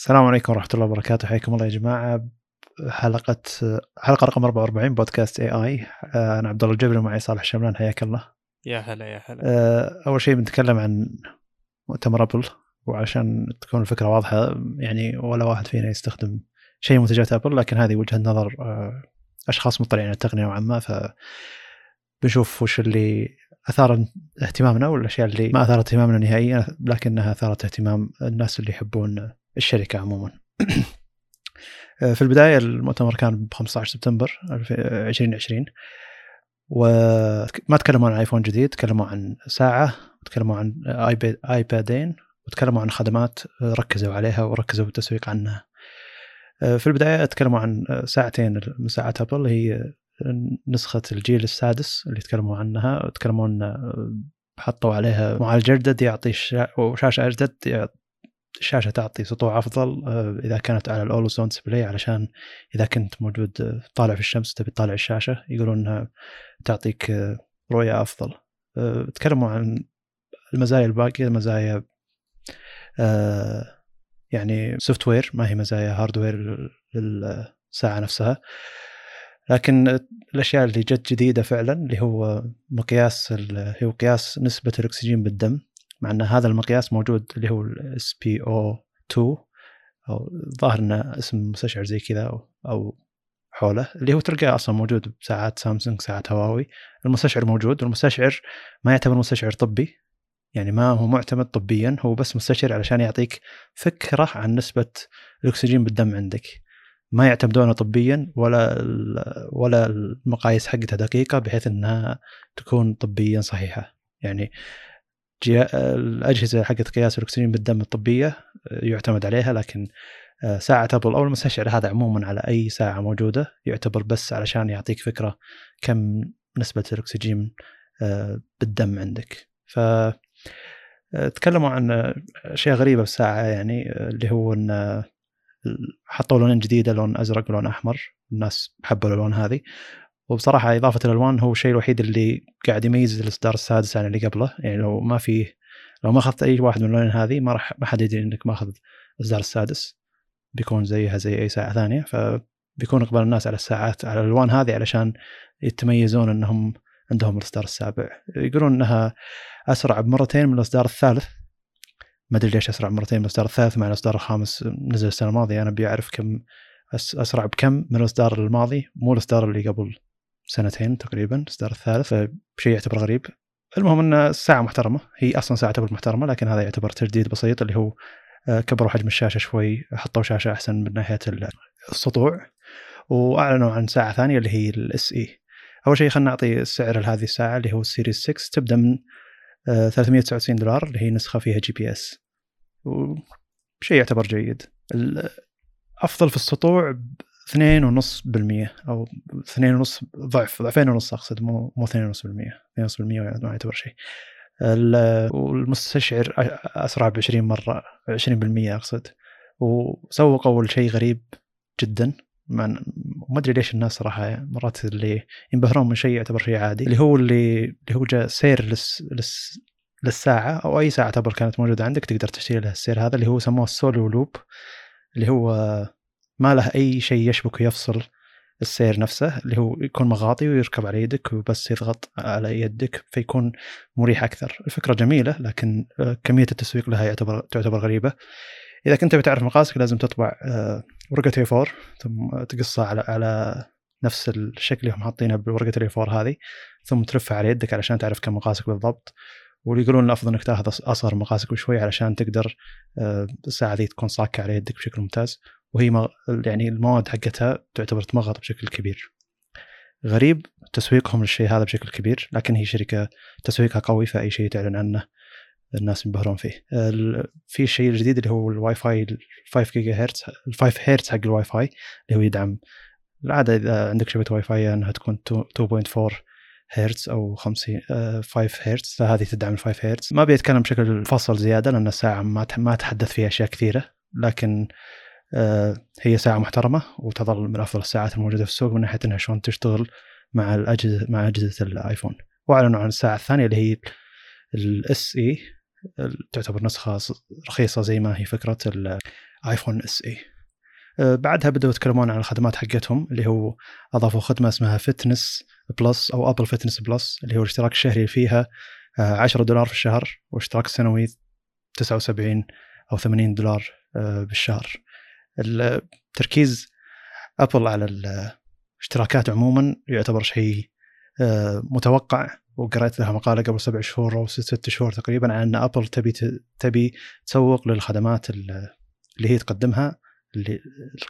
السلام عليكم ورحمة الله وبركاته. حياكم الله يا جماعة. حلقة حلقة رقم 44 بودكاست اي اي أنا عبد الله الجبري ومعي صالح الشملان حياك الله. يا هلا يا هلا. آه، أول شيء بنتكلم عن مؤتمر أبل وعشان تكون الفكرة واضحة يعني ولا واحد فينا يستخدم شيء منتجات أبل لكن هذه وجهة نظر آه، أشخاص مطلعين على التقنية نوعا ما. ف بنشوف وش اللي أثار اهتمامنا والأشياء اللي ما أثارت اهتمامنا نهائيا لكنها أثارت اهتمام الناس اللي يحبون الشركة عموما. في البداية المؤتمر كان ب 15 سبتمبر 2020 وما تكلموا عن ايفون جديد تكلموا عن ساعة تكلموا عن آيبادين وتكلموا عن خدمات ركزوا عليها وركزوا بالتسويق عنها. في البداية تكلموا عن ساعتين من ساعات أبل هي نسخة الجيل السادس اللي تكلموا عنها. تكلمون حطوا عليها معالج اجدد يعطي شاشة أجدد الشاشة تعطي سطوع أفضل آه، إذا كانت على ال always on display علشان إذا كنت موجود آه، طالع في الشمس تبي تطالع الشاشة يقولون إنها تعطيك آه، رؤية أفضل. تكلموا عن المزايا الباقية مزايا يعني software ما هي مزايا hardware للساعة نفسها. لكن الأشياء اللي جت جديدة فعلا اللي هو مقياس اللي هو قياس نسبة الأكسجين بالدم. مع إن هذا المقياس موجود اللي هو ال SpO2 أو ظاهر انه اسم مستشعر زي كذا أو حوله اللي هو تلقاه أصلا موجود بساعات سامسونج ساعات هواوي. المستشعر موجود والمستشعر ما يعتبر مستشعر طبي يعني ما هو معتمد طبيا هو بس مستشعر علشان يعطيك فكرة عن نسبة الأكسجين بالدم عندك. ما يعتمدونه طبيا ولا ولا المقاييس حقتها دقيقة بحيث إنها تكون طبيا صحيحة. يعني الأجهزة حقت قياس الأكسجين بالدم الطبية آه، يعتمد عليها لكن آه، ساعة ابل أو المستشعر هذا عموما على أي ساعة موجودة يعتبر بس علشان يعطيك فكرة كم نسبة الأكسجين آه، بالدم عندك. ف تكلموا عن أشياء غريبة بالساعة يعني اللي هو إن حطوا لونين جديدة لون أزرق ولون أحمر الناس حبوا الالوان هذه. وبصراحة إضافة الألوان هو الشيء الوحيد اللي قاعد يميز الإصدار السادس عن اللي قبله. يعني لو ما في لو ما أخذت أي واحد من اللونين هذه ما راح ما حد يدري إنك ماخذ الاصدار السادس. بيكون زيها زي أي ساعة ثانية. فبيكون إقبال الناس على الساعات على الألوان هذه علشان يتميزون إنهم عندهم الإصدار السابع. يقولون إنها أسرع بمرتين من الإصدار الثالث. ما أدري ليش أسرع مرتين من الإصدار الثالث مع الإصدار الخامس نزل السنة الماضية. أنا أبي أعرف كم أسرع بكم من الإصدار الماضي مو الإصدار اللي قبل. سنتين تقريبا الاصدار الثالث فشيء يعتبر غريب. المهم إن الساعة محترمة هي أصلا ساعة أبل محترمة لكن هذا يعتبر تجديد بسيط اللي هو آه، كبروا حجم الشاشة شوي حطوا شاشة أحسن من ناحية السطوع. وأعلنوا عن ساعة ثانية اللي هي ال SE أول شيء خلينا نعطي السعر لهذه الساعة اللي هو ال Series 6 تبدأ من 399 آه، دولار اللي هي نسخة فيها GPS وشيء يعتبر جيد. أفضل في السطوع 2.5% أو 2.5 ضعف ضعفين ونص أقصد مو مو 2.5% 2.5% ما يعتبر شيء. والمستشعر أسرع ب 20 مره 20% أقصد. وسوقوا شيء غريب جدا ما أدري ليش الناس صراحة يعني مرات اللي ينبهرون من شيء يعتبر شيء عادي. اللي هو اللي اللي هو جاء سير لس لس للساعة أو أي ساعة تبر كانت موجودة عندك تقدر تشتري لها السير هذا اللي هو سموه السولو لوب اللي هو ما له أي شيء يشبك ويفصل السير نفسه اللي هو يكون مغاطي ويركب على يدك وبس يضغط على يدك فيكون مريح أكثر. الفكرة جميلة لكن آه، كمية التسويق لها يعتبر تعتبر غريبة. إذا كنت بتعرف مقاسك لازم تطبع آه، ورقة اي 4 ثم تقصها على على نفس الشكل اللي هم حاطينه بورقة الاي 4 هذه ثم تلفها على يدك علشان تعرف كم مقاسك بالضبط. واللي يقولون الأفضل إنك تاخذ أصغر مقاسك بشوي علشان تقدر آه، الساعة ذي تكون صاكة على يدك بشكل ممتاز. وهي مغ... يعني المواد حقتها تعتبر تمغط بشكل كبير. غريب تسويقهم للشيء هذا بشكل كبير لكن هي شركة تسويقها قوي فأي شيء تعلن عنه الناس ينبهرون فيه. في الشيء الجديد اللي هو الواي فاي 5 جيجا هرتز ال 5 هرتز حق الواي فاي اللي هو يدعم. العادة إذا عندك شبكة واي فاي أنها تكون 2.4 هرتز أو 50 5 هرتز فهذه تدعم ال 5 هرتز ما بيتكلم بشكل مفصل زيادة لأن الساعة ما ما تحدث فيها أشياء كثيرة لكن آه، هي ساعة محترمة وتظل من أفضل الساعات الموجودة في السوق من ناحية أنها شلون تشتغل مع الأجهزة مع أجهزة الآيفون. وأعلنوا عن الساعة الثانية اللي هي ال SE تعتبر نسخة رخيصة زي ما هي فكرة آيفون SE آه، بعدها بدأوا يتكلمون عن الخدمات حقتهم اللي هو أضافوا خدمة اسمها Fitness Plus أو أبل Fitness Plus اللي هو الاشتراك الشهري فيها 10 دولار في الشهر واشتراك سنوي 79 أو 80 دولار بالشهر. التركيز أبل على الاشتراكات عموما يعتبر شيء متوقع وقرأت لها مقالة قبل سبع شهور أو ست شهور تقريبا عن أن أبل تبي تبي تسوق للخدمات اللي هي تقدمها اللي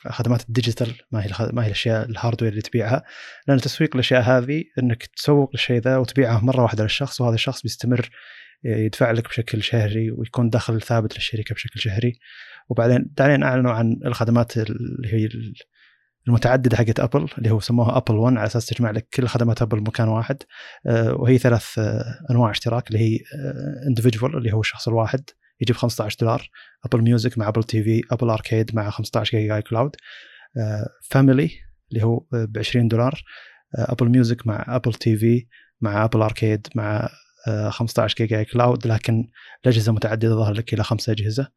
خدمات ال digital ما هي ما هي الأشياء ال hardware اللي تبيعها. لأن تسويق الأشياء هذه إنك تسوق للشيء ذا وتبيعه مرة واحدة للشخص وهذا الشخص بيستمر يدفع لك بشكل شهري ويكون دخل ثابت للشركة بشكل شهري. وبعدين بعدين أعلنوا عن الخدمات اللي هي المتعددة حقت أبل اللي هو سموها Apple One على أساس تجمع لك كل خدمات أبل بمكان واحد. آه، وهي ثلاث آه، أنواع اشتراك اللي هي individual آه، اللي هو الشخص الواحد يجيب 15 دولار Apple Music مع Apple TV Apple Arcade مع 15 جيجا Cloud family اللي هو ب 20 دولار Apple Music مع Apple TV مع Apple Arcade مع 15 جيجا iCloud لكن الأجهزة متعددة ظهر لك إلى خمسة أجهزة.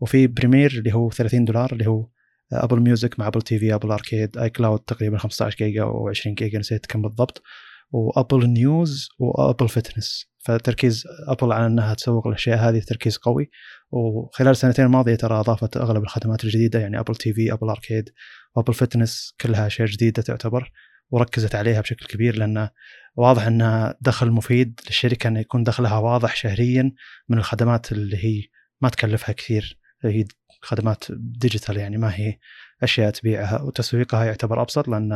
وفي Premier اللي هو 30 دولار اللي هو Apple Music مع Apple TV Apple Arcade iCloud تقريبا 15 جيجا أو 20 جيجا نسيت كم بالضبط. و Apple News و Apple Fitness فتركيز ابل على إنها تسوق الأشياء هذه تركيز قوي. وخلال السنتين الماضية ترى أضافت أغلب الخدمات الجديدة يعني Apple TV Apple Arcade و Apple Fitness كلها أشياء جديدة تعتبر. وركزت عليها بشكل كبير لأن واضح إنها دخل مفيد للشركة إنه يكون دخلها واضح شهريا من الخدمات اللي هي ما تكلفها كثير. هي خدمات digital يعني ما هي أشياء تبيعها وتسويقها يعتبر أبسط لأن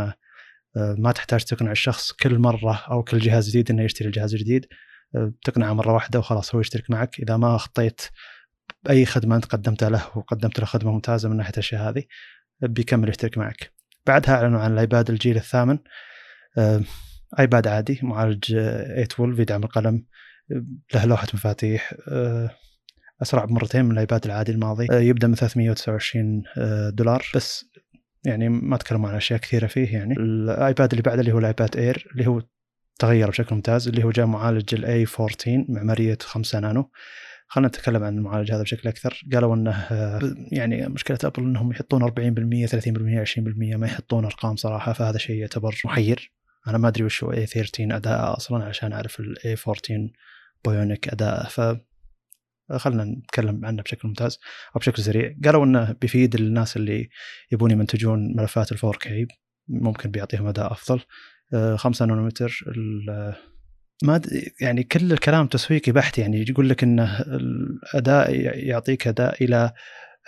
آه، ما تحتاج تقنع الشخص كل مرة أو كل جهاز جديد إنه يشتري الجهاز الجديد. آه، تقنعه مرة واحدة وخلاص هو يشترك معك. إذا ما أخطيت بأي خدمة أنت قدمتها له وقدمت له خدمة ممتازة من ناحية الأشياء هذه بيكمل يشترك معك. بعدها أعلنوا عن الآيباد الجيل الثامن. آه، آيباد عادي معالج A12 يدعم القلم له لوحة مفاتيح. أسرع بمرتين من الآيباد العادي الماضي. آه، يبدأ من 329 آه، دولار. بس يعني ما تكلموا عن أشياء كثيرة فيه يعني. الآيباد اللي بعده اللي هو الآيباد Air اللي هو تغير بشكل ممتاز اللي هو جاء معالج ال A14 معمارية 5 نانو. خلينا نتكلم عن المعالج هذا بشكل أكثر. قالوا إنه آه، يعني مشكلة أبل إنهم يحطون 40% 30% 20% ما يحطون أرقام صراحة فهذا شيء يعتبر محير. أنا ما أدري وش هو A13 أداء أصلا عشان أعرف ال A14 Bionic أداء. ف خلينا نتكلم عنه بشكل ممتاز أو بشكل سريع. قالوا إنه بيفيد الناس اللي يبون يمنتجون ملفات ال 4K ممكن بيعطيهم أداء أفضل. 5 آه، نانومتر ما يعني كل الكلام تسويقي بحت يعني يقول لك إنه الأداء يعطيك أداء إلى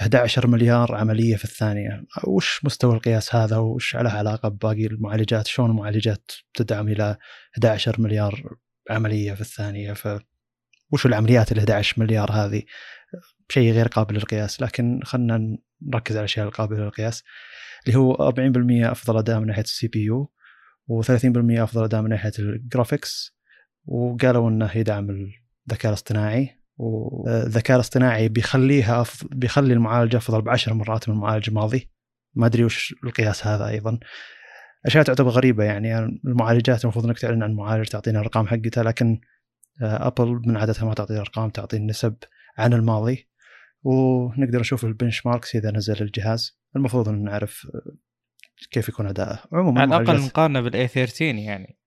11 مليار عملية في الثانية. وش مستوى القياس هذا؟ وش له علاقة بباقي المعالجات؟ شلون المعالجات تدعم إلى 11 مليار عملية في الثانية؟ ف وش العمليات ال 11 مليار هذه؟ شيء غير قابل للقياس. لكن خلينا نركز على الأشياء القابلة للقياس اللي هو 40% أفضل أداء من ناحية ال CPU و30% أفضل أداء من ناحية ال graphics وقالوا إنه يدعم الذكاء الاصطناعي والذكاء الاصطناعي بيخليها أف... بيخلي المعالج أفضل بعشر مرات من المعالج الماضي. ما أدري وش القياس هذا أيضا. أشياء تعتبر غريبة يعني المعالجات المفروض إنك تعلن عن معالج تعطينا الأرقام حقتها لكن ابل من عادتها ما تعطي ارقام تعطي النسب عن الماضي. ونقدر نشوف ال benchmarks إذا نزل الجهاز. المفروض إن نعرف كيف يكون اداؤه عموما على الأقل نقارنه بال A13 يعني.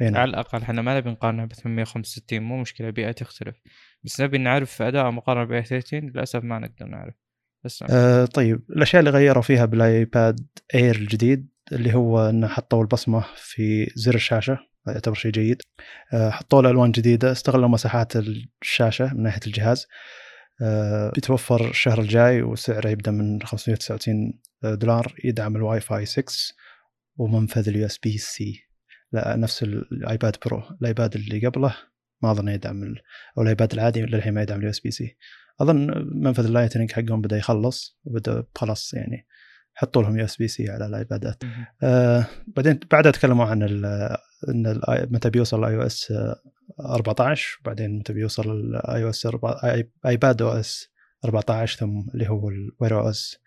هنا. على الأقل إحنا ما نبي نقارنه ب 865 مو مشكلة البيئة تختلف. بس نبي نعرف أداء مقارنة بال A13 للأسف ما نقدر نعرف. بس آه طيب الأشياء اللي غيروا فيها بال iPad Air الجديد اللي هو إنه حطوا البصمة في زر الشاشة يعتبر شيء جيد. آه، حطوا له الوان جديدة استغلوا مساحات الشاشة من ناحية الجهاز. آه، بيتوفر الشهر الجاي وسعره يبدأ من 599 دولار يدعم الواي فاي 6 ومنفذ ال USB-C. لا نفس ال iPad Pro ال iPad اللي قبله ما أظن يدعم أو ال iPad العادي للحين ما يدعم ال USB-C. أظن منفذ ال Lightning حقهم بدأ يخلص وبدأ خلاص يعني حطوا لهم USB-C على الآيبادات. آه بعدين بعدها تكلموا عن إن متى بيوصل iOS 14 بعدين متى بيوصل ال iOS iPadOS 14 ثم اللي هو ال Wear OS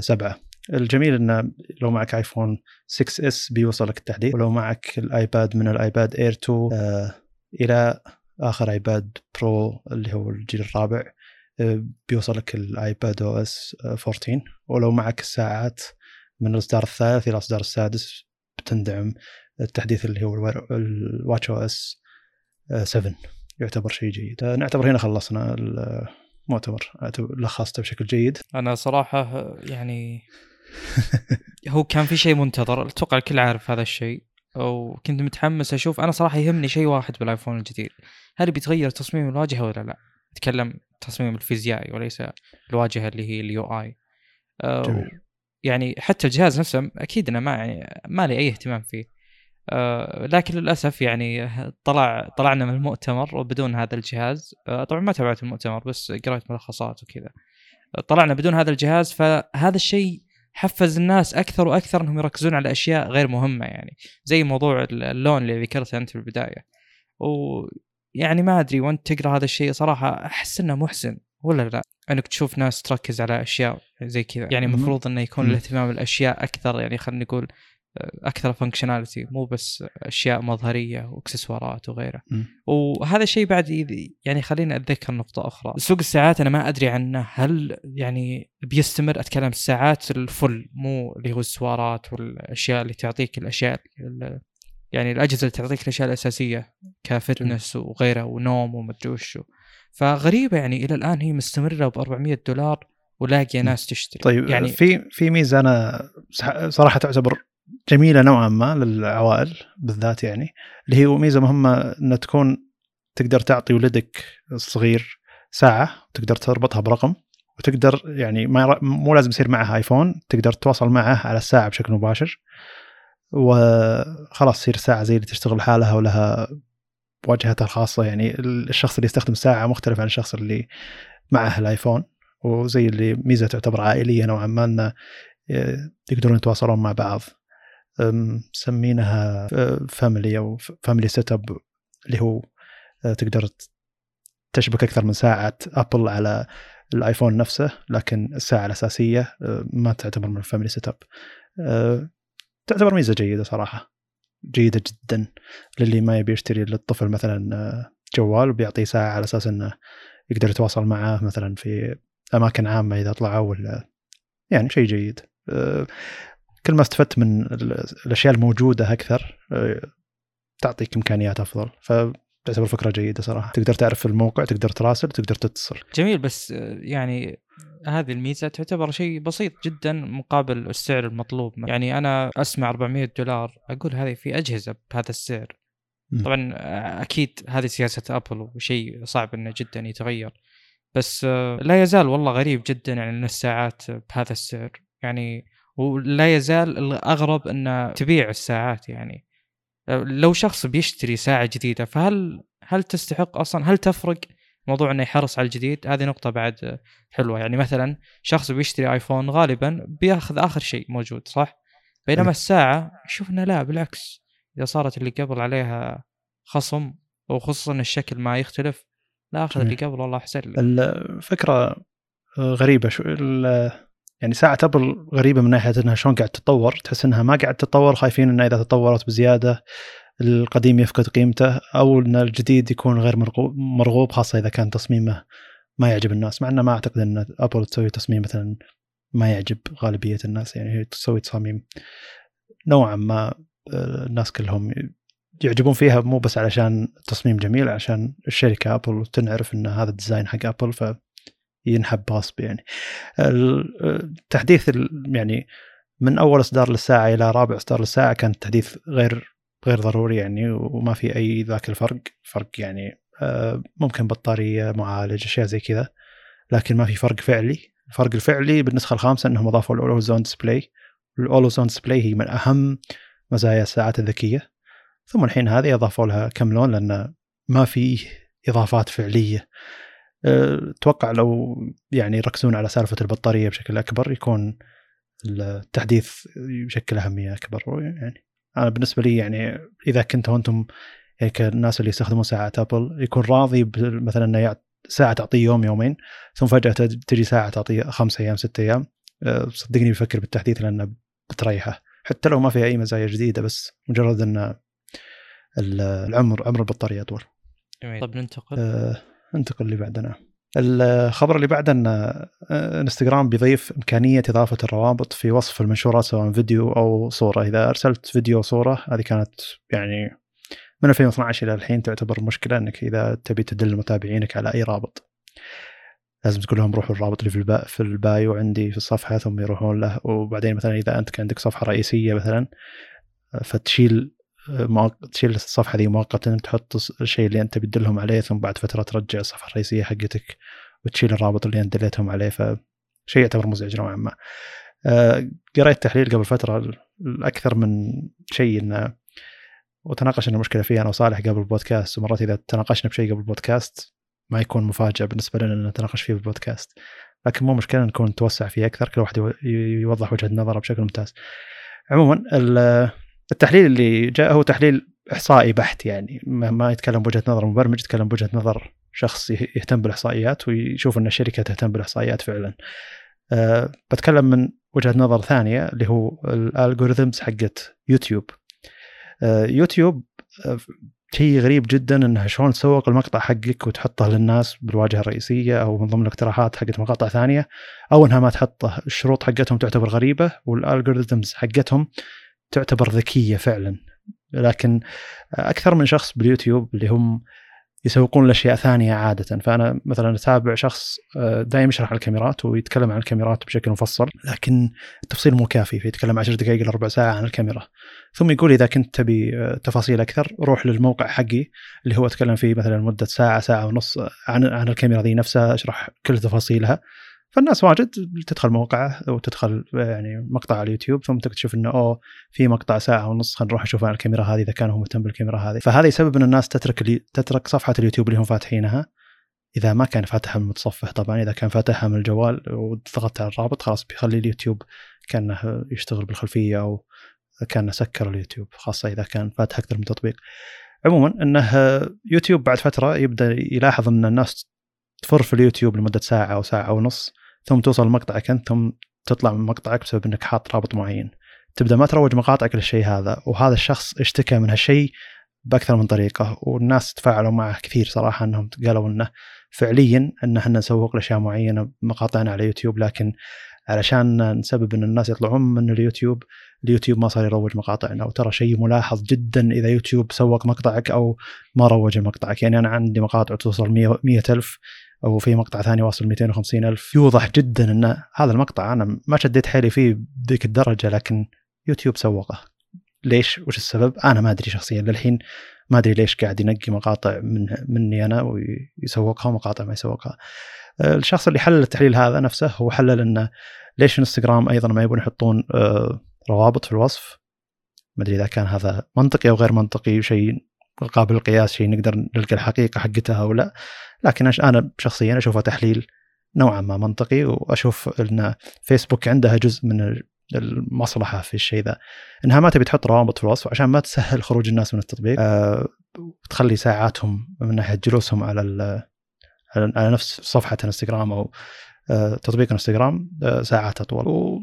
7 الجميل انه لو معك iPhone 6s بيوصلك التحديث ولو معك ال iPad من ال iPad Air 2 آه إلى آخر iPad Pro اللي هو الجيل الرابع بيوصل لك ال iPadOS 14 ولو معك الساعات من الإصدار الثالث إلى الإصدار السادس بتندعم التحديث اللي هو ال watchOS 7 يعتبر شيء جيد. نعتبر هنا خلصنا المؤتمر. لخصته بشكل جيد. أنا صراحة يعني هو كان في شيء منتظر أتوقع الكل عارف هذا الشيء وكنت متحمس أشوف أنا صراحة يهمني شيء واحد بالآيفون الجديد. هل بيتغير تصميم الواجهة ولا لا؟ أتكلم تصميم الفيزيائي وليس الواجهة اللي هي اليو آي. يعني حتى الجهاز نفسه أكيد أنا ما يعني ما لي أي اهتمام فيه. آه لكن للأسف يعني طلع طلعنا من المؤتمر وبدون هذا الجهاز. آه طبعا ما تابعت المؤتمر بس قرأت ملخصات وكذا. طلعنا بدون هذا الجهاز فهذا الشيء حفز الناس أكثر وأكثر إنهم يركزون على أشياء غير مهمة يعني. زي موضوع اللون اللي ذكرته أنت في البدايه ويعني ما أدري وأنت تقرأ هذا الشيء صراحة أحس إنه محسن ولا لا؟ إنك تشوف ناس تركز على أشياء زي كذا. يعني المفروض إنه يكون الاهتمام بالأشياء أكثر يعني خلينا نقول أكثر فانكشناليتي مو بس أشياء مظهرية وإكسسوارات وغيره م. وهذا الشيء بعد يعني خليني أتذكر نقطة أخرى. سوق الساعات أنا ما أدري عنه. هل يعني بيستمر؟ أتكلم الساعات الفل مو اللي هو السوارات والأشياء اللي تعطيك الأشياء يعني الأجهزة اللي تعطيك الأشياء الأساسية كفتنس وغيره ونوم ومدري وشو فغريبة يعني إلى الآن هي مستمرة ب 400 دولار ولاقيه ناس تشتري. طيب يعني في في ميزة أنا صراحة تعتبر جميلة نوعا ما للعوائل بالذات يعني اللي هي ميزة مهمة ان تكون تقدر تعطي ولدك الصغير ساعة تقدر تربطها برقم وتقدر يعني ما مو لازم يصير معها آيفون تقدر تتواصل معه على الساعة بشكل مباشر. وخلاص تصير ساعة زي اللي تشتغل حالها ولها واجهتها الخاصة يعني الشخص اللي يستخدم ساعة مختلف عن الشخص اللي معه ال iPhone. وزي اللي ميزة تعتبر عائلية نوعا ما إنه يقدرون يتواصلون مع بعض. مسمينها family أو Family Setup اللي هو أه، تقدر تشبك أكثر من ساعة Apple على ال iPhone نفسه لكن الساعة الأساسية أه، ما تعتبر من ال Family Setup تعتبر ميزة جيدة صراحة. جيدة جدا للي ما يبي يشتري للطفل مثلا أه، جوال وبيعطيه ساعة على أساس إنه يقدر يتواصل معاه مثلا في أماكن عامة إذا طلعوا ولا يعني شيء جيد. كل ما استفدت من الأشياء الموجودة أكثر آه، تعطيك إمكانيات أفضل. فتعتبر فكره جيدة صراحة. تقدر تعرف الموقع تقدر تراسل تقدر تتصل. جميل بس آه، يعني هذه الميزة تعتبر شيء بسيط جدا مقابل السعر المطلوب. يعني أنا أسمع 400 دولار أقول هذه في أجهزة بهذا السعر. طبعا آه، أكيد هذه سياسة أبل وشيء صعب إنه جدا يتغير. بس لا يزال والله غريب جدا يعني الساعات بهذا السعر. يعني ولا يزال الأغرب انه تبيع الساعات يعني. لو شخص بيشتري ساعة جديدة فهل هل تستحق أصلا هل تفرق موضوع إنه يحرص على الجديد؟ هذه نقطة بعد حلوة. يعني مثلا شخص بيشتري آيفون غالبا بيأخذ آخر شيء موجود صح؟ بينما الساعة يشوف إنه لا بالعكس. إذا صارت اللي قبل عليها خصم وخصوصا الشكل ما يختلف لا أخذ اللي قبل والله أحسن لي الفكرة غريبة شو يعني ساعة أبل غريبة من ناحية إنها شلون قاعد تتطور تحس إنها ما قاعد تتطور خايفين إنها إذا تطورت بزيادة القديم يفقد قيمته أو إن الجديد يكون غير مرغوب خاصة إذا كان تصميمه ما يعجب الناس مع إنه ما أعتقد إن Apple تسوي تصميم مثلا ما يعجب غالبية الناس يعني هي تسوي تصاميم نوعا ما آه، الناس كلهم يعجبون فيها مو بس علشان تصميم جميل عشان الشركة Apple تنعرف إن هذا ال design حق Apple ف ينحب غصب يعني التحديث يعني من أول إصدار للساعة إلى رابع إصدار للساعة كان التحديث غير غير ضروري يعني وما في أي ذاك الفرق. فرق يعني آه، ممكن بطارية معالج أشياء زي كذا. لكن ما في فرق فعلي. الفرق الفعلي بالنسخة الخامسة إنهم أضافوا ال always-on display ال always-on display هي من أهم مزايا الساعات الذكية. ثم الحين هذه أضافوا لها كم لون لأن ما في إضافات فعلية. أتوقع لو يعني يركزون على سالفة البطارية بشكل أكبر يكون التحديث يشكل أهمية أكبر يعني أنا بالنسبة لي يعني إذا كنتوا أنتم يعني كالناس اللي يستخدمون ساعات أبل يكون راضي مثلا إنه ساعة تعطيه يوم يومين ثم فجأة تجي ساعة تعطيه خمس أيام ست أيام أه، صدقني بيفكر بالتحديث لأنه بتريحه حتى لو ما في أي مزايا جديدة بس مجرد إن العمر عمر البطارية أطول. طيب ننتقل. أه انتقل اللي بعدنا. الخبر اللي بعده ان آه، انستغرام بيضيف إمكانية إضافة الروابط في وصف المنشورات سواء فيديو أو صورة. إذا أرسلت فيديو أو صورة هذه كانت يعني من 2012 إلى الحين تعتبر مشكلة إنك إذا تبي تدل متابعينك على أي رابط. لازم تقول لهم روحوا الرابط اللي في البا في البايو عندي في الصفحة ثم يروحون له. وبعدين مثلا إذا أنت كان عندك صفحة رئيسية مثلا فتشيل تشيل الصفحة ذي مؤقتا تحط الشيء اللي أنت بتدلهم عليه ثم بعد فترة ترجع الصفحة الرئيسية حقتك وتشيل الرابط اللي أنت دليتهم عليه فشيء يعتبر مزعج نوعا ما. آه، قريت تحليل قبل فترة الاكثر من شيء انه وتناقشنا المشكلة فيها أنا وصالح قبل البودكاست ومرات إذا تناقشنا بشيء قبل البودكاست ما يكون مفاجأة بالنسبة لنا إن نتناقش فيه بالبودكاست لكن مو مشكلة نكون نتوسع فيه أكثر كل واحد يوضح وجهة نظره بشكل ممتاز عموما التحليل اللي جاء هو تحليل إحصائي بحت يعني ما يتكلم بوجهة نظر مبرمج يتكلم بوجهة نظر شخص يهتم بالإحصائيات ويشوف إن الشركة تهتم بالإحصائيات فعلا. أه بتكلم من وجهة نظر ثانية اللي هو ال algorithms حقت يوتيوب. أه يوتيوب أه شيء غريب جدا إنها شلون تسوق المقطع حقك وتحطه للناس بالواجهة الرئيسية أو من ضمن الاقتراحات حقت مقاطع ثانية أو إنها ما تحطه الشروط حقتهم تعتبر غريبة وال algorithms حقتهم تعتبر ذكية فعلا. لكن أكثر من شخص باليوتيوب اللي هم يسوقون لأشياء ثانية عادة. فأنا مثلا أتابع شخص آه، دائما يشرح عن الكاميرات ويتكلم عن الكاميرات بشكل مفصل لكن التفصيل مو كافي فيتكلم 10 دقائق إلى ربع ساعة عن الكاميرا. ثم يقول إذا كنت تبي آه، تفاصيل أكثر روح للموقع حقي اللي هو أتكلم فيه مثلا مدة ساعة ساعة ونص عن عن الكاميرا ذي نفسها أشرح كل تفاصيلها. فالناس واجد تدخل موقعه وتدخل يعني مقطع على اليوتيوب ثم تكتشف إنه أوه في مقطع ساعة ونص خلينا نروح نشوف الكاميرا هذه إذا كان هو مهتم بالكاميرا هذه. فهذا يسبب إن الناس تترك اللي تترك صفحة اليوتيوب اللي هم فاتحينها إذا ما كان فاتحها من المتصفح طبعا إذا كان فاتحها من الجوال وضغطت على الرابط خلاص بيخلي اليوتيوب كأنه يشتغل بالخلفية أو كأنه سكر اليوتيوب خاصة إذا كان فاتح أكثر من تطبيق. عموما إنه يوتيوب بعد فترة يبدأ يلاحظ إن الناس تفر في اليوتيوب لمدة ساعة أو ساعة ونص ثم توصل لمقطعك أنت ثم تطلع من مقطعك بسبب إنك حاط رابط معين. تبدأ ما تروج مقاطعك للشيء هذا وهذا الشخص اشتكى من هالشيء بأكثر من طريقة والناس تفاعلوا معه كثير صراحة إنهم قالوا إنه فعليا إن إحنا نسوق لأشياء معينة مقاطعنا على يوتيوب لكن علشان نسبب إن الناس يطلعون من اليوتيوب اليوتيوب ما صار يروج مقاطعنا. وترى شيء ملاحظ جدا إذا يوتيوب سوق مقطعك أو ما روج مقطعك. يعني أنا عندي مقاطع توصل 100 ألف أو في مقطع ثاني واصل 250 ألف. يوضح جدا إن هذا المقطع أنا ما شديت حيلي فيه بذيك الدرجة لكن يوتيوب سوقه. ليش؟ وش السبب؟ أنا ما أدري شخصيا. للحين ما أدري ليش قاعد ينقي مقاطع من مني أنا ويسوقها ومقاطع ما يسوقها. الشخص اللي حلل التحليل هذا نفسه هو حلل انه ليش إنستغرام أيضا ما يبون يحطون آه، روابط في الوصف؟ ما أدري إذا كان هذا منطقي أو غير منطقي شيء قابل للقياس شيء نقدر نلقى الحقيقة حقتها أو لا. لكن أنا شخصيا اشوفه تحليل نوعا ما منطقي وأشوف إن فيسبوك عندها جزء من المصلحة في الشيء ذا. إنها ما تبي تحط روابط في الوصف عشان ما تسهل خروج الناس من التطبيق. وتخلي ساعاتهم من ناحية جلوسهم على على نفس صفحة إنستغرام أو أه تطبيق إنستغرام أه ساعات أطول. و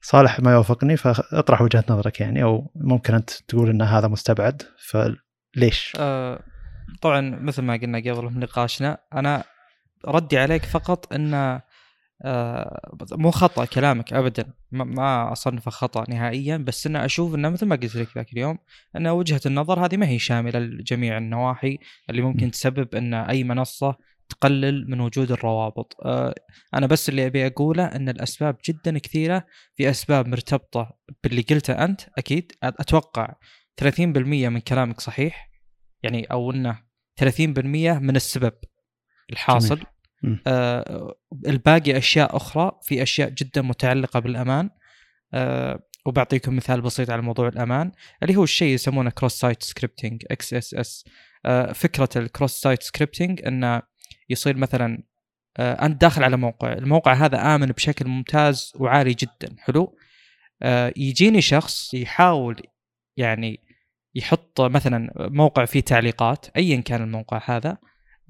صالح ما يوافقني فاطرح وجهة نظرك يعني أو ممكن أنت تقول إن هذا مستبعد فليش؟ أه طبعا مثل ما قلنا قبل في نقاشنا أنا ردي عليك فقط إن آه مو خطأ كلامك ابدا ما اصنفه خطأ نهائيا بس أنا أشوف إنه مثل ما قلت لك ذاك اليوم إن وجهة النظر هذه ما هي شاملة لجميع النواحي اللي ممكن تسبب إن أي منصة تقلل من وجود الروابط. آه أنا بس اللي أبي أقوله إن الأسباب جدا كثيرة في أسباب مرتبطة باللي قلته أنت أكيد أتوقع 30% من كلامك صحيح. يعني أو إنه 30% من السبب الحاصل. آه الباقي أشياء أخرى في أشياء جدا متعلقة بالأمان. آه وبعطيكم مثال بسيط على موضوع الأمان اللي هو الشيء يسمونه cross-site scripting XSS فكرة ال cross-site scripting إنه يصير مثلا آه انت داخل على موقع الموقع هذا آمن بشكل ممتاز وعالي جدا حلو؟ آه يجيني شخص يحاول يعني يحط مثلا موقع فيه تعليقات ايا كان الموقع هذا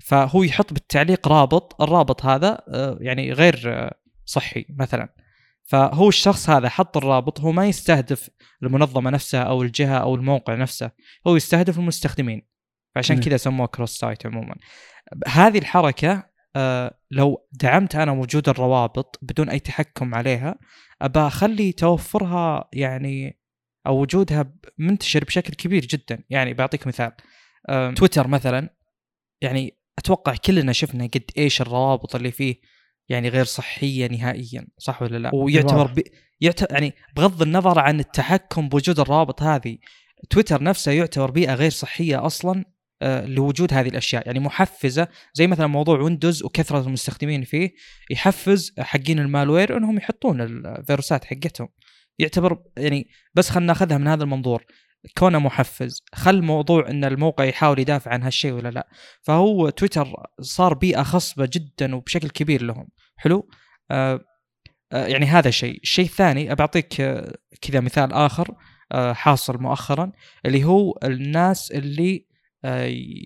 فهو يحط بالتعليق رابط الرابط هذا آه، يعني غير آه، صحي مثلا. فهو الشخص هذا حط الرابط هو ما يستهدف المنظمة نفسها أو الجهة أو الموقع نفسه هو يستهدف المستخدمين. فعشان كذا سموه كروس سايت عموما. هذه الحركة آه لو دعمت أنا وجود الروابط بدون أي تحكم عليها أبى أخلي توفرها يعني أو وجودها منتشر بشكل كبير جدا. يعني بعطيك مثال. تويتر مثلا يعني أتوقع كلنا شفنا قد إيش الروابط اللي فيه يعني غير صحية نهائيا صح ولا لا؟ ويعتبر ب... يعتبر يعني بغض النظر عن التحكم بوجود الروابط هذه تويتر نفسه يعتبر بيئة غير صحية أصلا آه، لوجود هذه الأشياء. يعني محفزة زي مثلا موضوع ويندوز وكثرة المستخدمين فيه يحفز حقين ال malware إنهم يحطون الفيروسات حقتهم. يعتبر يعني بس خلينا ناخذها من هذا المنظور. كونه محفز خل موضوع إن الموقع يحاول يدافع عن هالشيء ولا لا. فهو تويتر صار بيئة خصبة جدا وبشكل كبير لهم. حلو؟ آه آه يعني هذا شيء. الشيء الثاني بعطيك آه كذا مثال آخر آه حاصل مؤخرا اللي هو الناس اللي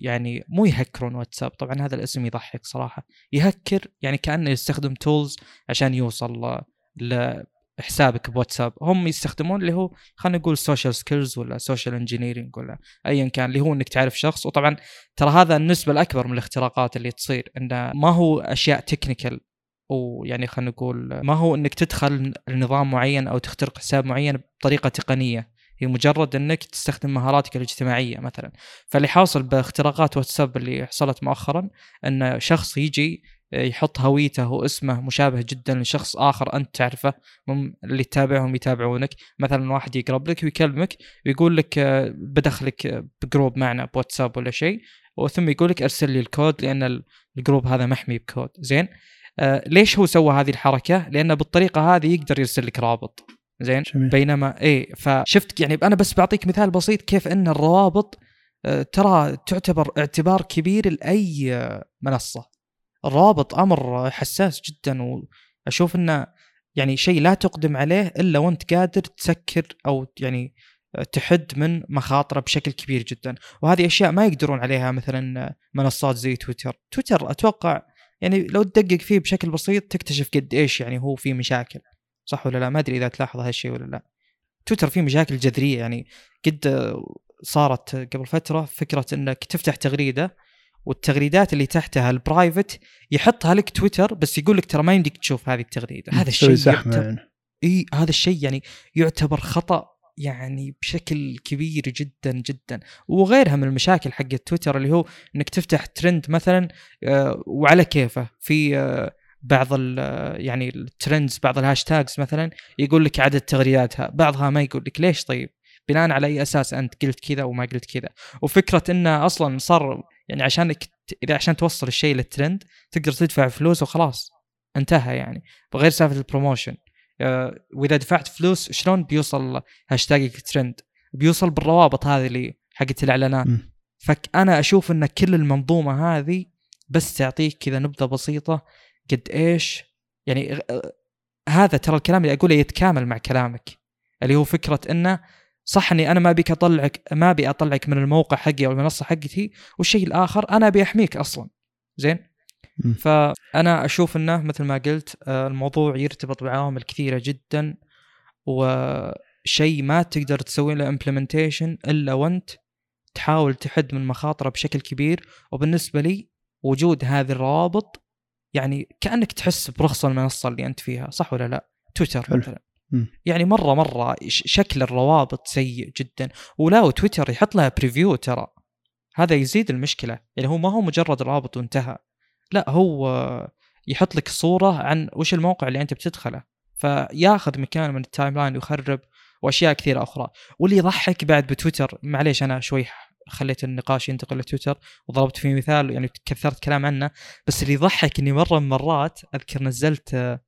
يعني مو يهكرون واتساب. طبعا هذا الاسم يضحك صراحة. يهكر يعني كأنه يستخدم tools عشان يوصل ل حسابك بواتساب. هم يستخدمون اللي هو خلينا نقول social skills ولا social engineering ولا ايا كان اللي هو إنك تعرف شخص. وطبعا ترى هذا النسبة الأكبر من الاختراقات اللي تصير انه ما هو أشياء تكنيكال ويعني خلينا نقول ما هو إنك تدخل نظام معين أو تخترق حساب معين بطريقة تقنية. هي مجرد إنك تستخدم مهاراتك الاجتماعية مثلا. فاللي حاصل باختراقات واتساب اللي حصلت مؤخرا إن شخص يجي يحط هويته واسمه مشابه جدا لشخص آخر أنت تعرفه اللي تتابعهم يتابعونك. مثلا واحد يقرب لك ويكلمك ويقول لك آه، بدخلك ب group معنا بواتساب ولا شيء وثم يقول لك أرسل لي الكود لأن ال group هذا محمي بكود. زين؟ آه ليش هو سوى هذه الحركة؟ لأنه بالطريقة هذه يقدر يرسل لك رابط. زين؟ جميل. بينما إيه فشفت يعني أنا بس بعطيك مثال بسيط كيف إن الروابط آه ترى تعتبر اعتبار كبير لأي آه، منصة. الروابط أمر حساس جدا وأشوف إنه يعني شيء لا تقدم عليه إلا وأنت قادر تسكر أو يعني تحد من مخاطره بشكل كبير جدا. وهذه أشياء ما يقدرون عليها مثلا منصات زي تويتر. تويتر أتوقع يعني لو تدقق فيه بشكل بسيط تكتشف قد إيش يعني هو في مشاكل. صح ولا لا؟ ما أدري إذا تلاحظ هالشيء ولا لا. تويتر فيه مشاكل جذرية يعني قد صارت قبل فترة فكرة إنك تفتح تغريدة والتغريدات اللي تحتها ال private يحطها لك تويتر بس يقول لك ترى ما يمديك تشوف هذه التغريدة. هذا الشيء يعتبر يعني. إي هذا الشيء يعني يعتبر خطأ يعني بشكل كبير جدا جدا. وغيرها من المشاكل حق تويتر اللي هو إنك تفتح ترند مثلا آه، وعلى كيفه. في آه، بعض يعني ال trends بعض ال hashtags مثلا يقول لك عدد تغريداتها. بعضها ما يقول لك ليش طيب؟ بناء على أي أساس أنت قلت كذا وما قلت كذا. وفكرة إنه أصلا صار يعني عشانك إذا عشان توصل الشيء للترند تقدر تدفع فلوس وخلاص. انتهى يعني. بغير سالفة ال promotion آه، وإذا دفعت فلوس شلون بيوصل هاشتاجك ترند؟ بيوصل بالروابط هذه اللي حقت الإعلانات. فانا أشوف إن كل المنظومة هذه بس تعطيك كذا نبذة بسيطة قد إيش. يعني آه، هذا ترى الكلام اللي أقوله يتكامل مع كلامك. اللي هو فكرة إنه صح إني أنا ما أبيك أطلعك ما أبي أطلعك من الموقع حقي أو المنصة حقتي والشيء الآخر أنا ابي احميك أصلا. زين؟ فأنا أشوف إنه مثل ما قلت آه، الموضوع يرتبط بعوامل كثيرة جدا وشيء ما تقدر تسوي له امبلمنتيشن إلا وأنت تحاول تحد من مخاطرة بشكل كبير. وبالنسبة لي وجود هذه الروابط يعني كأنك تحس برخص المنصة اللي أنت فيها صح ولا لا؟ تويتر حلو. يعني مرة مرة شكل الروابط سيء جدا. ولا وتويتر يحط لها preview ترى. هذا يزيد المشكلة. يعني هو ما هو مجرد رابط وانتهى. لا هو يحط لك صورة عن وش الموقع اللي أنت بتدخله. فياخذ مكان من ال timeline ويخرب وأشياء كثيرة أخرى. واللي يضحك بعد بتويتر معليش أنا شوي خليت النقاش ينتقل لتويتر وضربت فيه مثال يعني كثرت كلام عنه. بس اللي يضحك إني مرة من مرات أذكر نزلت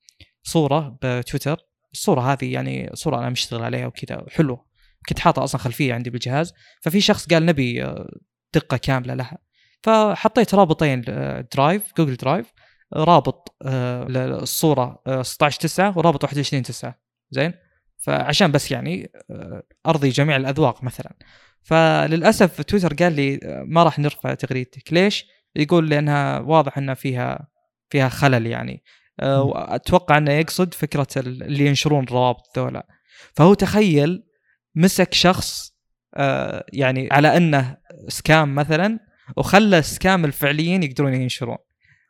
صورة بتويتر. الصورة هذه يعني صورة أنا مشتغل عليها وكذا حلوة كنت حاطه أصلا خلفية عندي بالجهاز. ففي شخص قال نبي آه، دقة كاملة لها. فحطيت رابطين درايف جوجل درايف رابط آه، للصورة 16 9 ورابط 21 9 زين؟ فعشان بس يعني آه، أرضي جميع الأذواق مثلا. فللأسف تويتر قال لي ما راح نرفع تغريدتك. ليش؟ يقول لأنها واضح إنها فيها فيها خلل يعني. آه، أتوقع إنه يقصد فكرة اللي ينشرون الروابط ذولا. فهو تخيل مسك شخص آه، يعني على إنه سكام مثلا وخلى السكام الفعليين يقدرون ينشرون.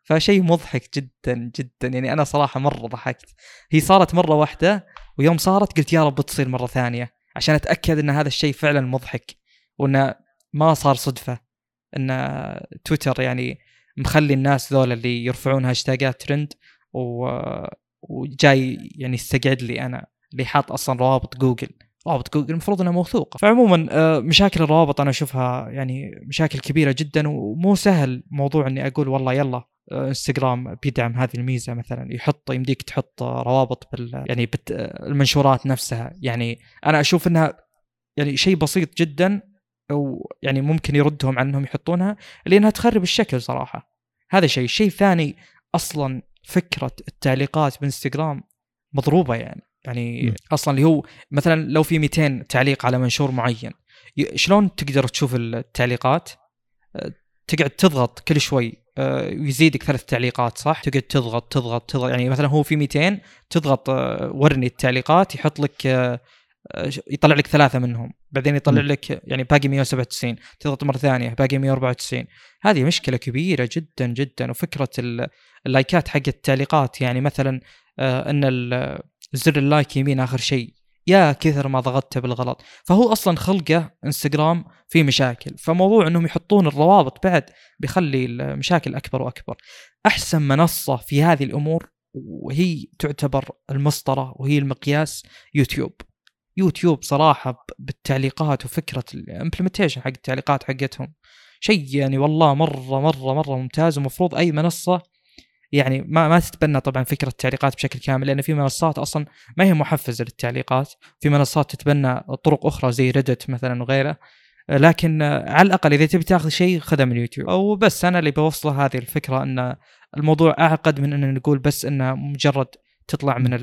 فشيء مضحك جدا جدا. يعني أنا صراحة مرة ضحكت. هي صارت مرة واحدة ويوم صارت قلت يا رب تصير مرة ثانية عشان أتأكد إن هذا الشيء فعلا مضحك وإنه ما صار صدفة. إن تويتر يعني مخلي الناس ذولا اللي يرفعون هاشتاجات ترند وجاي يعني يستقعد لي أنا اللي حاط أصلا روابط جوجل. روابط جوجل المفروض إنها موثوقة. فعموما آه، مشاكل الروابط أنا أشوفها يعني مشاكل كبيرة جدا ومو سهل موضوع إني أقول والله يلا آه، إنستغرام بيدعم هذه الميزة مثلا. يحط يمديك تحط روابط بال يعني بت المنشورات نفسها. يعني أنا أشوف إنها يعني شيء بسيط جدا أو يعني ممكن يردهم عن إنهم يحطونها لأنها تخرب الشكل صراحة. هذا شيء. شيء ثاني أصلا فكرة التعليقات بإنستغرام مضروبة يعني. يعني م. أصلا اللي هو مثلا لو في 200 تعليق على منشور معين شلون تقدر تشوف التعليقات؟ أه، تقعد تضغط كل شوي. أه، يزيدك ثلاث تعليقات صح؟ تقعد تضغط تضغط تضغط. يعني مثلا هو في 200 تضغط أه، ورني التعليقات يحط لك يطلع لك ثلاثة منهم. بعدين يطلع م. لك يعني باقي 197 تضغط مرة ثانية باقي 194 هذه مشكلة كبيرة جدا جدا. وفكرة اللايكات حق التعليقات يعني مثلا إن زر ال like يمين آخر شيء. يا كثر ما ضغطته بالغلط. فهو أصلا خلقه إنستغرام فيه مشاكل. فموضوع إنهم يحطون الروابط بعد بيخلي المشاكل أكبر وأكبر. أحسن منصة في هذه الأمور وهي تعتبر المسطرة وهي المقياس يوتيوب. يوتيوب صراحة بالتعليقات وفكرة ال implementation حق التعليقات حقتهم. شيء يعني والله مره مره مرة ممتاز. ومفروض أي منصة يعني ما ما تتبنى طبعا فكرة التعليقات بشكل كامل لأن في منصات أصلا ما هي محفزة للتعليقات. في منصات تتبنى طرق أخرى زي ريدت مثلا وغيره. لكن على الأقل إذا تبي تاخذ شيء خذه من يوتيوب. أو بس أنا اللي بوصله هذه الفكرة إن الموضوع أعقد من إن نقول بس إنه مجرد تطلع من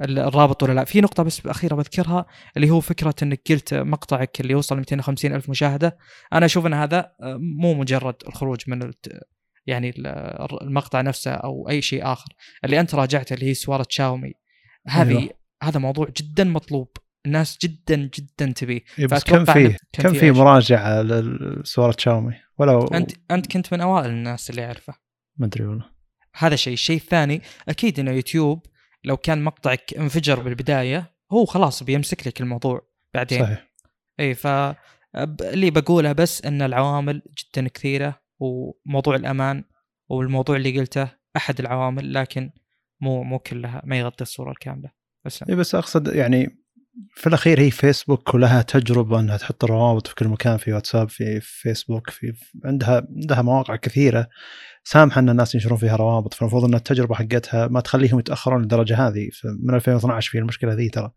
الرابط ولا لا. في نقطة بس أخيرة بذكرها اللي هو فكرة أنك قلت مقطعك اللي يوصل 250 ألف مشاهدة. أنا أشوف أن هذا مو مجرد الخروج من يعني المقطع نفسه أو أي شيء آخر. اللي أنت راجعته اللي هي سواره شاومي هذه أيوه. هذا موضوع جدا مطلوب الناس جدا جدا تبيه. إيه، بس كم في كم في مراجعة لسواره شاومي؟ ولو أنت أنت كنت من أوائل الناس اللي أعرفه. ما أدري والله. هذا شيء. الشيء الثاني أكيد إنه يوتيوب لو كان مقطعك انفجر بالبداية هو خلاص بيمسك لك الموضوع بعدين. صحيح. إي ف اللي بقوله بس إن العوامل جدا كثيرة وموضوع الأمان والموضوع اللي قلته أحد العوامل لكن مو مو كلها ما يغطي الصورة الكاملة. بس. إي بس أقصد يعني في الأخير هي فيسبوك ولها تجربة إنها تحط الروابط في كل مكان في واتساب في فيسبوك في عندها عندها مواقع كثيرة. سامحة إن الناس ينشرون فيها روابط فالمفروض إن التجربة حقتها ما تخليهم يتأخرون للدرجه هذه. من 2012 في المشكلة ذي ترى.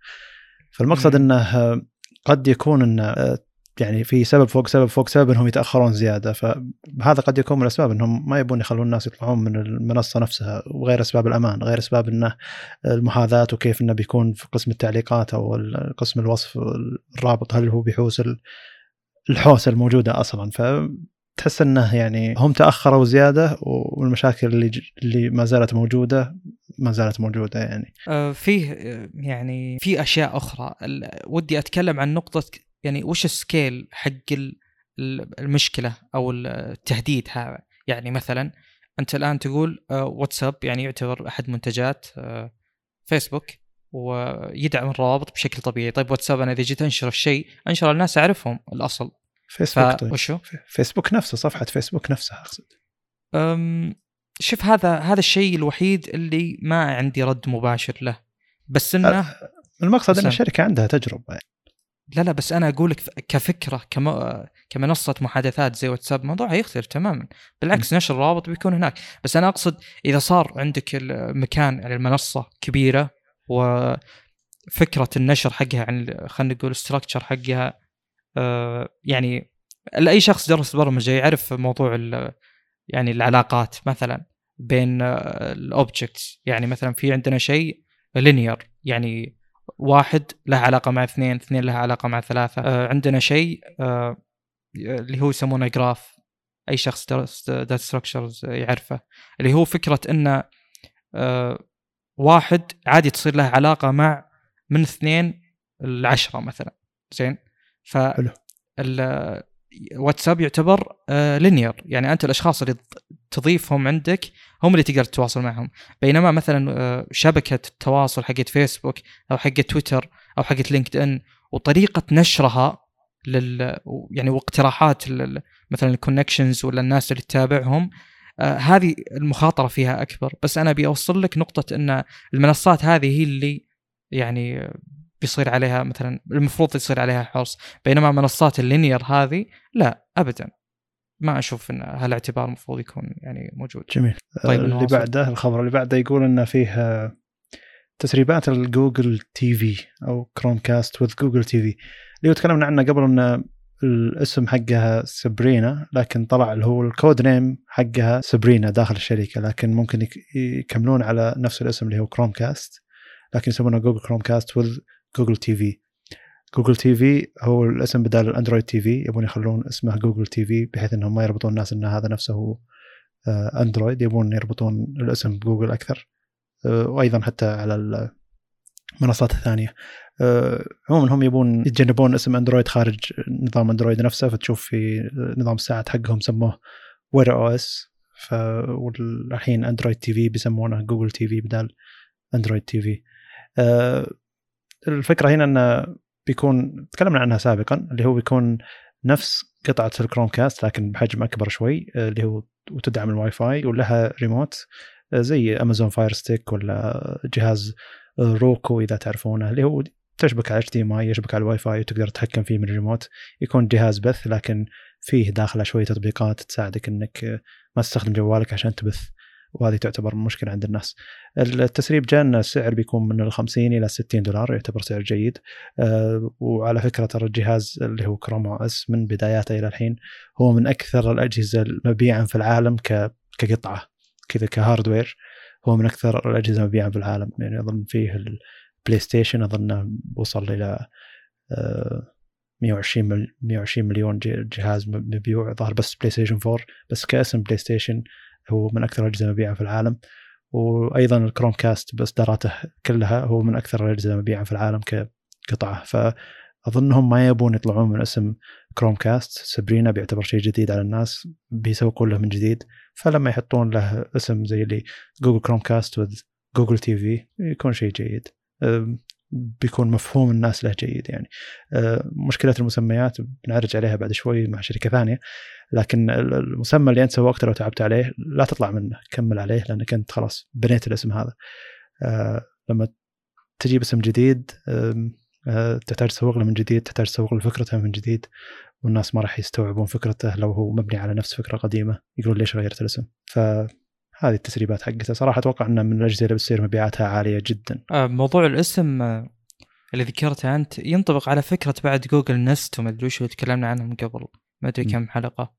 فالمقصد إنه قد يكون إن يعني في سبب فوق سبب فوق سبب إنهم يتأخرون زيادة. فهذا قد يكون من الأسباب إنهم ما يبون يخلون الناس يطلعون من المنصة نفسها وغير أسباب الأمان غير أسباب إنه المحاذاة وكيف إنه بيكون في قسم التعليقات أو قسم الوصف الرابط هل هو بيحوس الحوسة الموجودة أصلا. فتحس إنه يعني هم تأخروا زيادة والمشاكل اللي اللي ما زالت موجودة ما زالت موجودة يعني. آه فيه يعني في أشياء أخرى. ودي أتكلم عن نقطة يعني وش السكيل حق المشكلة أو التهديد هذا يعني مثلا أنت الآن تقول آه، واتساب يعني يعتبر أحد منتجات آه، فيسبوك ويدعم الروابط بشكل طبيعي طيب واتساب أنا إذا جيت أنشر الشيء أنشر الناس أعرفهم الأصل فيسبوك ف... طيب. وشو؟ فيسبوك نفسه صفحة فيسبوك نفسها أقصد أم... شوف هذا هذا الشيء الوحيد اللي ما عندي رد مباشر له بس إنه المقصد إن الشركة عندها تجربة. لا لا بس أنا أقول لك كفكرة كم... كمنصة محادثات زي واتساب الموضوع هيختلف تماما. بالعكس م. نشر الروابط بيكون هناك. بس أنا أقصد إذا صار عندك المكان يعني المنصة كبيرة وفكره النشر حقها عن خلينا نقول structure حقها آه يعني اي شخص درس برمجة يعرف موضوع يعني العلاقات مثلا بين ال objects يعني مثلا في عندنا شيء linear يعني واحد له علاقة مع اثنين اثنين لها علاقة مع ثلاثة. آه عندنا شيء آه اللي هو يسمونه graph. أي شخص درس data structures يعرفه. اللي هو فكرة ان آه واحد عادي تصير له علاقة مع من اثنين لعشرة مثلا. زين؟ ف واتساب يعتبر آه linear يعني أنت الأشخاص اللي تضيفهم عندك هم اللي تقدر تتواصل معهم. بينما مثلا آه، شبكة التواصل حقت فيسبوك أو حقت تويتر أو حقت LinkedIn وطريقة نشرها لل يعني واقتراحات لل... مثلا ال connections ولا الناس اللي تتابعهم آه هذه المخاطرة فيها أكبر. بس أنا أبي أوصل لك نقطة إن المنصات هذه هي اللي يعني بيصير عليها مثلا المفروض يصير عليها حرص. بينما منصات ال linear هذه لا ابدا. ما أشوف إن هالاعتبار المفروض يكون يعني موجود. جميل. طيب اللي نواصل. بعده الخبر اللي بعده يقول انه فيه تسريبات ال Google TV أو Chromecast with Google TV اللي تكلمنا عنه قبل انه الاسم حقها Sabrina لكن طلع اللي هو ال code name حقها Sabrina داخل الشركة لكن ممكن يكملون على نفس الاسم اللي هو Chromecast لكن يسمونه Google Chromecast with Google TV Google TV هو الاسم بدال ال Android TV يبون يخلون اسمه Google TV بحيث إنهم ما يربطون الناس إن هذا نفسه هو أندرويد يبون يربطون الاسم بجوجل أكثر آه، وأيضا حتى على المنصات الثانية. آه، عموما هم يبون يتجنبون اسم أندرويد خارج نظام أندرويد نفسه فتشوف في نظام الساعات حقهم سموه Wear OS والحين Android TV بيسمونه Google TV بدال Android TV. الفكرة هنا انه بيكون تكلمنا عنها سابقا اللي هو بيكون نفس قطعة ال Chromecast لكن بحجم أكبر شوي اللي هو وتدعم الواي فاي ولها ريموت زي Amazon Fire Stick ولا جهاز Roku إذا تعرفونه اللي هو تشبك على ماي يشبك على الواي فاي وتقدر تتحكم فيه من الريموت. يكون جهاز بث لكن فيه داخله شوية تطبيقات تساعدك إنك ما تستخدم جوالك عشان تبث. وهذه تعتبر مشكلة عند الناس. التسريب جاء السعر بيكون من ال 50 إلى 60 دولار يعتبر سعر جيد. أه وعلى فكرة ترى الجهاز اللي هو Chrome OS من بداياته إلى الحين هو من أكثر الأجهزة المبيعا في العالم كقطعة كذا ك hardware. هو من أكثر الأجهزة مبيعا في العالم. يعني أظن فيه ال PlayStation أظن وصل إلى 120 120 مليون جهاز مبيوع. ظهر بس PlayStation 4 بس كاسم PlayStation هو من أكثر الاجهزه مبيعا في العالم وأيضا ال Chromecast باصداراته كلها هو من أكثر الاجهزه مبيعا في العالم كقطعة. فأظنهم ما يبون يطلعون من اسم Chromecast Sabrina بيعتبر شيء جديد على الناس بيسوقون له من جديد فلما يحطون له اسم زي اللي Google Chromecast Google TV يكون شيء جيد. بيكون مفهوم الناس له جيد يعني. مشكلة المسميات بنعرج عليها بعد شوي مع شركة ثانية لكن المسمى اللي أنت سوقته لو تعبت عليه لا تطلع منه كمل عليه لأنك أنت خلاص بنيت الاسم هذا. لما تجيب اسم جديد تحتاج تسوق له من جديد تحتاج تسوق له فكرته من جديد والناس ما راح يستوعبون فكرته لو هو مبني على نفس فكرة قديمة يقولون ليش غيرت الاسم؟ فهذه التسريبات حقته صراحة أتوقع انه من الأجهزة اللي بتصير مبيعاتها عالية جدا. آه، موضوع الاسم آه، اللي ذكرته أنت ينطبق على فكرة بعد جوجل نست وما أدري وش اللي تكلمنا عنها من قبل. ما أدري كم حلقة.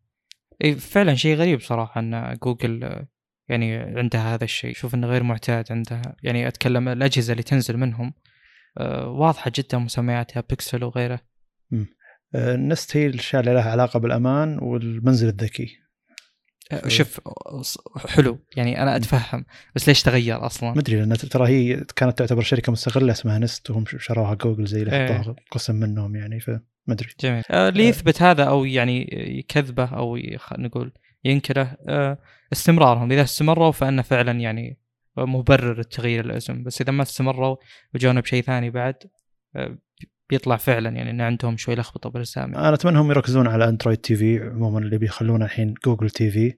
إي فعلا شيء غريب صراحة إن جوجل آه، يعني عندها هذا الشيء. شوف إنه غير معتاد عندها. يعني أتكلم الأجهزة اللي تنزل منهم. واضحة جدا مسمياتها بيكسل وغيره. ال Nest هي الأشياء اللي لها علاقة بالأمان والمنزل الذكي. شوف حلو. يعني أنا أتفهم. بس ليش تغير أصلا؟ ما أدري لأن ترى هي كانت تعتبر شركة مستقله اسمها Nest وهم شروها جوجل زي اللي. حطوها قسم منهم يعني فما أدري. جميل. آه اللي يثبت هذا أو يعني يكذبه أو نقول ينكره آه استمرارهم. إذا استمروا فأنه فعلا يعني مبرر التغيير الاسم بس إذا ما استمروا وجونا بشيء ثاني بعد آه بيطلع فعلا يعني إن عندهم شوي لخبطة بالاسامي أنا أتمنى هم يركزون على Android TV عموما اللي بيخلونه الحين Google TV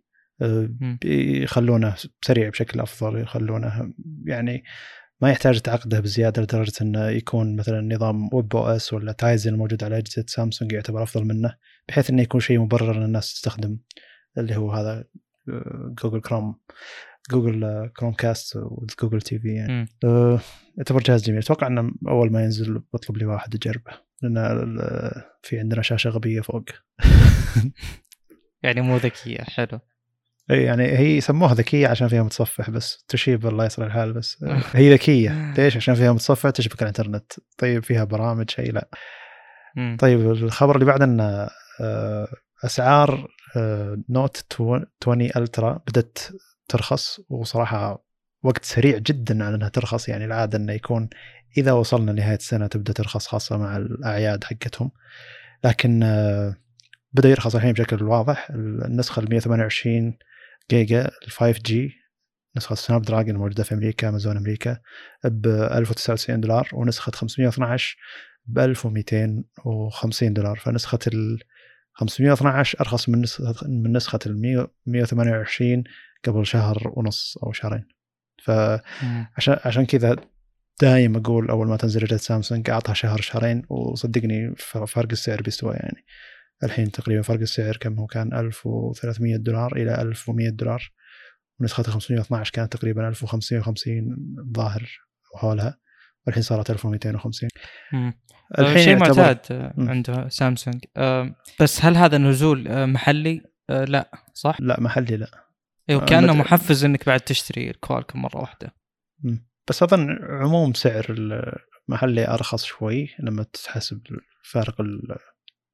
بيخلونه سريع بشكل أفضل يخلونه يعني ما يحتاج تعقده بزيادة لدرجة إنه يكون مثلا نظام webOS ولا Tizen الموجود على اجهزه سامسونج يعتبر أفضل منه بحيث إنه يكون شيء مبرر إن الناس تستخدم اللي هو هذا Google Chrome Google Chromecast و Google TV يعني. يعتبر جهاز جميل أتوقع إنه أول ما ينزل بطلب لي واحد اجربه لأن في عندنا شاشة غبية فوق. يعني مو ذكية حلو. إي يعني هي سموها ذكية عشان فيها متصفح بس. طيب الله يصلح الحال بس. هي ذكية. ليش؟ عشان فيها متصفح تشبك الإنترنت. طيب فيها برامج شيء لا. طيب الخبر اللي بعد ان آه، أسعار Note 20 Ultra بدأت ترخص وصراحة وقت سريع جدا على إنها ترخص يعني العادة إنه يكون إذا وصلنا لنهاية السنة تبدأ ترخص خاصة مع الأعياد حقتهم. لكن آه، بدأ يرخص الحين بشكل واضح. النسخة ال 128 جيجا ال 5G نسخة Snapdragon موجودة في أمريكا أمازون أمريكا ب 1099 دولار ونسخة 512 ب 1250 دولار. فنسخة ال 512 أرخص من نسخة من نسخة ال 128 قبل شهر ونص أو شهرين. فعشان عشان كذا دايم أقول أول ما تنزل اجهزه سامسونج أعطها شهر شهرين وصدقني فرق السعر بيستوى يعني. الحين تقريبا فرق السعر كم هو؟ كان 1300 دولار إلى 1100 دولار ونسخة 512 كانت تقريبا 1550 ظاهر وحولها والحين صارت 1250 الحين شيء معتاد عند سامسونج. بس هل هذا نزول آه، محلي؟ آه، لا صح؟ لا محلي لا. أيوه كانه محفز إنك بعد تشتري الكوالكم مرة واحدة. بس أظن عموم سعر المحلي أرخص شوي لما تحسب فارق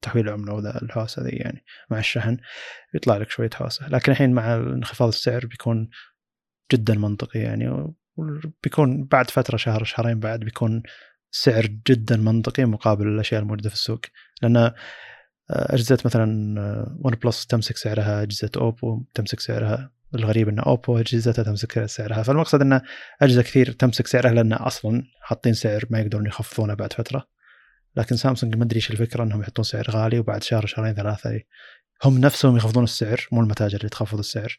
تحويل العملة وذا الهوسة ذي يعني مع الشحن يطلع لك شوية هوسة. لكن الحين مع انخفاض السعر بيكون جدا منطقي يعني بيكون بعد فترة شهر شهرين بعد بيكون سعر جدا منطقي مقابل الأشياء الموجودة في السوق. لأن آه، أجهزة مثلا ون بلس تمسك سعرها أجهزة اوبو تمسك سعرها. الغريب ان أوبو اجهزتها تمسك سعرها. فالمقصد ان أجهزة كثير تمسك سعرها لأن أصلا حاطين سعر ما يقدرون يخفضونه بعد فترة. لكن سامسونج ما أدري إيش الفكرة إنهم يحطون سعر غالي وبعد شهر شهرين ثلاثة هم نفسهم يخفضون السعر مو المتاجر اللي تخفض السعر.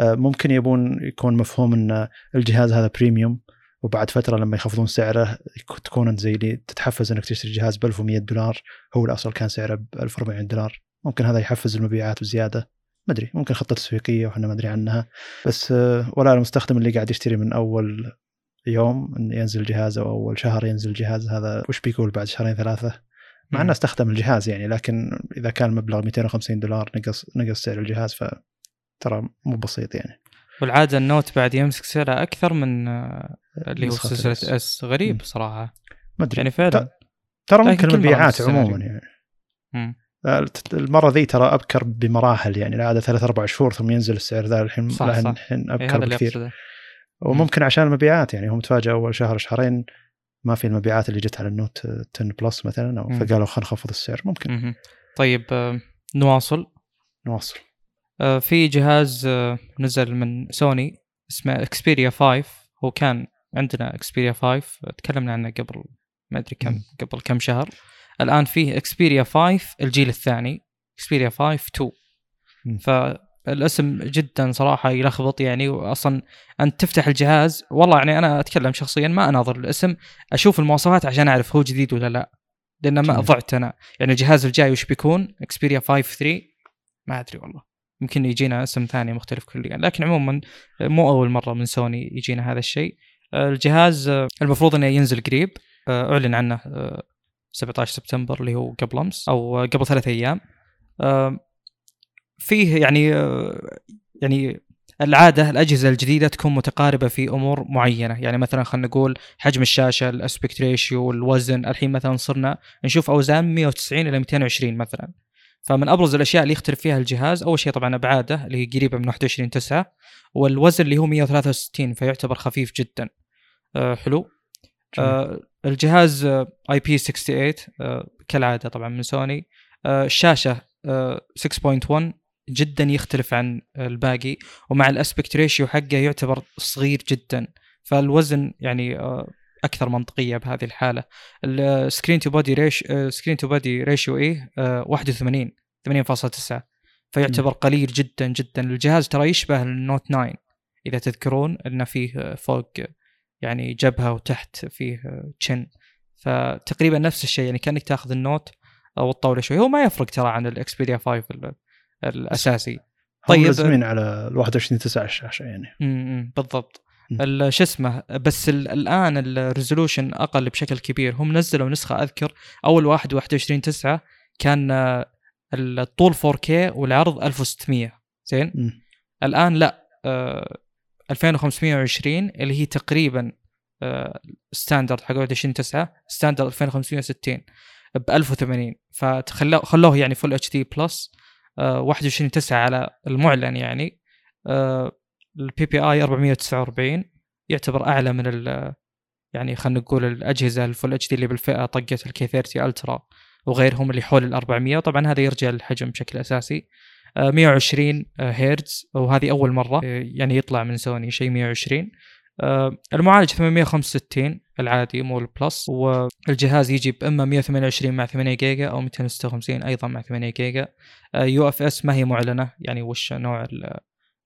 آه، ممكن يبون يكون مفهوم إن الجهاز هذا بريميوم وبعد فترة لما يخفضون سعره تكون أنت زي اللي تتحفز إنك تشتري جهاز ب 1100 دولار هو الأصل كان سعره ب 1400 دولار. ممكن هذا يحفز المبيعات بزيادة. ما أدري ممكن خطة تسويقية وإحنا ما أدري عنها. بس آه، ولا المستخدم اللي قاعد يشتري من أول يوم ينزل الجهاز أو أول شهر ينزل الجهاز هذا وش بيقول بعد شهرين ثلاثة؟ مع إنه أستخدم الجهاز يعني لكن إذا كان المبلغ 250 دولار نقص نقص سعر الجهاز فترى مو بسيط يعني. والعادة ال Note بعد يمسك سعره أكثر من آه، اللي هو سلسلة S غريب صراحة. ما أدري. يعني فعلا. ترى ممكن المبيعات عموما يعني. مم. المرة ذي ترى أبكر بمراحل يعني العاده ثلاث أربع شهور ثم ينزل السعر ذا الحين صح صح. الحين إيه، أبكر بكثير. وممكن عشان المبيعات يعني هم تفاجئوا أول شهر شهرين ما في المبيعات اللي جت على ال Note 10 Plus مثلا أو فقالوا خلينا نخفض السعر ممكن. طيب آه، نواصل. نواصل. آه، في جهاز آه، نزل من سوني اسمه Xperia 5 هو كان عندنا Xperia 5 تكلمنا عنه قبل ما أدري كم قبل كم شهر. الآن فيه Xperia 5 الجيل الثاني Xperia 5 2 فالاسم جدا صراحة يلخبط يعني واصلا أنت تفتح الجهاز والله يعني أنا أتكلم شخصيا ما أناظر الاسم أشوف المواصفات عشان أعرف هو جديد ولا لا لأن ما ضعت أنا. يعني الجهاز الجاي وش بيكون؟ اكسبيريا 5 3 ما أدري والله. يمكن يجينا اسم ثاني مختلف كليا لكن عموما مو أول مرة من سوني يجينا هذا الشيء. الجهاز المفروض إنه ينزل قريب أعلن عنه 17 سبتمبر اللي هو قبل أمس أو قبل ثلاث أيام. فيه يعني يعني العادة الأجهزة الجديدة تكون متقاربة في أمور معينة. يعني مثلا خلينا نقول حجم الشاشة الأسبكت ريشيو الوزن. الحين مثلا صرنا نشوف أوزان 190 إلى 220 مثلا. فمن أبرز الأشياء اللي يختلف فيها الجهاز أول شيء طبعا أبعاده اللي هي قريبة من 21 9 والوزن اللي هو 163 فيعتبر خفيف جدا. أه حلو. أه الجهاز اي بي 68 أه كالعادة طبعا من سوني. أه الشاشة أه 6.1 جدا يختلف عن الباقي ومع ال aspect ratio حقه يعتبر صغير جدا. فالوزن يعني أه أكثر منطقية بهذه الحالة. ال screen to body ratio screen to body ratio إيه 81 8.9 فيعتبر قليل جدا جدا. الجهاز ترى يشبه ال Note 9 إذا تذكرون إنه فيه فوق يعني جبهة وتحت فيه chin فتقريبا نفس الشيء يعني كأنك تأخذ ال Note وطولته شوي. هو ما يفرق ترى عن ال Xperia 5 الأساسي. طيب لازمين على ال 21 9 الشاشه يعني. امم بالضبط. شو اسمه بس الآن ال resolution أقل بشكل كبير. هم نزلوا نسخة أذكر أول واحد 21 9 كان الطول 4K والعرض 1600 زين. الآن لا آه 2520 اللي هي تقريبا آه standard حق 21 9 standard 2560 ب 1080 فخلوه خلوه يعني full HD plus 21 9 على المعلن يعني آه ال PPI 449 يعتبر أعلى من ال يعني خلينا نقول الأجهزة ال full HD اللي بالفئة طقة ال K 30 Ultra وغيرهم اللي حول ال 400 طبعا هذا يرجع للحجم بشكل أساسي. آه، 120 هرتز. وهذه أول مرة آه، يعني يطلع من سوني شيء 120 آه، المعالج 865 العادي مو ال plus والجهاز يجي بإما 128 مع 8 جيجا أو 256 أيضا مع 8 جيجا. UFS ما هي معلنة يعني وش نوع ال-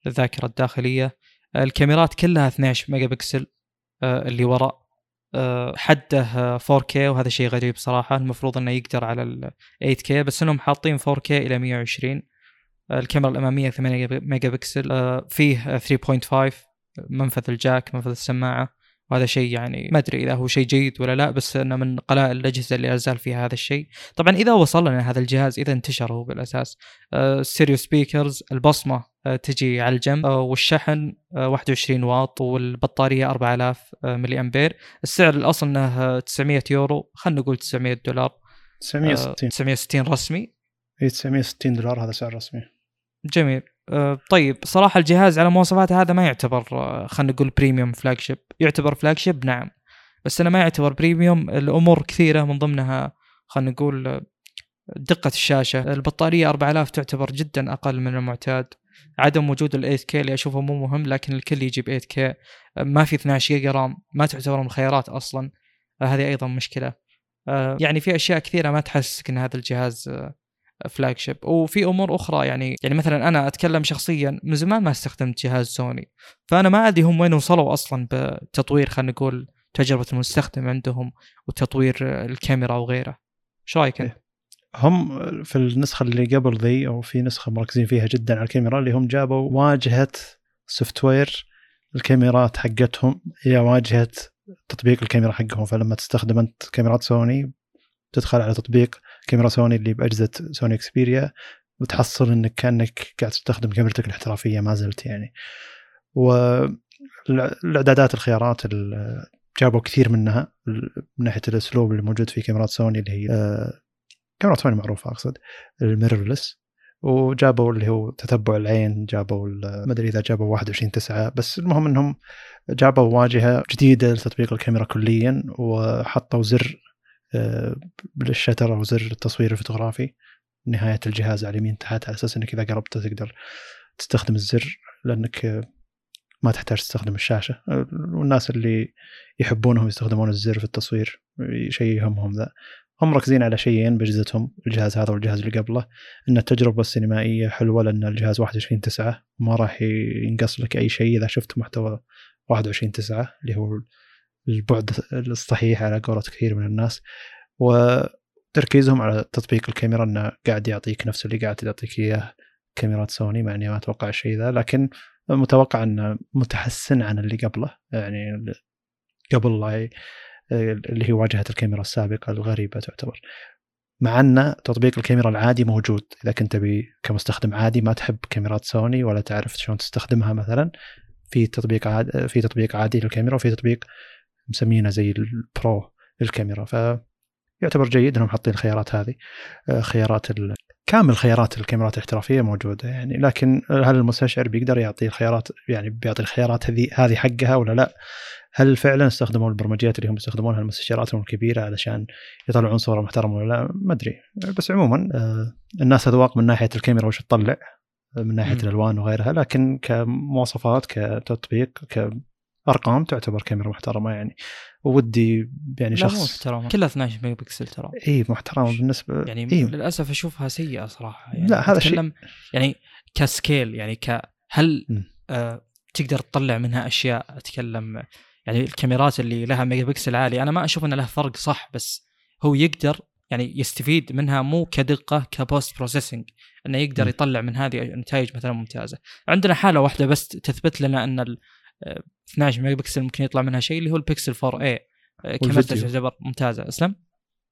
الذاكرة الداخلية. الكاميرات كلها 12 ميجا بكسل آه، اللي وراء. آه، حده آه، 4K وهذا شيء غريب صراحة. المفروض إنه يقدر على ال 8K بس إنهم حاطين 4K إلى 120 آه، الكاميرا الأمامية 8 ميجا بكسل آه، فيه آه، 3.5 منفذ ال jack منفذ السماعة. وهذا شيء يعني ما أدري إذا هو شيء جيد ولا لا بس إنه من قلائل الأجهزة اللي لا زال فيها هذا الشيء. طبعا إذا وصل لنا هذا الجهاز إذا انتشر هو بالأساس. stereo speakers البصمة آه، تجي على الجنب. آه، والشحن آه، 21 واط والبطارية 4000 آه، ملي أمبير. السعر الأصل إنه آه، 900 يورو خلينا نقول 900 دولار. آه، 960 960 رسمي. اي 960 دولار هذا سعر رسمي. جميل. آه، طيب صراحة الجهاز على مواصفاته هذا ما يعتبر آه، خلينا نقول premium flagship يعتبر flagship نعم. بس أنا ما يعتبر premium الأمور كثيرة من ضمنها خلينا نقول آه، دقة الشاشة. البطارية 4000 تعتبر جدا أقل من المعتاد. عدم وجود ال 8K اللي أشوفه مو مهم لكن الكل يجيب 8K آه، ما في 12 جيجا RAM. ما تعتبر من الخيارات أصلا. آه، هذه أيضا مشكلة. آه، يعني في أشياء كثيرة ما تحسسك إن هذا الجهاز flagship وفي أمور أخرى يعني يعني مثلا أنا أتكلم شخصيا من زمان ما استخدمت جهاز سوني. فأنا ما أدري هم وين وصلوا أصلا بتطوير خلينا نقول تجربة المستخدم عندهم وتطوير الكاميرا وغيره إيش رأيك أنت؟ هم في النسخة اللي قبل ذي أو في نسخة مركزين فيها جدا على الكاميرا اللي هم جابوا واجهة software الكاميرات حقتهم. هي واجهة تطبيق الكاميرا حقهم. فلما تستخدم أنت كاميرات سوني تدخل على تطبيق كاميرا سوني اللي باجهزه سوني Xperia وتحصل إنك كأنك قاعد تستخدم كاميرتك الاحترافية ما زلت يعني. والاعدادات الخيارات ال- جابوا كثير منها من ناحية الأسلوب اللي موجود في كاميرات سوني اللي هي آه، كاميرات سوني معروفة أقصد ال mirrorless. وجابوا اللي هو تتبع العين جابوا ما أدري إذا جابوا 21 9 بس المهم إنهم جابوا واجهة جديدة لتطبيق الكاميرا كليا وحطوا زر لل shutter أو زر التصوير الفوتوغرافي نهاية الجهاز على اليمين تحت على أساس إنك إذا قربته تقدر تستخدم الزر لأنك ما تحتاج تستخدم الشاشة. والناس اللي يحبونهم يستخدمون الزر في التصوير شيء يهمهم ذا. هم مركزين على شيئين باجهزتهم الجهاز هذا والجهاز اللي قبله. إن التجربة السينمائية حلوة لأن الجهاز 21 9 ما راح ينقص لك أي شيء إذا شفت محتوى 21 9 اللي هو البعد الصحيح على قولة كثير من الناس وتركيزهم على تطبيق الكاميرا إنه قاعد يعطيك نفس اللي قاعد تعطيك إياه كاميرات سوني مع إني ما أتوقع الشيء ذا لكن متوقع إنه متحسن عن اللي قبله. يعني قبل لا اللي هي واجهة الكاميرا السابقة الغريبة تعتبر. مع ان تطبيق الكاميرا العادي موجود. إذا كنت تبي كمستخدم عادي ما تحب كاميرات سوني ولا تعرف شلون تستخدمها مثلا. في تطبيق عاد في تطبيق عادي للكاميرا وفي تطبيق مسمينه زي البرو للكاميرا فيعتبر جيد إنهم حاطين الخيارات هذه آه، خيارات ال... كامل خيارات الكاميرات الاحترافية موجودة يعني لكن هل المستشعر بيقدر يعطي الخيارات يعني بيعطي الخيارات هذه هذه حقها ولا لا؟ هل فعلا استخدموا البرمجيات اللي هم يستخدمونها المستشعرات الكبيرة علشان يطلعون صورة محترمة ولا لا؟ ما أدري بس عموما آه، الناس أذواق من ناحية الكاميرا وش تطلع من ناحية. الألوان وغيرها لكن كمواصفات كتطبيق كارقام تعتبر كاميرا محترمة يعني. ودي يعني مو شخص محترمة. كلها 12 ميجا بكسل ترى. إي محترمة بالنسبة يعني إيه للأسف أشوفها سيئة صراحة. يعني لا، هذا شيء- يعني ك scale يعني ك هل م. آه تقدر تطلع منها أشياء؟ أتكلم يعني الكاميرات اللي لها ميجا بكسل عالي أنا ما أشوف إن له فرق صح بس هو يقدر يعني يستفيد منها مو كدقة ك post processing إنه يقدر. يطلع من هذه نتائج مثلا ممتازة. عندنا حالة واحدة بس تثبت لنا إن 12 ميجا بكسل ممكن يطلع منها شيء اللي هو البكسل 4 a كاميرا. تعتبر ممتازة أسلم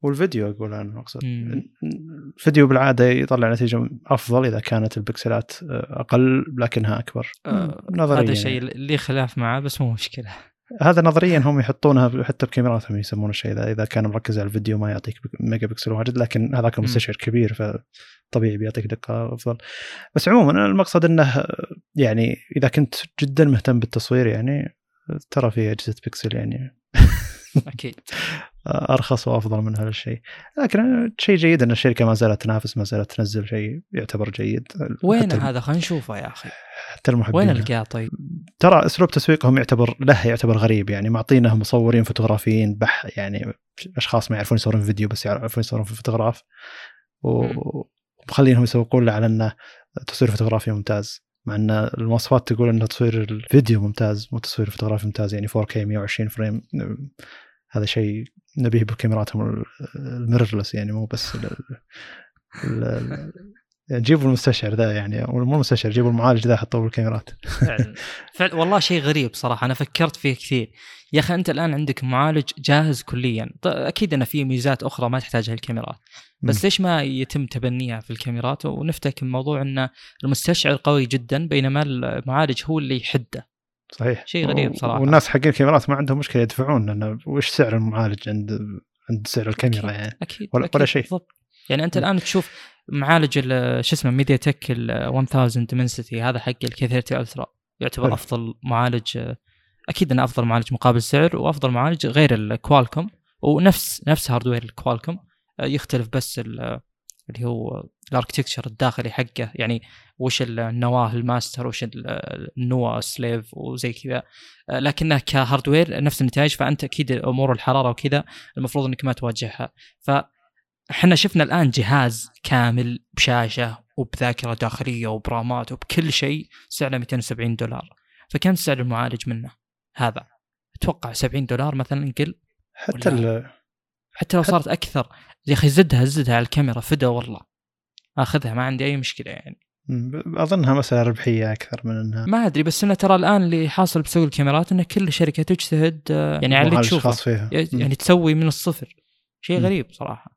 والفيديو أقول أنا أقصد. الفيديو بالعادة يطلع نتيجة أفضل إذا كانت البكسلات أقل لكنها أكبر آه، نظريا هذا شيء يعني. اللي خلاف معه بس مو مشكلة هذا نظريا هم يحطونها حتى بكاميراتهم يسمون الشيء ذا إذا كان مركز على الفيديو ما يعطيك ميجا بكسل واجد لكن هذاك المستشعر كبير فطبيعي بيعطيك دقة أفضل. بس عموما المقصد إنه يعني إذا كنت جدا مهتم بالتصوير يعني ترى في أجهزة بكسل يعني. أكيد. أرخص وأفضل من هذا الشيء. لكن شيء جيد إن الشركة ما زالت تنافس ما زالت تنزل شيء يعتبر جيد. وين هذا؟ خلينا نشوفه يا أخي. حتى المحبين. وين القاه طيب؟ ترى أسلوب تسويقهم يعتبر له يعتبر غريب يعني معطينه مصورين فوتوغرافيين بح يعني أشخاص ما يعرفون يصورون فيديو بس يعرفون يصورون في فوتوغراف ومخلينهم يسوقون له على إنه تصوير فوتوغرافي ممتاز مع إن المواصفات تقول ان تصوير الفيديو ممتاز مو تصوير فوتوغرافي ممتاز يعني 4K 120 frame. هذا شيء نبيه بكاميراتهم ال mirrorless يعني مو بس ال ال جيبوا المستشعر ذا يعني مو المستشعر جيبوا المعالج ذا حطوه بالكاميرات. فعلا. والله شيء غريب صراحة أنا فكرت فيه كثير. يا أخي أنت الآن عندك معالج جاهز كليا. أكيد انه في ميزات أخرى ما تحتاجها الكاميرات بس م. ليش ما يتم تبنيها في الكاميرات؟ ونفتك موضوع إن المستشعر قوي جدا بينما المعالج هو اللي يحده. صحيح. شيء غريب صراحة. والناس حقين الكاميرات ما عندهم مشكلة يدفعون لأنه وش سعر المعالج عند عند سعر الكاميرا أكيد يعني؟ أكيد ولا, أكيد ولا شيء. بالضبط. يعني أنت الآن تشوف معالج شو اسمه ميديا تك ال 1000 Dimensity هذا حق ال K30 Ultra يعتبر حلو. أفضل معالج أكيد إنه أفضل معالج مقابل سعر وأفضل معالج غير الكوالكوم ونفس نفس hardware الكوالكوم يختلف بس ال- اللي هو ال architecture الداخلي حقه. يعني وش النواه الماستر وش ال- النوا slave وزي كذا. لكنه كهاردوير نفس النتائج فأنت أكيد أمور الحرارة وكذا المفروض إنك ما تواجهها. فاحنا شفنا الآن جهاز كامل بشاشة وبذاكرة داخلية وبرامات وبكل شيء سعره 270 دولار. فكم سعر المعالج منه؟ هذا. أتوقع 70 دولار مثلا قل حتى ال- حتى لو صارت أكثر. يا أخي زدها زدها على الكاميرا. فدا والله. آخذها ما عندي أي مشكلة يعني. أظنها مساله ربحيه أكثر من إنها ما أدري بس إنه ترى الآن اللي حاصل بسوق الكاميرات ان كل شركة تجتهد آه، يعني على اللي تشوفه. فيها. يعني تسوي من الصفر. شيء. غريب صراحة.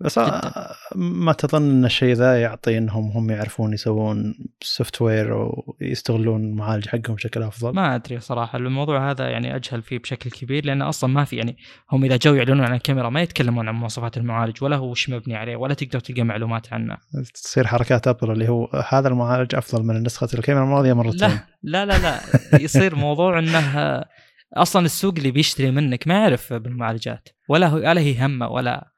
بس آه، ما تظن إن الشيء ذا يعطي انهم هم يعرفون يسوون software ويستغلون المعالج حقهم بشكل أفضل؟ ما أدري صراحة. الموضوع هذا يعني أجهل فيه بشكل كبير لأن أصلا ما في يعني هم إذا جو يعلنون عن الكاميرا ما يتكلمون عن مواصفات المعالج ولا هو وش مبني عليه ولا تقدر تلقى معلومات عنه. تصير حركات أبل اللي هو هذا المعالج أفضل من نسخة الكاميرا الماضية مرتين. لا لا لا لا. يصير موضوع إنه أصلا السوق اللي بيشتري منك ما يعرف بالمعالجات ولا هو ولا هي همه ولا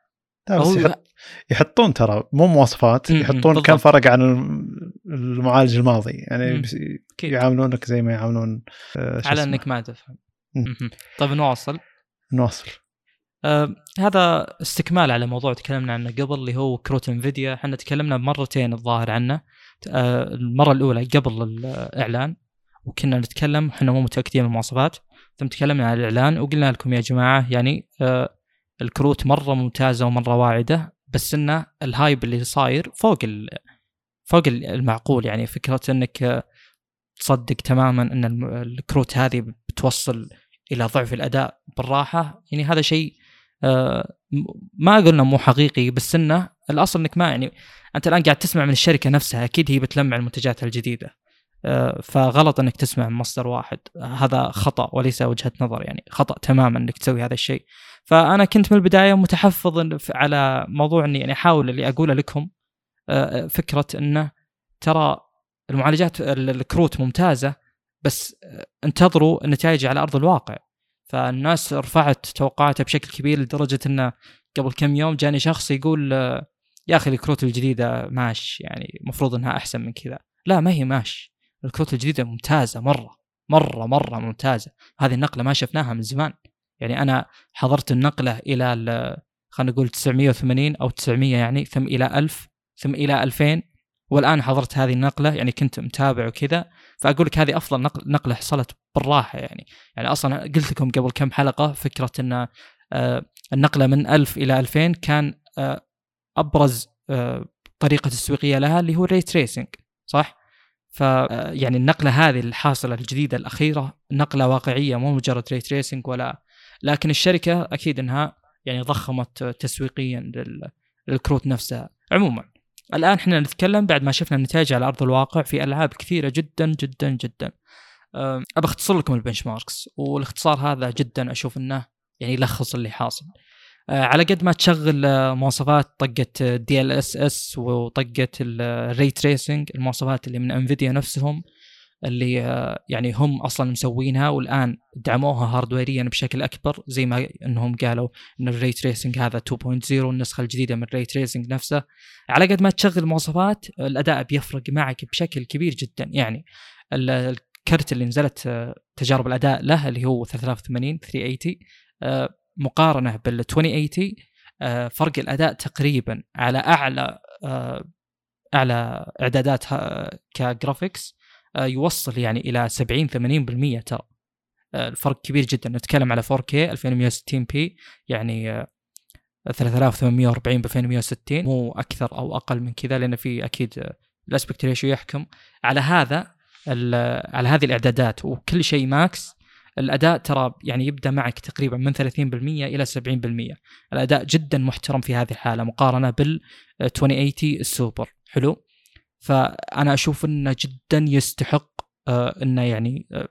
هو يحط يحطون ترى مو مواصفات يحطون بالضبط. كم فرق عن الم- المعالج الماضي يعني. بس-. يعاملونك زي ما يعاملون آه، على. إنك ما تفهم. طيب نواصل نواصل آه هذا استكمال على موضوع تكلمنا عنه قبل اللي هو كروت إنفيديا إحنا تكلمنا مرتين الظاهر عنه آه المرة الأولى قبل الإعلان وكنا نتكلم إحنا مو متأكدين من المواصفات ثم تكلمنا عن الإعلان وقلنا لكم يا جماعة يعني آه الكروت مرة ممتازة ومرة واعدة بس إنه ال hype اللي صاير فوق ال فوق ال- المعقول. يعني فكرة إنك تصدق تماما إن الكروت هذه بتوصل إلى ضعف الأداء بالراحة يعني هذا شيء آه، ما قلنا مو حقيقي بس إنه الأصل إنك ما يعني أنت الآن قاعد تسمع من الشركة نفسها أكيد هي بتلمع منتجاتها الجديدة آه، فغلط إنك تسمع من مصدر واحد. هذا خطأ وليس وجهة نظر يعني خطأ تماما إنك تسوي هذا الشيء. فأنا كنت من البداية متحفظ على موضوع اني يعني أحاول اللي اقوله لكم آه، فكرة إنه ترى المعالجات ال- الكروت ممتازة بس آه، انتظروا النتائج على أرض الواقع. فالناس رفعت توقعاتها بشكل كبير لدرجة إنه قبل كم يوم جاني شخص يقول آه، يا أخي الكروت الجديدة ماش يعني المفروض إنها أحسن من كذا. لا ما هي ماش. الكروت الجديدة ممتازة مرة مرة مرة ممتازة. هذه النقلة ما شفناها من زمان. يعني أنا حضرت النقلة إلى ال- خلينا نقول 980 أو 900 يعني ثم إلى 1000 ثم إلى 2000 والآن حضرت هذه النقلة يعني كنت متابع وكذا فأقول لك هذه أفضل نقل نقلة حصلت بالراحة يعني يعني أصلا قلت لكم قبل كم حلقة فكرة إن آه، النقلة من 1000 إلى 2000 كان آه، أبرز آه، طريقة تسويقية لها اللي هو ال ray tracing صح؟ ف يعني النقلة هذه الحاصلة الجديدة الأخيرة نقلة واقعية مو مجرد ray tracing ولا لكن الشركة أكيد إنها يعني ضخمت تسويقيا لل- للكروت نفسها. عموما الآن إحنا نتكلم بعد ما شفنا النتائج على أرض الواقع في ألعاب كثيرة جدا جدا جدا. ابى اختصر لكم ال benchmarks والاختصار هذا جدا أشوف إنه يعني يلخص اللي حاصل. أه، على قد ما تشغل مواصفات طقة DLSS وطقة ال ray tracing المواصفات اللي من انفيديا نفسهم اللي آه، يعني هم أصلا مسوينها والآن دعموها hardwareيا بشكل أكبر زي ما إنهم قالوا إن ال ray tracing هذا 2.0 والنسخه الجديدة من ال ray tracing نفسه. على قد ما تشغل المواصفات الأداء بيفرق معك بشكل كبير جدا. يعني الكرت اللي نزلت آه، تجارب الأداء له اللي هو 3080 380 آه، مقارنة بال 2080 فرق الأداء تقريبا على أعلى أعلى اعدادات ك graphics يوصل يعني إلى 70 80% ترى. آه، الفرق كبير جدا. نتكلم على 4K 2160p يعني 3840 ب 2160 مو أكثر أو أقل من كذا لأن في أكيد ال aspect ratio يحكم. على هذا على هذه الإعدادات وكل شيء max الأداء ترى يعني يبدأ معك تقريبا من 30% إلى 70% الأداء جدا محترم في هذه الحالة مقارنة بال 2080 السوبر. حلو؟ فأنا أشوف إنه جدا يستحق آه إنه يعني آه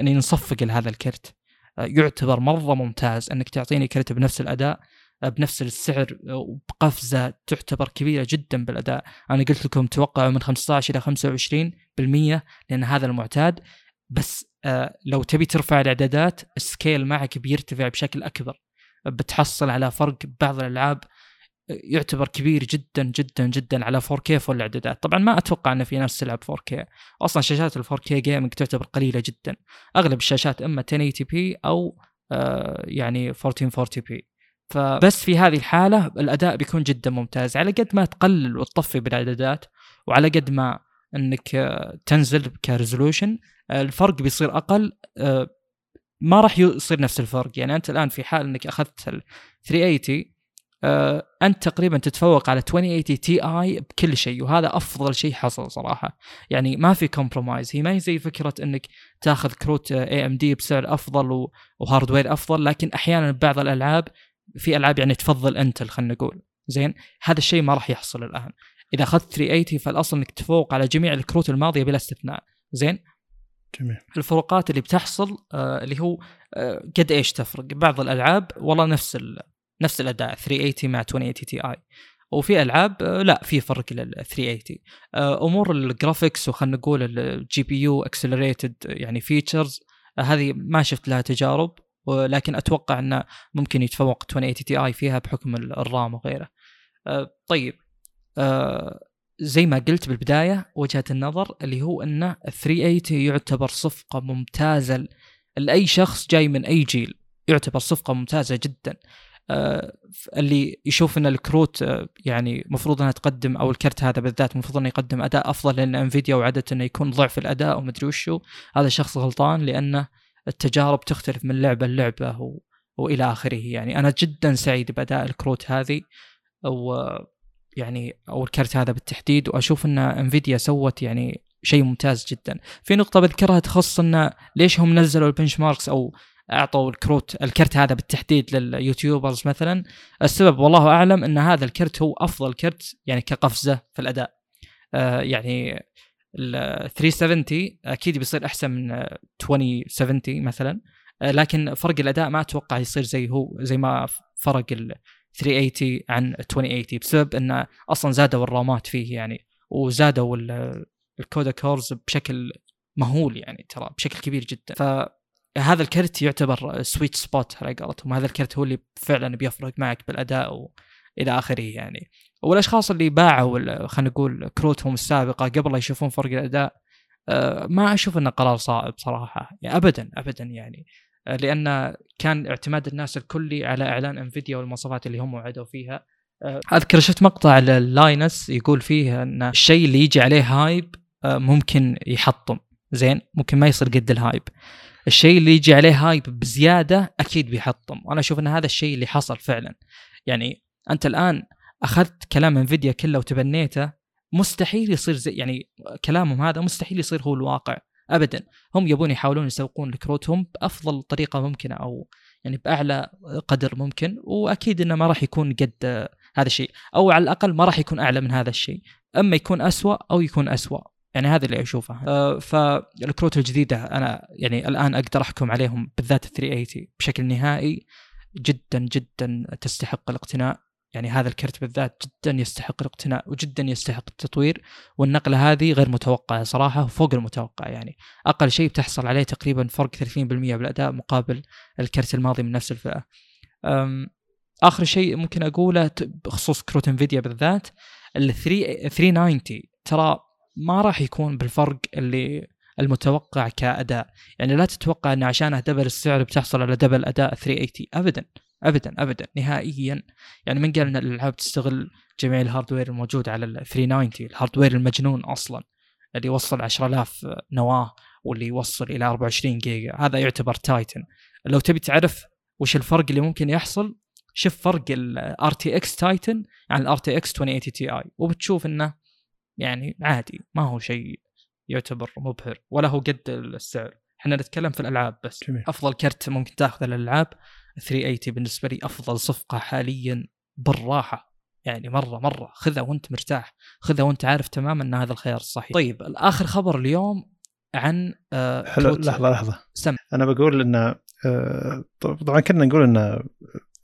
اني نصفق لهذا الكرت. آه يعتبر مرة ممتاز إنك تعطيني كرت بنفس الأداء بنفس السعر وبقفزة تعتبر كبيرة جدا بالأداء، أنا قلت لكم توقعوا من 15 إلى 25% لأن هذا المعتاد. بس لو تبي ترفع الإعدادات ال scale معك بيرتفع بشكل أكبر. بتحصل على فرق بعض الألعاب يعتبر كبير جدا جدا جدا على 4K full الاعدادات طبعا ما أتوقع ان في ناس تلعب 4K أصلا شاشات ال 4K gaming تعتبر قليلة جدا. أغلب الشاشات إما 1080p أو آه يعني 1440p فبس في هذه الحالة الأداء بيكون جدا ممتاز. على قد ما تقلل وتطفي بالإعدادات وعلى قد ما إنك آه، تنزل ك resolution الفرق بيصير أقل آه، ما راح يصير نفس الفرق. يعني أنت الآن في حال إنك أخذت ال 380 آه، أنت تقريبا تتفوق على 2080 Ti بكل شيء وهذا أفضل شيء حصل صراحة. يعني ما في compromise هي ما هي زي فكرة إنك تأخذ كروت AMD بسعر أفضل و hardware أفضل لكن أحيانا ببعض الألعاب في ألعاب يعني تفضل Intel خلينا نقول. زين؟ هذا الشيء ما راح يحصل الآن. إذا أخذت 380 فالأصل إنك تفوق على جميع الكروت الماضية بلا استثناء. زين؟ جميل. الفروقات اللي بتحصل آه اللي هو آه قد إيش تفرق؟ بعض الألعاب والله نفس نفس الأداء 380 مع 2080 Ti وفي ألعاب آه، لا في فرق لل 380 آه، أمور ال graphics وخلينا نقول ال GPU accelerated يعني features آه، هذه ما شفت لها تجارب ولكن أتوقع إنه ممكن يتفوق 2080 Ti فيها بحكم ال RAM وغيره. طيب زي ما قلت بالبداية وجهة النظر اللي هو ان 380 يعتبر صفقة ممتازة لأي شخص جاي من أي جيل يعتبر صفقة ممتازة جدا. اللي يشوف إن الكروت آه، يعني المفروض إنها تقدم أو الكرت هذا بالذات المفروض إنه يقدم أداء أفضل لأن انفيديا وعدت إنه يكون ضعف الأداء ومدري وشو. هذا شخص غلطان لأنه التجارب تختلف من لعبة للعبة و... وإلى آخره. يعني أنا جدا سعيد بأداء الكروت هذه و يعني أو الكرت هذا بالتحديد. وأشوف إن انفيديا سوت يعني شيء ممتاز جدا. في نقطة بذكرها تخص إن ليش هم نزلوا ال benchmarks أو أعطوا الكروت الكرت هذا بالتحديد لل YouTubers مثلا. السبب والله أعلم إن هذا الكرت هو أفضل كرت يعني كقفزة في الأداء. آه يعني ال 370 أكيد بيصير أحسن من 2070 مثلا. آه لكن فرق الأداء ما أتوقع يصير زي هو زي ما فرق ال 380 عن 2080 بسبب انه أصلا زادوا الرامات فيه يعني وزادوا ال CUDA cores بشكل مهول يعني ترى بشكل كبير جدا. ف هذا الكرت يعتبر sweet spot على قولتهم. هذا الكرت هو اللي فعلا بيفرق معك بالأداء وإلى آخره يعني. والأشخاص اللي باعوا خلينا نقول كروتهم السابقة قبل لا يشوفون فرق الأداء آه، ما أشوف إنه قرار صائب صراحة. يعني ابدا ابدا يعني. آه، لأن كان اعتماد الناس الكلي على إعلان Nvidia والمواصفات اللي هم وعدوا فيها. آه، أذكر شفت مقطع ل Linus يقول فيه إن الشيء اللي يجي عليه hype ممكن يحطم. زين؟ ممكن ما يصير قد ال hype الشيء اللي يجي عليه hype بزيادة أكيد بيحطم. وأنا أشوف إن هذا الشيء اللي حصل فعلا. يعني أنت الآن أخذت كلام Nvidia كله وتبنيته مستحيل يصير زي يعني كلامهم هذا مستحيل يصير هو الواقع. ابدا. هم يبون يحاولون يسوقون لكروتهم بأفضل طريقة ممكنة أو يعني بأعلى قدر ممكن. وأكيد إنه ما راح يكون قد هذا الشيء. أو على الأقل ما راح يكون أعلى من هذا الشيء. أما يكون أسوأ أو يكون أسوأ. يعني هذا اللي أشوفه. أه فالكروت الجديدة أنا يعني الآن أقدر أحكم عليهم بالذات 380 بشكل نهائي جدا جدا تستحق الاقتناء. يعني هذا الكرت بالذات جدا يستحق الاقتناء وجدا يستحق التطوير والنقلة هذه غير متوقعة صراحة وفوق المتوقع يعني. أقل شيء بتحصل عليه تقريبا فرق 30% بالأداء مقابل الكرت الماضي من نفس الفئة. آخر شيء ممكن أقوله بخصوص كروت Nvidia بالذات ال 3 390 ترى ما راح يكون بالفرق اللي المتوقع كأداء، يعني لا تتوقع إن عشانه double السعر بتحصل على double أداء 380 ابدا ابدا ابدا نهائيا. يعني من قال إن الألعاب تستغل جميع ال hardware الموجود على ال 390 ال hardware المجنون أصلا اللي يوصل 10000 نواة واللي يوصل إلى 24 جيجا. هذا يعتبر Titan. لو تبي تعرف وش الفرق اللي ممكن يحصل شوف فرق ال RTX Titan عن ال RTX 2080 Ti. وبتشوف إنه يعني عادي ما هو شيء يعتبر مبهر ولا هو قد السعر. إحنا نتكلم في الألعاب بس. جميل. أفضل كرت ممكن تأخذ الألعاب 380 بالنسبة لي أفضل صفقة حاليا بالراحة. يعني مرة مرة. خذها وأنت مرتاح. خذها وأنت عارف تماما إن هذا الخيار الصحيح طيب الآخر خبر اليوم عن آه حلو لحظة لحظة. سم. أنا بقول إن آه، طبعا كنا نقول إن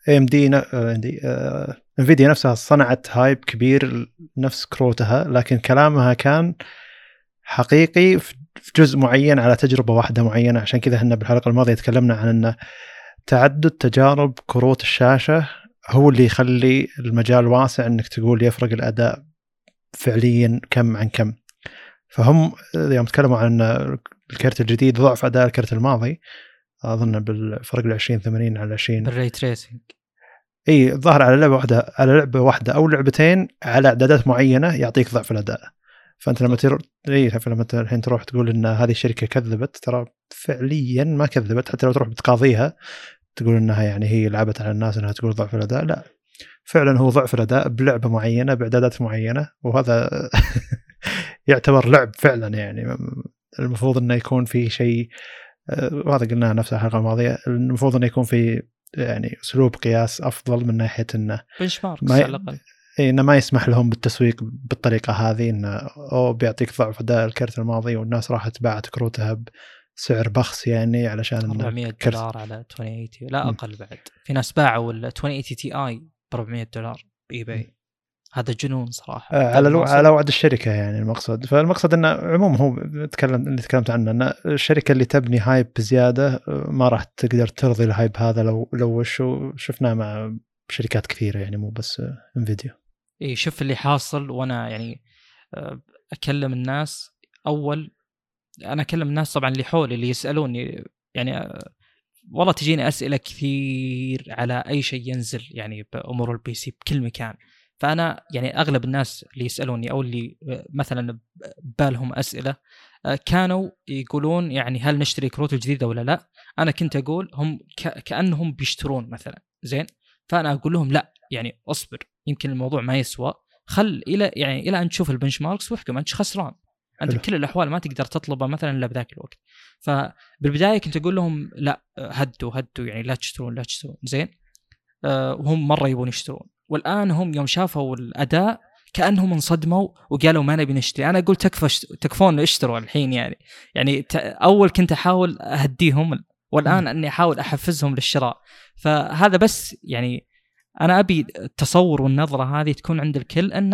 اي ام دي انفيديا نفسها صنعت هايب كبير نفس كروتها لكن كلامها كان حقيقي في جزء معين على تجربة واحدة معينة. عشان كذا إحنا بالحلقة الماضية تكلمنا عن إن تعدد تجارب كروت الشاشة هو اللي يخلي المجال واسع إنك تقول يفرق الأداء فعليا كم عن كم. فهم يوم تكلموا عن الكرت الجديد ضعف أداء الكرت الماضي أظن بالفرق ال 20 80 على 20 بال ray tracing إي الظاهر على لعبة واحدة على لعبة واحدة أو لعبتين على أعدادات معينة يعطيك ضعف الأداء. فأنت لما تر... إي لما ت- الحين تروح تقول إن هذه الشركة كذبت ترى فعليا ما كذبت حتى لو تروح بتقاضيها تقول إنها يعني هي لعبت على الناس إنها تقول ضعف الأداء لا. فعلا هو ضعف الأداء بلعبة معينة بأعدادات معينة وهذا يعتبر لعب فعلا يعني. المفروض إنه يكون في شيء وهذا قلناه نفس الحلقة الماضية المفروض إنه يكون في يعني أسلوب قياس أفضل من ناحية إنه بنش ماركس ما ي- على الأقل إيه إنه ما يسمح لهم بالتسويق بالطريقة هذه إنه أو بيعطيك ضعف أداء الكرت الماضي والناس راحت باعت كروتها بسعر بخس يعني علشان إنه 400 كرت. دولار على 2080 لا. أقل بعد في ناس باعوا ال 2080 Ti ب 400 دولار bye bye هذا جنون صراحة. آه، على. الموسم. على وعد الشركة يعني المقصد. فالمقصد إنه عموما هو تكلم اللي تكلمت عنه ان الشركة اللي تبني hype بزيادة آه، ما راح تقدر ترضي ال hype هذا لو لو وشو شفناه مع شركات كثيرة يعني مو بس Nvidia إي شوف اللي حاصل وأنا يعني آه، أكلم الناس. أول أنا أكلم الناس طبعا اللي حولي اللي يسألوني. يعني آه، والله تجيني أسئلة كثير على أي شيء ينزل يعني بأمور ال PC بكل مكان. فأنا يعني أغلب الناس اللي يسألوني أو اللي آه، مثلا بالهم أسئلة آه، كانوا يقولون يعني هل نشتري كروت الجديده ولا لا؟ أنا كنت أقول هم كأنهم بيشترون مثلا زين؟ فأنا أقول لهم لا يعني أصبر يمكن الموضوع ما يسوى خل إلى يعني إلى أن تشوف البنش ماركس وأحكم أنت خسران أنت. بكل الأحوال ما تقدر تطلبه مثلا إلا بذاك الوقت فبالبداية كنت أقول لهم لا هدوا هدوا يعني لا تشترون لا تشترون زين آه، وهم مرة يبون يشترون والآن هم يوم شافوا الأداء كأنهم انصدموا وقالوا ما نبي نشتري. أنا أقول تكفى تكفون اشتروا الحين يعني. يعني أول كنت أحاول أهديهم والآن أني أحاول أحفزهم للشراء. فهذا بس يعني أنا أبي التصور والنظرة هذه تكون عند الكل أن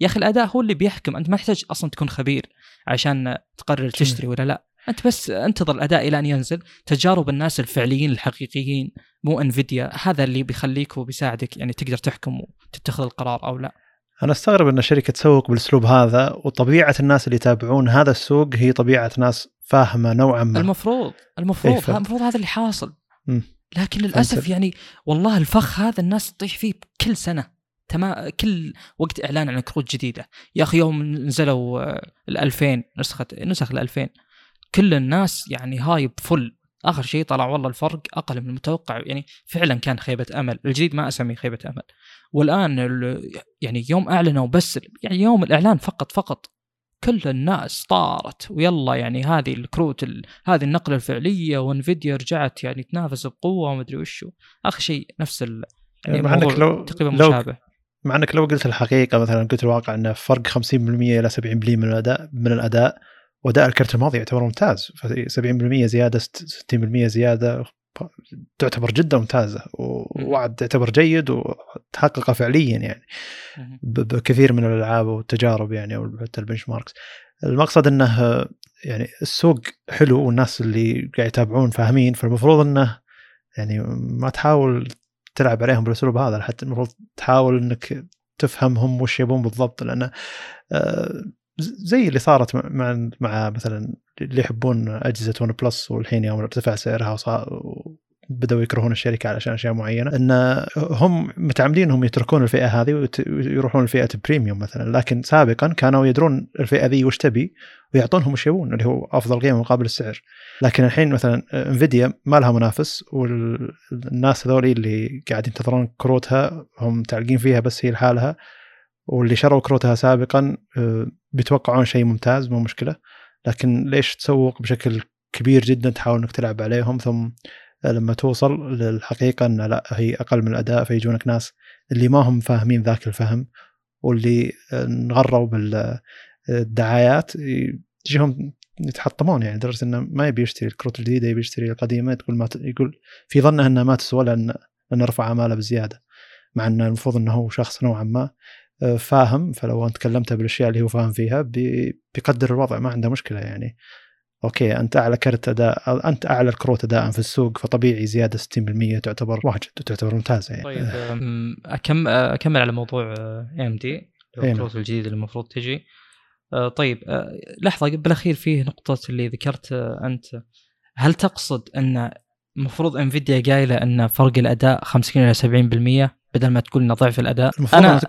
يا أخي الأداء هو اللي بيحكم. أنت ما تحتاج أصلا تكون خبير عشان تقرر تشتري ولا لا. أنت بس انتظر الأداء إلى أن ينزل. تجارب الناس الفعليين الحقيقيين مو انفيديا هذا اللي بيخليك وبيساعدك يعني تقدر تحكم وتتخذ القرار أو لا. أنا أستغرب إن شركة تسوق بالأسلوب هذا وطبيعة الناس اللي يتابعون هذا السوق هي طبيعة ناس فاهمة نوعا ما. المفروض المفروض إيه، المفروض هذا اللي حاصل. مم. لكن للأسف فأنت- يعني والله الفخ هذا الناس تطيح فيه كل سنة. تمام كل وقت إعلان عن كروت جديدة. يا أخي يوم نزلوا آه، ال 2000 نسخة نسخ ال 2000 كل الناس يعني هايب فل آخر شيء طلع والله الفرق أقل من المتوقع. يعني فعلا كان خيبة أمل. الجديد ما أسميه خيبة أمل. والآن ال- يعني يوم أعلنوا بس يعني يوم الإعلان فقط فقط كل الناس طارت. ويلا يعني هذه الكروت ال... هذه النقلة الفعلية وانفيديا رجعت يعني تنافس بقوة ومدري وشو. آخر شيء نفس ال... يعني مع إنك لو تقريبا لو مشابه. مع إنك لو قلت الحقيقة مثلا قلت الواقع انه فرق 50% إلى 70% من الاداء من الأداء واداء الكرت الماضي يعتبر ممتاز. ف 70% زيادة 60% زيادة تعتبر جدا ممتازة. ووعد تعتبر جيد تحققه فعليا يعني. بكثير من الألعاب والتجارب يعني أو حتى ال benchmarks المقصد إنه يعني السوق حلو والناس اللي قاعد يتابعون فاهمين فالمفروض إنه يعني ما تحاول تلعب عليهم بالأسلوب هذا حتى المفروض تحاول إنك تفهمهم وش يبون بالضبط. لأنه آه، زي اللي صارت مع مع مثلا اللي يحبون أجهزة OnePlus والحين يوم ارتفع سعرها بدأوا يكرهون الشركة علشان أشياء معينة أن هم متعمدين هم يتركون الفئة هذه ويروحون لفئة بريميوم مثلا لكن سابقا كانوا يدرون الفئة ذي وش تبي ويعطونهم وش يبون اللي هو أفضل قيمة مقابل السعر. لكن الحين مثلا انفيديا ما لها منافس والناس هذول اللي قاعد ينتظرون كروتها هم متعلقين فيها بس هي لحالها واللي شروا كروتها سابقا آه، بيتوقعون شيء ممتاز مو مشكلة. لكن ليش تسوق بشكل كبير جدا تحاول إنك تلعب عليهم؟ ثم لما توصل للحقيقة أن لا هي أقل من الأداء فيجونك ناس اللي ما هم فاهمين ذاك الفهم واللي انغروا بالدعايات يجيهم يتحطمون. يعني لدرجة إنه ما يبي يشتري الكروت الجديدة يبي يشتري القديمة تقول ما ت... يقول في ظنه انها ما تسوى لأن لأن رفع بزيادة مع إنه المفروض إنه هو شخص نوعا ما. آه، فاهم فلو أنت كلمته بالأشياء اللي هو فاهم فيها بي... بيقدر الوضع ما عنده مشكلة يعني. okay أنت أعلى كرت أداء أنت أعلى الكروت أداء في السوق فطبيعي زيادة 60% تعتبر واجد تعتبر ممتازة يعني. طيب أكم أكمل على موضوع AMD الكروت الجديده اللي المفروض تجي. آه، طيب آه، لحظة بالاخير فيه نقطة اللي ذكرت أنت. هل تقصد أن المفروض Nvidia قايلة أن فرق الأداء 50 إلى 70% بدل ما تقول إنه ضعف الأداء؟ أنا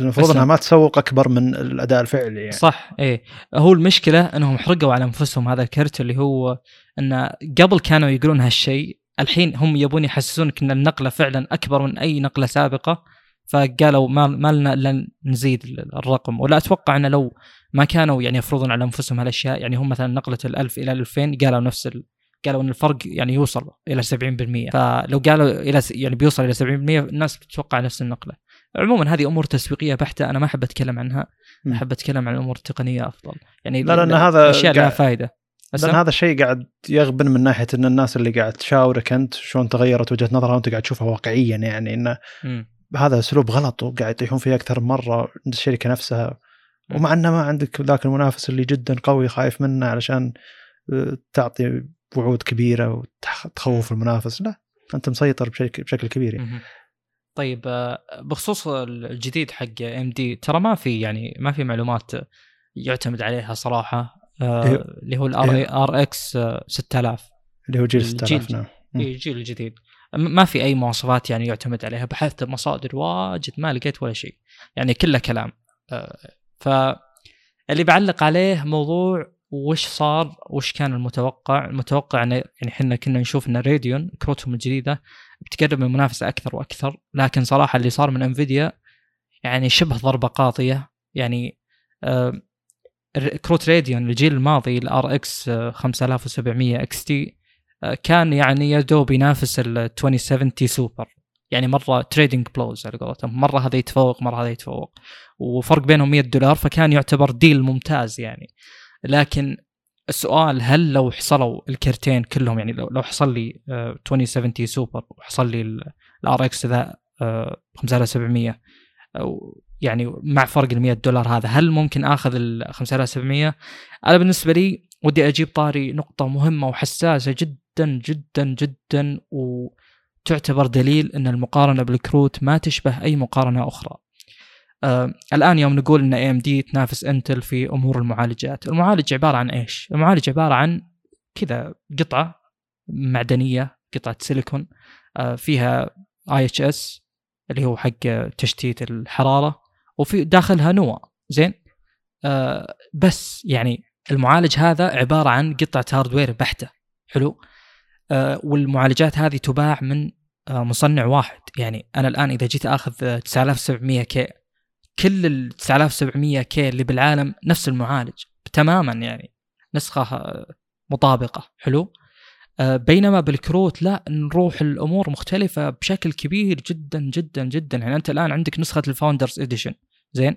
المفروض إنها ما تسوق أكبر من الأداء الفعلي يعني. صح إيه. هو المشكلة إنهم حرقوا على أنفسهم هذا الكرت اللي هو إن قبل كانوا يقولون هالشيء الحين هم يبون يحسسونك إن النقلة فعلا أكبر من أي نقلة سابقة فقالوا ما ما لنا إلا نزيد الرقم. ولا أتوقع ان لو ما كانوا يعني يفرضون على أنفسهم هالأشياء يعني هم مثلا نقلة ال1000 إلى 2000 قالوا نفس ال... قالوا إن الفرق يعني يوصل إلى 70% فلو قالوا إلى يعني بيوصل إلى 70% الناس بتتوقع نفس النقلة. عموما هذه أمور تسويقية بحتة أنا ما أحب أتكلم عنها. أحب أتكلم عن الأمور التقنية أفضل. يعني لا لأن هذا اشياء لها فائده لأن هذا الشيء قاعد يغبن من ناحية إن الناس اللي قاعد تشاورك أنت شلون تغيرت وجهة نظرها وأنت قاعد تشوفها واقعيا يعني انه هذا أسلوب غلط وقاعد يطيحون فيه أكثر مرة عند الشركة نفسها. ومع إنه ما عندك ذاك المنافس اللي جدا قوي خايف منه علشان آه، تعطي وعود كبيرة وتخوف المنافس. لا أنت مسيطر بشكل بشكل كبير يعني. طيب آه، بخصوص الجديد حق AMD ترى ما في يعني ما في معلومات يعتمد عليها صراحة آه، إيه. اللي هو ال RX 6000 اللي هو جيل 6000 نعم. الجيل الجديد. ما في أي مواصفات يعني يعتمد عليها بحثت بمصادر واجد ما لقيت ولا شيء يعني كله كلام. آه، ف اللي بعلق عليه موضوع وش صار وش كان المتوقع المتوقع يعني إحنا كنا نشوف إن Radeon كروتهم الجديدة بتقرب من المنافسة أكثر وأكثر لكن صراحة اللي صار من NVIDIA يعني شبه ضربة قاضية. يعني آه كروت Radeon الجيل الماضي ال RX 5700 XT كان يعني يا دوب ينافس ال 2070 سوبر يعني مرة trading blows على قولتهم. مرة هذا يتفوق مرة هذا يتفوق. وفرق بينهم 100 دولار فكان يعتبر deal ممتاز يعني. لكن السؤال هل لو حصلوا الكرتين كلهم يعني لو حصل لي 2070 آه، سوبر وحصل لي ال RX ذا 5700 أو يعني مع فرق ال 100 دولار هذا هل ممكن آخذ ال 5700 أنا بالنسبة لي ودي أجيب طاري نقطة مهمة وحساسة جدا جدا جدا وتعتبر دليل إن المقارنة بالكروت ما تشبه أي مقارنة أخرى. آه الآن يوم نقول إن AMD تنافس Intel في أمور المعالجات، المعالج عبارة عن إيش؟ المعالج عبارة عن كذا قطعة معدنية قطعة سيليكون آه فيها IHS اللي هو حق تشتيت الحرارة وفي داخلها نوا زين؟ آه بس يعني المعالج هذا عبارة عن قطعة hardware بحتة. حلو؟ آه والمعالجات هذه تباع من آه مصنع واحد. يعني أنا الآن إذا جيت أخذ 9700 K كل ال 9700 K اللي بالعالم نفس المعالج تماما يعني نسخة مطابقة حلو؟ آه، بينما بالكروت لا نروح الأمور مختلفة بشكل كبير جدا جدا جدا. يعني أنت الآن عندك نسخة ال Founders Edition زين؟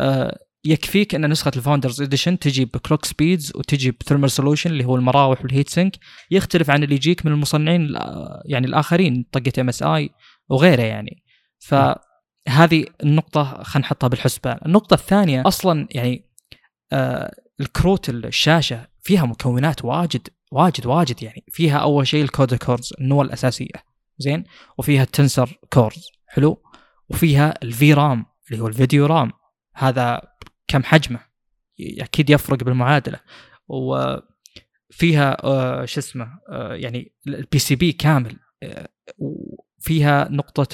آه، يكفيك أن نسخة ال Founders Edition تجي ب clock speeds وتجي ب thermal solution اللي هو المراوح وال heat sink يختلف عن اللي يجيك من المصنعين يعني الآخرين طقة MSI وغيره يعني. فهذه النقطة خلينا نحطها بالحسبان، النقطة الثانية أصلا يعني آه الكروت الشاشة فيها مكونات واجد واجد واجد يعني. فيها أول شيء ال CUDA cores النواه الأساسية. زين؟ وفيها ال Tensor cores. حلو؟ وفيها ال VRAM اللي هو ال video RAM. هذا كم حجمه؟ أكيد يفرق بالمعادلة. وفيها آه شو اسمه آه يعني ال PCB كامل. آه وفيها نقطة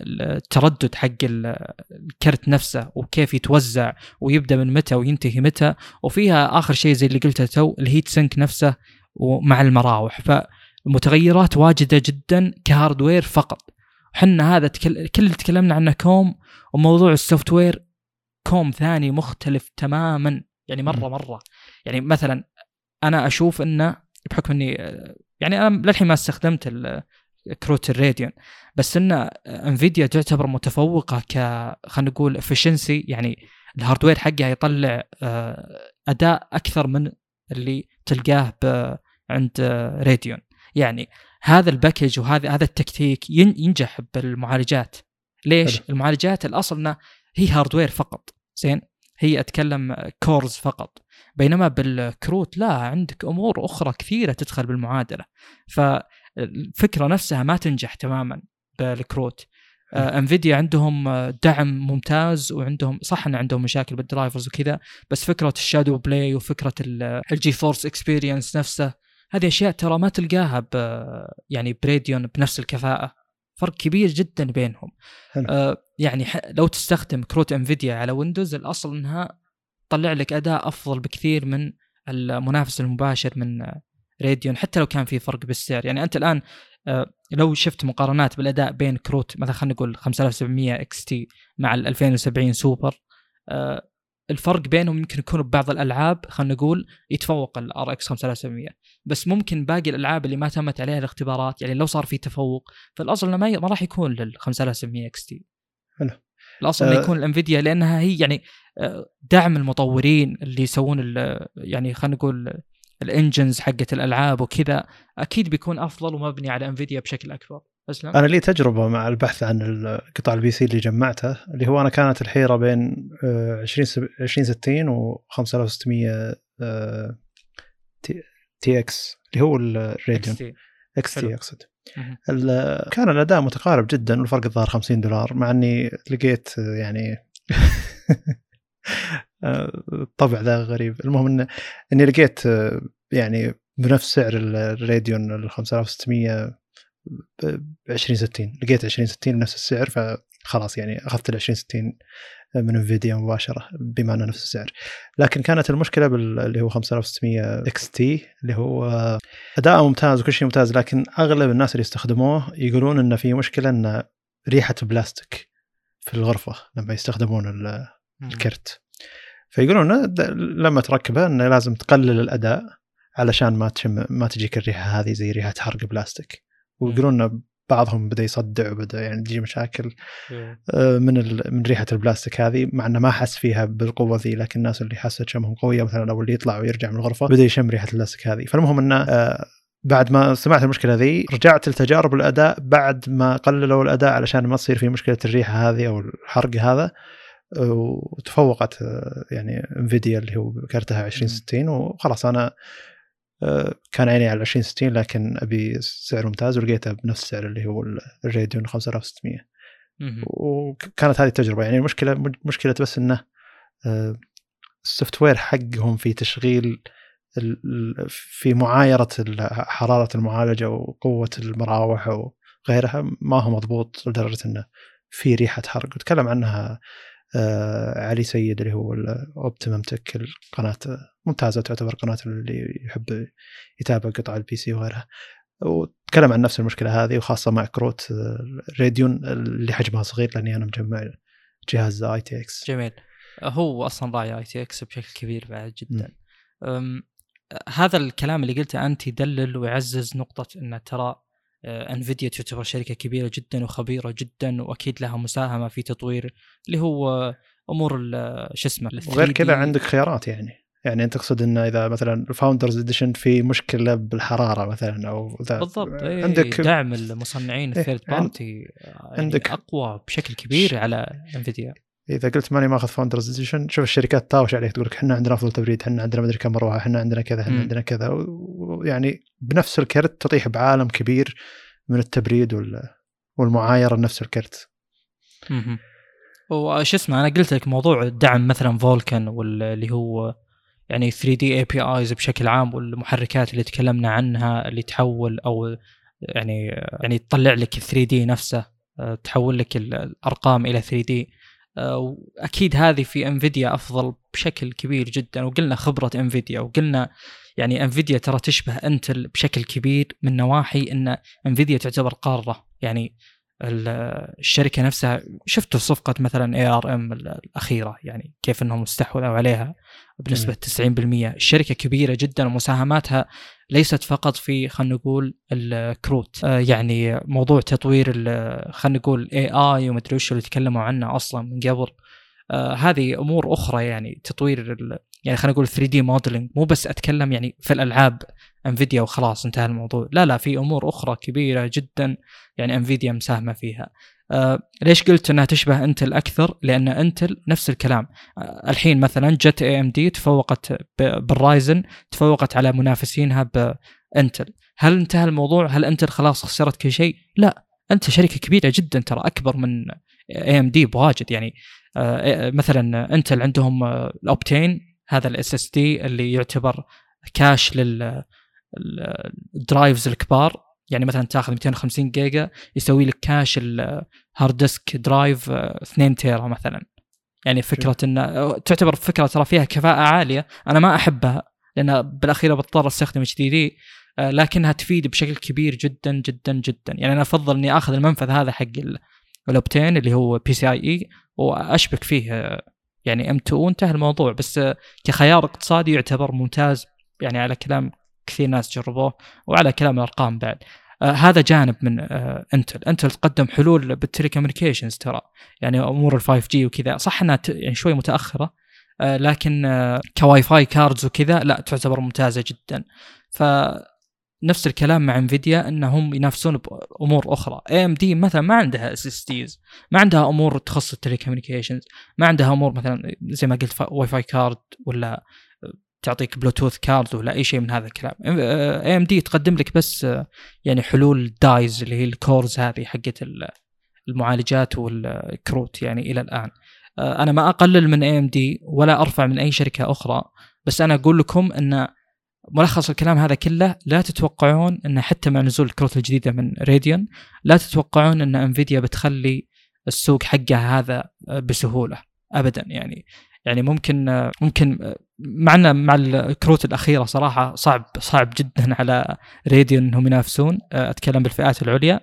التردد حق الكرت نفسه وكيف يتوزع ويبدأ من متى وينتهي متى. وفيها آخر شيء زي اللي قلته تو ال heat sink نفسه ومع المراوح. فالمتغيرات واجدة جدا ك hardware فقط. حنا هذا تكل... كل اللي تكلمنا عنه كوم وموضوع ال software كوم ثاني مختلف تماما. يعني مرة مرة. يعني مثلا أنا أشوف إنه بحكم إني يعني أنا للحين ما استخدمت كروت ال Radeon. بس إن NVIDIA تعتبر متفوقة ك خلينا نقول efficiency يعني ال hardware حقها يطلع آه، أداء أكثر من اللي تلقاه عند Radeon. يعني هذا ال package وهذا هذا التكتيك ينجح بالمعالجات. ليش؟ حلو. المعالجات الأصل إنها هي hardware فقط. زين؟ هي أتكلم cores فقط. بينما بالكروت لا عندك أمور أخرى كثيرة تدخل بالمعادلة. فالفكرة نفسها ما تنجح تماما بالكروت. آه NVIDIA عندهم دعم ممتاز وعندهم صح إن عندهم مشاكل بال drivers وكذا بس فكرة ال ShadowPlay وفكرة ال GeForce Experience نفسه هذه أشياء ترى ما تلقاها ب يعني ب Radeon بنفس الكفاءة. فرق كبير جدا بينهم. حلو. آه يعني لو تستخدم كروت NVIDIA على Windows الأصل إنها تطلع لك أداء أفضل بكثير من المنافس المباشر من Radeon حتى لو كان في فرق بالسعر. يعني أنت الآن آه لو شفت مقارنات بالأداء بين كروت مثلا خلينا نقول 5700 XT مع ال 2070 سوبر آه الفرق بينهم يمكن يكون ببعض الألعاب خلينا نقول يتفوق ال RX 5700 بس ممكن باقي الألعاب اللي ما تمت عليها الاختبارات يعني لو صار في تفوق فالأصل إنه ما, ما راح يكون لل 5700 XT. حلو. الأصل إنه أه. يكون ال NVIDIA لأنها هي يعني آه، دعم المطورين اللي يسوون يعني خلينا نقول ال engines حقت الألعاب وكذا أكيد بيكون أفضل ومبني على NVIDIA بشكل أكبر. اسلم أنا لي تجربة مع البحث عن قطع ال PC اللي جمعته اللي هو أنا كانت الحيرة بين 20 2060 و 5600 TX اللي هو ال Radeon XT أقصد. كان الأداء متقارب جدا والفرق الظاهر 50 دولار مع إني لقيت يعني الطبع ذا غريب. المهم إن إني لقيت يعني بنفس سعر ال Radeon ال 5600 ب 20 60 لقيت 20 60 بنفس السعر فخلاص يعني أخذت ال 20 60 من NVIDIA مباشرة بما إنه نفس السعر. لكن كانت المشكلة باللي هو 5600 XT اللي هو أداء ممتاز وكل شيء ممتاز لكن أغلب الناس اللي استخدموه يقولون انه في مشكلة إن ريحة بلاستيك في الغرفة لما يستخدمون الكرت فيقولون لما تركبه إنه لازم تقلل الأداء علشان ما تشم ما تجيك الريحة هذه زي ريحة حرق بلاستيك. ويقولون ان بعضهم بدأ يصدع وبدأ يعني تجي مشاكل آه، من من ريحة البلاستيك هذه مع إنه ما حس فيها بالقوة ذي لكن الناس اللي حست شمهم قوية مثلا أو اللي يطلع ويرجع من الغرفة بدأ يشم ريحة البلاستيك هذه. فالمهم إنه آه، بعد ما سمعت المشكلة ذي رجعت لتجارب الأداء بعد ما قللوا الأداء علشان ما تصير في مشكلة الريحة هذه أو الحرق هذا. وتفوقت آه، يعني انفيديا اللي هو كرتها 2060 وخلاص أنا آه، كان عيني على 2060 لكن أبي سعر ممتاز ولقيته بنفس السعر اللي هو الراديون 5600 وكانت هذه التجربة. يعني المشكلة مشكلة بس إنه آه، السوفت وير حقهم في تشغيل في معايرة حرارة المعالجة وقوة المراوح وغيرها ما هو مضبوط لدرجة إنه في ريحة حرق. وتكلم عنها علي سيد اللي هو الأوبتيمم تك القناة ممتازة تعتبر قناة اللي يحب يتابع قطع ال PC وغيرها. وتكلم عن نفس المشكلة هذه وخاصة مع كروت Radeon اللي حجمها صغير لأني أنا مجمع جهاز ITX جميل. هو أصلا راعي ITX بشكل كبير بعد جدا. هذا الكلام اللي قلته أنت يدلل ويعزز نقطة ان ترى آه، Nvidia تعتبر شركة كبيرة جدا وخبيرة جدا وأكيد لها مساهمة في تطوير اللي هو أمور شو اسمه وغير كذا عندك خيارات يعني. يعني أنت تقصد انه إذا مثلا ال Founders Edition في مشكلة بالحرارة مثلا أو اذا بالضبط إيه عندك دعم المصنعين إيه، ال third party يعني عندك- أقوى بشكل كبير على Nvidia إذا قلت ماني ماخذ Founders Edition شوف الشركات تهاوش عليك تقول لك إحنا عندنا أفضل تبريد إحنا عندنا مدري كم مروحة إحنا عندنا كذا إحنا. عندنا كذا ويعني بنفس الكرت تطيح بعالم كبير من التبريد وال والمعايرة لنفس الكرت. وش اسمه أنا قلت لك موضوع دعم مثلا Vulkan واللي هو يعني 3D APIs بشكل عام والمحركات اللي تكلمنا عنها اللي تحول أو يعني يعني تطلع لك 3D نفسه تحول لك ال- الأرقام إلى 3D وأكيد هذه في Nvidia أفضل بشكل كبير جدا. وقلنا خبرة Nvidia وقلنا يعني Nvidia ترى تشبه Intel بشكل كبير من نواحي إن Nvidia تعتبر قارة. يعني ال- الشركة نفسها شفت صفقة مثلا ARM الأخيرة؟ يعني كيف إنهم استحوذوا عليها؟ بنسبة 90% الشركة كبيرة جدا ومساهماتها ليست فقط في خلينا نقول الكروت. آه، يعني موضوع تطوير خلينا نقول AI ومدري وش اللي تكلموا عنه أصلا من قبل. آه، هذه أمور أخرى يعني تطوير يعني خلينا نقول 3D modeling مو بس أتكلم يعني في الألعاب Nvidia وخلاص انتهى الموضوع. لا لا في أمور أخرى كبيرة جدا يعني Nvidia مساهمة فيها. آه ليش قلت إنها تشبه Intel أكثر؟ لأن Intel نفس الكلام. آه الحين مثلا جت AMD تفوقت بال Ryzen تفوقت على منافسينها ب Intel هل انتهى الموضوع؟ هل Intel خلاص خسرت كل شيء؟ لا. أنت شركة كبيرة جدا ترى أكبر من AMD بواجد يعني. آه مثلا Intel عندهم ال Optane هذا ال SSD اللي يعتبر cache لل ال- ال drives الكبار. يعني مثلا تاخذ 250 جيجا يسوي لك cache ال hard disk drive آه، 2 tera مثلا. يعني فكرة إن آه، تعتبر فكرة ترى فيها كفاءة عالية أنا ما أحبها لأن بالأخير بضطر أستخدم HDD لكنها تفيد بشكل كبير جدا جدا جدا. يعني أنا أفضل إني آخذ المنفذ هذا حق ال- ال Optane اللي هو PCIe وأشبك فيه آه، يعني M.2 وانتهى الموضوع. بس آه، كخيار اقتصادي يعتبر ممتاز يعني على كلام كثير ناس جربوه وعلى كلام الأرقام بعد. آه هذا جانب من آه Intel Intel تقدم حلول بال telecommunications ترى. يعني أمور ال 5G وكذا. صح إنها يعني شوي متأخرة آه لكن آه ك Wi-Fi cards وكذا لا تعتبر ممتازة جدا. ف نفس الكلام مع Nvidia إنهم ينافسون بامور أخرى. AMD مثلا ما عندها SSDs ما عندها أمور تخص ال telecommunications ما عندها أمور مثلا زي ما قلت Wi-Fi card ولا تعطيك Bluetooth card ولا أي شيء من هذا الكلام. AMD تقدم لك بس آه، يعني حلول dies اللي هي ال cores هذه حقت ال- المعالجات والكروت يعني إلى الآن. آه، أنا ما أقلل من AMD ولا أرفع من أي شركة أخرى بس أنا أقول لكم إن ملخص الكلام هذا كله لا تتوقعون إن حتى مع نزول الكروت الجديدة من راديون لا تتوقعون إن انفيديا بتخلي السوق حقها هذا آه، بسهولة ابدا يعني. يعني ممكن آه، ممكن آه، معنا مع الكروت الأخيرة صراحة صعب صعب جدا على راديون إنهم ينافسون آه، أتكلم بالفئات العليا.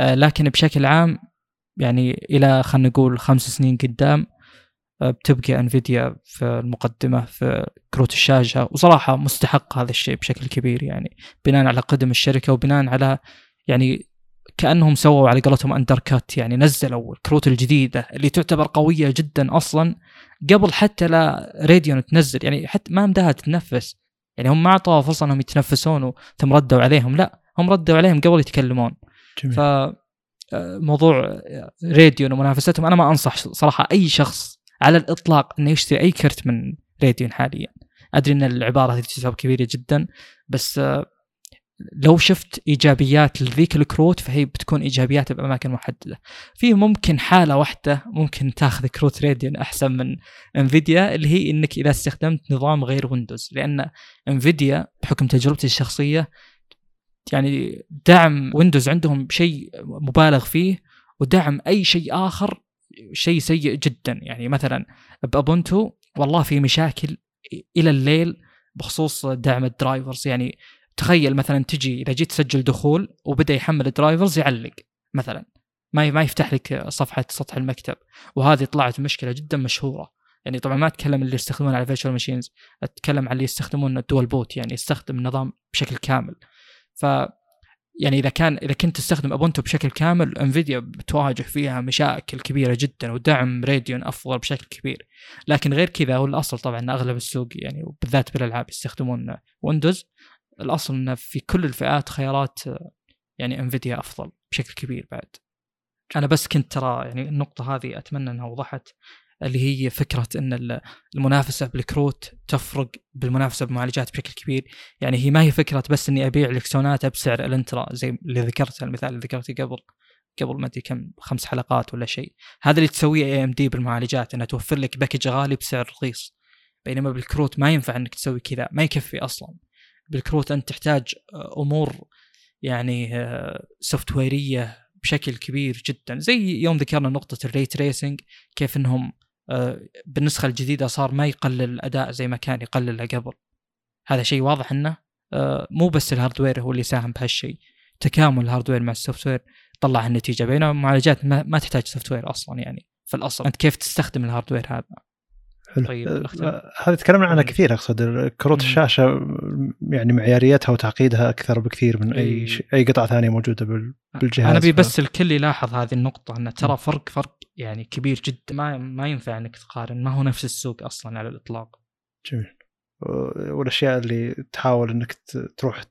آه، لكن بشكل عام يعني إلى خلينا نقول خمس سنين قدام آه، بتبقى Nvidia في المقدمة في كروت الشاشة وصراحة مستحق هذا الشيء بشكل كبير يعني بناء على قدم الشركة وبناء على يعني كأنهم سووا على قولتهم undercut يعني نزلوا الكروت الجديدة اللي تعتبر قوية جدا أصلا قبل حتى لا Radeon تنزل يعني حتى ما مداها تتنفس. يعني هم ما أعطوها فرصة إنهم يتنفسون ثم ردوا عليهم لا هم ردوا عليهم قبل يتكلمون. جميل. ف آه، موضوع آه، Radeon ومنافستهم أنا ما أنصح صراحة أي شخص على الإطلاق إنه يشتري أي كرت من Radeon حاليا. أدري إن العبارة هذه تعتبر كبيرة جدا بس آه، لو شفت إيجابيات لذيك الكروت فهي بتكون إيجابيات بأماكن محددة. في ممكن حالة واحدة ممكن تاخذ كروت Radeon أحسن من Nvidia اللي هي إنك إذا استخدمت نظام غير Windows. لأن Nvidia بحكم تجربتي الشخصية يعني دعم Windows عندهم شيء مبالغ فيه ودعم أي شيء آخر شيء سيء جدا. يعني مثلا ب Ubuntu والله في مشاكل إلى الليل بخصوص دعم ال drivers. يعني تخيل مثلا تجي إذا جيت تسجل دخول وبدأ يحمل ال drivers يعلق مثلا. ما ما يفتح لك صفحة سطح المكتب. وهذه طلعت مشكلة جدا مشهورة. يعني طبعا ما أتكلم اللي يستخدمون على virtual machines أتكلم عن اللي يستخدمون ال dual boot يعني يستخدم النظام بشكل كامل. ف يعني إذا كان إذا كنت تستخدم Ubuntu بشكل كامل Nvidia بتواجه فيها مشاكل كبيرة جدا ودعم Radeon أفضل بشكل كبير. لكن غير كذا هو الأصل طبعا أغلب السوق يعني وبالذات بالألعاب يستخدمون Windows الأصل انه في كل الفئات خيارات يعني Nvidia أفضل بشكل كبير بعد. أنا بس كنت ترى يعني النقطة هذه أتمنى إنها وضحت اللي هي فكرة إن المنافسة بالكروت تفرق بالمنافسة بمعالجات بشكل كبير. يعني هي ما هي فكرة بس إني أبيع لك سوناتا بسعر الإنترا زي اللي ذكرته المثال اللي ذكرته قبل قبل ما أدري كم خمس حلقات ولا شيء. هذا اللي تسويه AMD بالمعالجات إنها توفر لك package غالي بسعر رخيص. بينما بالكروت ما ينفع إنك تسوي كذا ما يكفي أصلا. بالكروت أنت تحتاج أمور يعني software ية بشكل كبير جدا. زي يوم ذكرنا نقطة ال ray tracing كيف إنهم آه، بالنسخة الجديدة صار ما يقلل الأداء زي ما كان يقلله قبل. هذا شيء واضح إنه آه، مو بس ال hardware هو اللي ساهم بهالشيء. تكامل ال hardware مع ال software طلع النتيجة بينما المعالجات ما تحتاج software أصلا يعني في الأصل. أنت كيف تستخدم ال hardware هذا؟ حلو. طيب أه هذا تكلمنا عنها كثير أقصد كروت الشاشة يعني معياريتها وتعقيدها أكثر بكثير من أي. إي. قطعه ثانية موجودة بالجهاز. أنا ابي. بس الكل يلاحظ هذه النقطة أن ترى فرق فرق يعني كبير جدا. ما ما ينفع إنك تقارن ما هو نفس السوق أصلا على الإطلاق. جميل. والأشياء اللي تحاول إنك تروح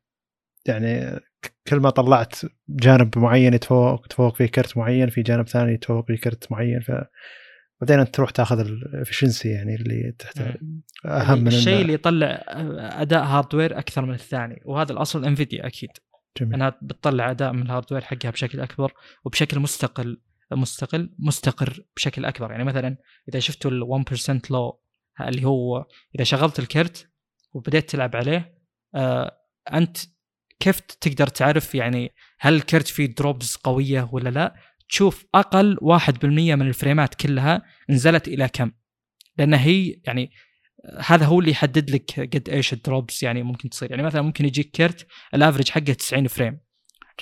يعني كل ما طلعت جانب معين يتفوق تفوق فيه كرت معين في جانب ثاني يتفوق فيه كرت معين ف بعدين انت تروح تاخذ ال efficiency يعني اللي تحتاج أهم من الشيء اللي يطلع أداء hardware أكثر من الثاني وهذا الأصل Nvidia أكيد. جميل. إنها بتطلع أداء من ال hardware حقها بشكل أكبر وبشكل مستقل مستقل مستقر بشكل أكبر. يعني مثلا إذا شفتوا ال 1% low اللي هو إذا شغلت الكرت وبديت تلعب عليه آه أنت كيف تقدر تعرف يعني هل الكرت فيه drops قوية ولا لا؟ تشوف أقل 1% من ال frame ات كلها نزلت إلى كم؟ لأن هي يعني هذا هو اللي يحدد لك قد إيش ال drops يعني ممكن تصير. يعني مثلا ممكن يجيك كرت ال average حقه 90 frame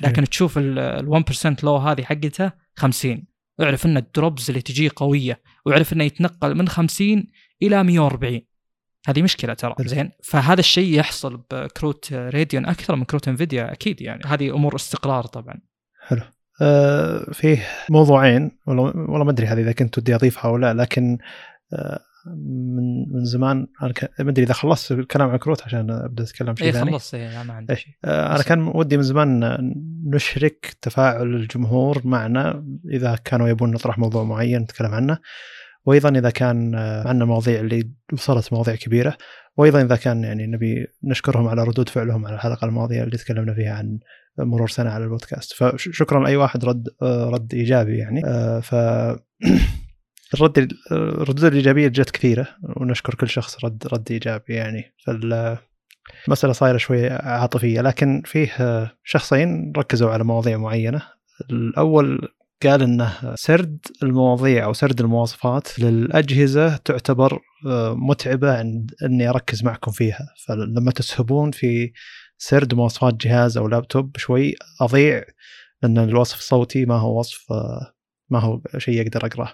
لكن تشوف ال 1% low هذه حقته 50 اعرف إن ال drops اللي تجيه قوية واعرف إنه يتنقل من 50 إلى 140 هذه مشكلة ترى زين؟ فهذا الشيء يحصل بكروت Radeon أكثر من كروت Nvidia أكيد يعني. هذه أمور استقرار طبعا. حلو. فيه موضوعين والله ما أدري هذه إذا كنت ودي أضيفها أو لا لكن آه من من زمان أنا ما أدري إذا خلصت الكلام عن كروت عشان أبدأ أتكلم شيء إيه، ثاني. اي خلصت إيه ما عندي شيء آه أنا كان ودي من زمان نشرك تفاعل الجمهور معنا إذا كانوا يبون نطرح موضوع معين نتكلم عنه. وأيضا إذا كان آه، عندنا مواضيع اللي وصلت مواضيع كبيرة. وأيضا إذا كان يعني نبي نشكرهم على ردود فعلهم على الحلقة الماضية اللي تكلمنا فيها عن مرور سنة على البودكاست. فشكرا لأي واحد رد آه، رد إيجابي يعني. آه، ف الرد الردود الإيجابية جت كثيرة ونشكر كل شخص رد رد إيجابي يعني. فالمسألة صايرة شوي عاطفية لكن فيه شخصين ركزوا على مواضيع معينة. الأول قال إنه سرد المواضيع أو سرد المواصفات للأجهزة تعتبر متعبة عند إني أركز معكم فيها. فلما تسهبون في سرد مواصفات جهاز أو لابتوب شوي أضيع لأن الوصف الصوتي ما هو وصف ما هو شيء أقدر أقرأه.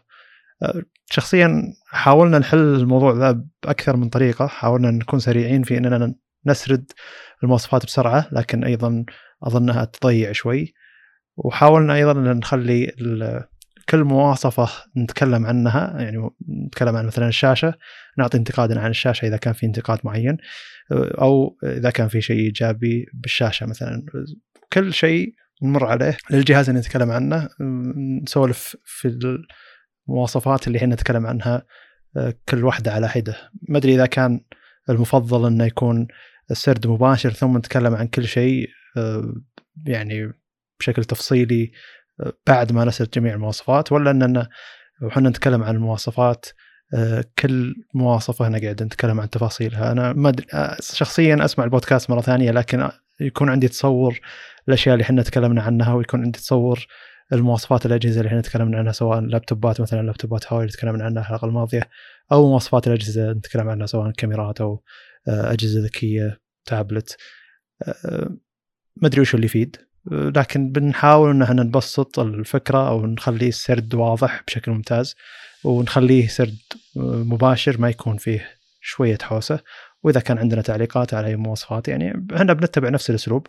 شخصيا حاولنا نحل الموضوع ذا بأكثر من طريقة حاولنا نكون سريعين في إننا نسرد المواصفات بسرعة لكن أيضا أظنها تضيع شوي. وحاولنا أيضا أن نخلي كل مواصفة نتكلم عنها يعني نتكلم عن مثلا الشاشة نعطي انتقادنا عن الشاشة إذا كان في انتقاد معين أو إذا كان في شيء إيجابي بالشاشة مثلا. كل شيء نمر عليه للجهاز اللي نتكلم عنه. نسولف في المواصفات اللي إحنا نتكلم عنها كل واحدة على حدة. ما أدري إذا كان المفضل إنه يكون السرد مباشر ثم نتكلم عن كل شيء يعني بشكل تفصيلي بعد ما نسرد جميع المواصفات ولا اننا وحنا نتكلم عن المواصفات آه، كل مواصفة أنا قاعد نتكلم عن تفاصيلها. أنا ما آه، شخصيا أسمع البودكاست مرة ثانية لكن يكون عندي تصور الأشياء اللي إحنا تكلمنا عنها ويكون عندي تصور المواصفات الأجهزة اللي إحنا تكلمنا عنها سواء لابتوبات مثلا لابتوبات هواوي اللي تكلمنا عنها الحلقة الماضية أو مواصفات الأجهزة نتكلم عنها سواء كاميرات أو آه، أجهزة ذكية تابلت ما أدري وش اللي يفيد. لكن بنحاول إن إحنا نبسط الفكرة أو نخليه السرد واضح بشكل ممتاز ونخليه سرد مباشر ما يكون فيه شوية حوسة. وإذا كان عندنا تعليقات على أي مواصفات يعني إحنا بنتبع نفس الأسلوب.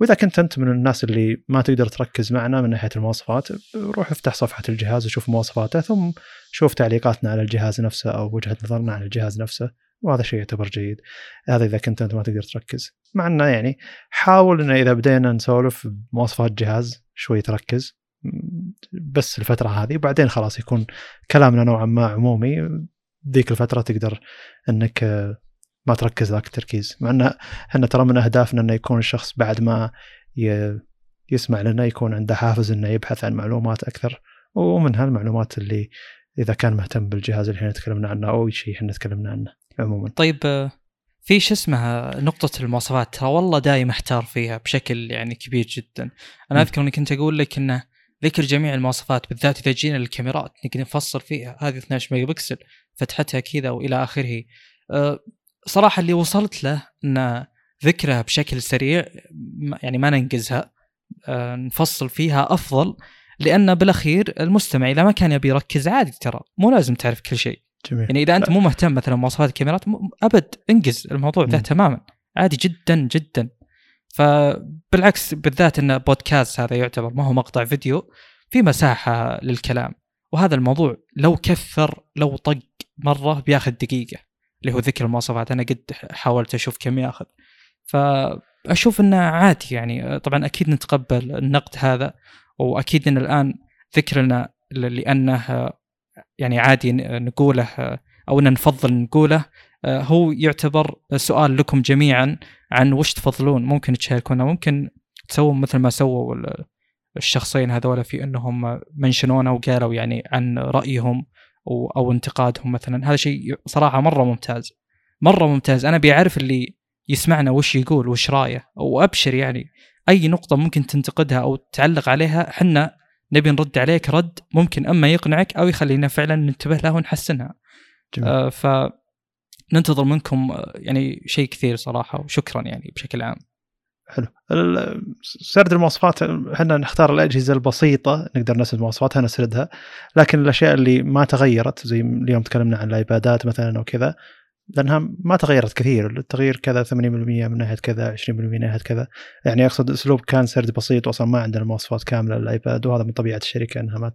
وإذا كنت أنت من الناس اللي ما تقدر تركز معنا من ناحية المواصفات روح افتح صفحة الجهاز وشوف مواصفاته ثم شوف تعليقاتنا على الجهاز نفسه أو وجهة نظرنا عن الجهاز نفسه. وهذا شيء يعتبر جيد. هذا إذا كنت أنت ما تقدر تركز. مع إنه يعني حاول إنه إذا بدينا نسولف بمواصفات جهاز شوي تركز. بس الفترة هذه وبعدين خلاص يكون كلامنا نوعا ما عمومي. ذيك الفترة تقدر إنك ما تركز ذاك التركيز. مع ان إحنا ترى من أهدافنا إنه يكون الشخص بعد ما يسمع لنا يكون عنده حافز إنه يبحث عن معلومات أكثر. ومن هالمعلومات اللي إذا كان مهتم بالجهاز اللي إحنا تكلمنا عنه أو شيء إحنا تكلمنا عنه. عموما طيب في شو اسمها نقطة المواصفات ترى والله دايم أحتار فيها بشكل يعني كبير جدا. أنا م. أذكر إني كنت أقول لك انه ذكر جميع المواصفات بالذات إذا جينا للكاميرات نقدر نفصل فيها هذه 12 ميجا بكسل فتحتها كذا وإلى آخره. أه صراحة اللي وصلت له إن ذكرها بشكل سريع يعني ما ننجزها أه نفصل فيها أفضل لأن بالأخير المستمع إذا ما كان يبي يركز عادي ترى مو لازم تعرف كل شيء. جميل. يعني إذا أنت مو مهتم مثلا بمواصفات الكاميرات أبد انجز الموضوع ذا تماما. عادي جدا جدا. فبالعكس بالذات إن بودكاست هذا يعتبر ما هو مقطع فيديو في مساحة للكلام. وهذا الموضوع لو كثر لو طق مرة بياخذ دقيقة اللي هو ذكر المواصفات. أنا قد حاولت أشوف كم ياخذ. فأشوف إنه عادي يعني. طبعا أكيد نتقبل النقد هذا وأكيد إن الآن ذكرنا لأنه يعني عادي نقوله أو ان نفضل نقوله هو يعتبر سؤال لكم جميعا عن وش تفضلون. ممكن تشاركونا ممكن تسوون مثل ما سووا الشخصين هذول في إنهم منشنونا وقالوا يعني عن رأيهم أو انتقادهم مثلا. هذا شيء صراحة مرة ممتاز مرة ممتاز. أنا بيعرف اللي يسمعنا وش يقول وش رأيه وأبشر يعني أي نقطة ممكن تنتقدها أو تعلق عليها حنا نبي نرد عليك رد ممكن أما يقنعك أو يخلينا فعلا ننتبه له ونحسنها. جميل. آه ف ننتظر منكم آه، يعني شيء كثير صراحة وشكرا يعني بشكل عام. حلو. سرد المواصفات إحنا نختار الأجهزة البسيطة نقدر نسرد مواصفاتها نسردها. لكن الأشياء اللي ما تغيرت زي اليوم تكلمنا عن الآيبادات مثلا أو كذا لأنها ما تغيرت كثير. التغيير كذا 80% من ناحية كذا 20% من ناحية كذا. يعني أقصد أسلوب كان سرد بسيط واصلا ما عندنا مواصفات كاملة لل iPad وهذا من طبيعة الشركة إنها ما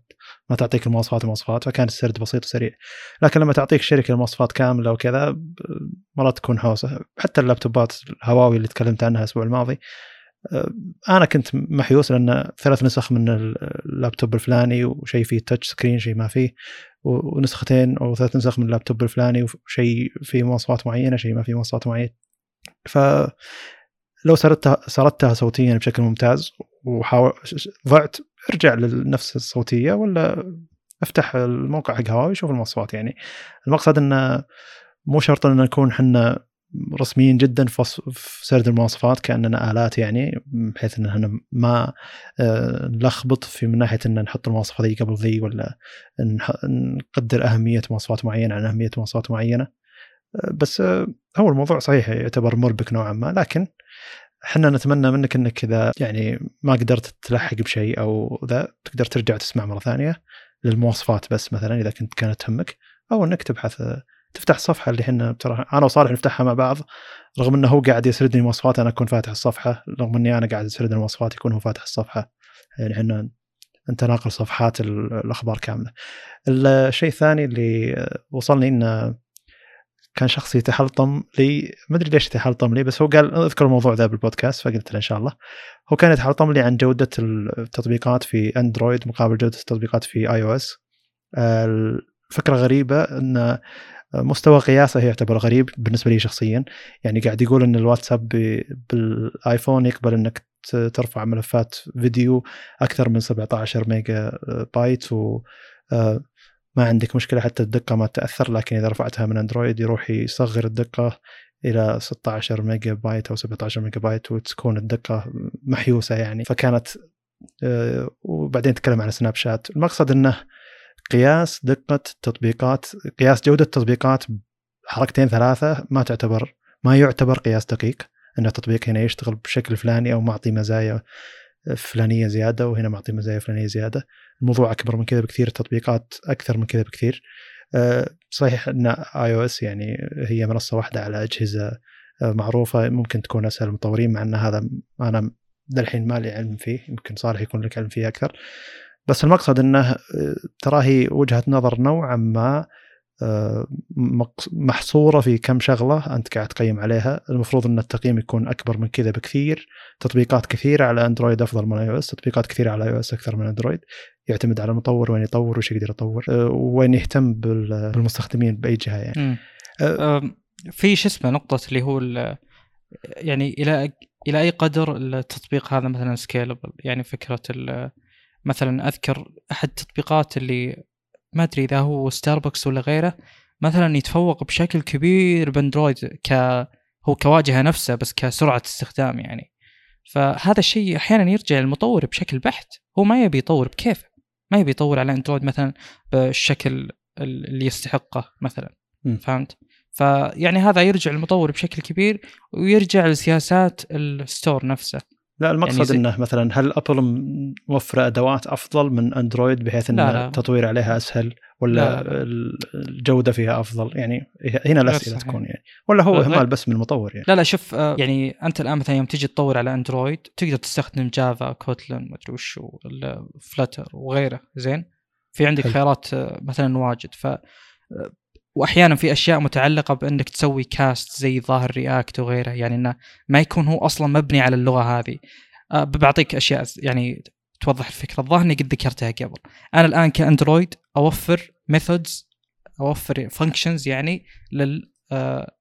ما تعطيك المواصفات المواصفات فكان السرد بسيط وسريع. لكن لما تعطيك الشركة المواصفات كاملة وكذا مرات تكون حوسة. حتى اللابتوبات الهواوي اللي تكلمت عنها الأسبوع الماضي آه، أنا كنت محيوس لأن ثلاث نسخ من اللابتوب الفلاني وشيء فيه touch screen شيء ما فيه. ونسختين أو ثلاث نسخ من اللابتوب الفلاني وشيء فيه مواصفات معينة شيء ما فيه مواصفات معينة. ف لو سردتها سردتها صوتيا بشكل ممتاز وحاول ضعت ارجع لنفس الصوتية ولا افتح الموقع حق هواوي شوف المواصفات يعني. المقصد إنه مو شرط إن نكون حنا رسميين جدا في سرد المواصفات كأننا آلات يعني بحيث إن إحنا ما آه، نلخبط في من ناحية إن نحط المواصفه ذي قبل ذي ولا نقدر أهمية مواصفات معينة عن أهمية مواصفات معينة. آه، بس آه، هو الموضوع صحيح يعتبر مربك نوعا ما. لكن إحنا نتمنى منك إنك إذا يعني ما قدرت تلحق بشيء أو ذا تقدر ترجع تسمع مرة ثانية للمواصفات بس مثلا إذا كنت كانت تهمك أو إنك تبحث تفتح الصفحه اللي إحنا ترى أنا وصالح نفتحها مع بعض رغم إنه هو قاعد يسرد لي مواصفات أنا أكون فاتح الصفحة رغم إني أنا قاعد اسرد المواصفات يكون هو فاتح الصفحة. يعني إحنا نتناقل صفحات الأخبار كاملة. الشيء الثاني اللي وصلني انه كان شخص يتحلطم لي ما أدري ليش يتحلطم لي بس هو قال أذكر الموضوع ذا بالبودكاست فقلت له إن شاء الله. هو كان يتحلطم لي عن جودة التطبيقات في Android مقابل جودة التطبيقات في iOS الفكرة غريبة إن مستوى قياسه يعتبر غريب بالنسبة لي شخصيا. يعني قاعد يقول إن الواتساب بال iPhone يقبل إنك ترفع ملفات فيديو أكثر من 17 ميجا بايت و آه، ما عندك مشكلة حتى الدقة ما تأثر لكن إذا رفعتها من Android يروح يصغر الدقة إلى 16 ميجا بايت أو 17 ميجا بايت وتكون الدقة محيوسة يعني. فكانت آه، وبعدين تكلم عن Snapchat. المقصد إنه قياس دقة التطبيقات قياس جودة التطبيقات حركتين ثلاثة ما تعتبر ما يعتبر قياس دقيق. أن التطبيق هنا يشتغل بشكل فلاني أو معطي مزايا فلانية زيادة وهنا معطي مزايا فلانية زيادة. الموضوع أكبر من كذا بكثير التطبيقات أكثر من كذا بكثير. أه، صحيح أن اي أو اس يعني هي منصة واحدة على أجهزة أه، معروفة ممكن تكون أسهل المطورين مع أن هذا أنا للحين ما لي علم فيه يمكن صالح يكون لك علم فيه أكثر. بس المقصد إنه ترى هي وجهة نظر نوعا ما آه، محصورة في كم شغلة أنت قاعد تقيم عليها. المفروض إن التقييم يكون أكبر من كذا بكثير. تطبيقات كثيرة على Android أفضل من iOS تطبيقات كثيرة على iOS أكثر من Android. يعتمد على المطور وين يطور وش يقدر يطور آه، وين يهتم بالمستخدمين بأي جهة يعني. أه في شو اسمه نقطة اللي هو يعني إلى إلى أي قدر التطبيق هذا مثلا scalable يعني فكرة مثلا أذكر أحد التطبيقات اللي ما أدري إذا هو ستاربكس ولا غيره مثلا يتفوق بشكل كبير بأندرويد ك هو كواجهة نفسه بس كسرعة استخدام يعني. فهذا الشيء أحيانا يرجع للمطور بشكل بحت هو ما يبي يطور بكيفه ما يبي يطور على أندرويد مثلا بالشكل اللي يستحقه مثلا. م. فهمت؟ فيعني هذا يرجع للمطور بشكل كبير ويرجع لسياسات الستور نفسه. لا المقصد يعني إنه مثلا هل Apple موفرة أدوات أفضل من Android بحيث إن التطوير عليها أسهل؟ ولا لا لا. الجودة فيها أفضل؟ يعني هنا الأسئلة تكون يعني. ولا هو إهمال بس من المطور يعني. لا لا شوف آه، يعني أنت الآن مثلا يوم تجي تطور على Android تقدر تستخدم Java Kotlin ما أدري وش Flutter وغيره زين؟ في عندك حل. خيارات آه، مثلا واجد. ف وأحيانا في أشياء متعلقة بأنك تسوي cast زي ظاهر React وغيره يعني إنه ما يكون هو أصلا مبني على اللغة هذه. أه بعطيك أشياء يعني توضح الفكرة. الظاهر إني قد ذكرتها قبل. أنا الآن ك Android أوفر methods أوفر functions يعني لل أه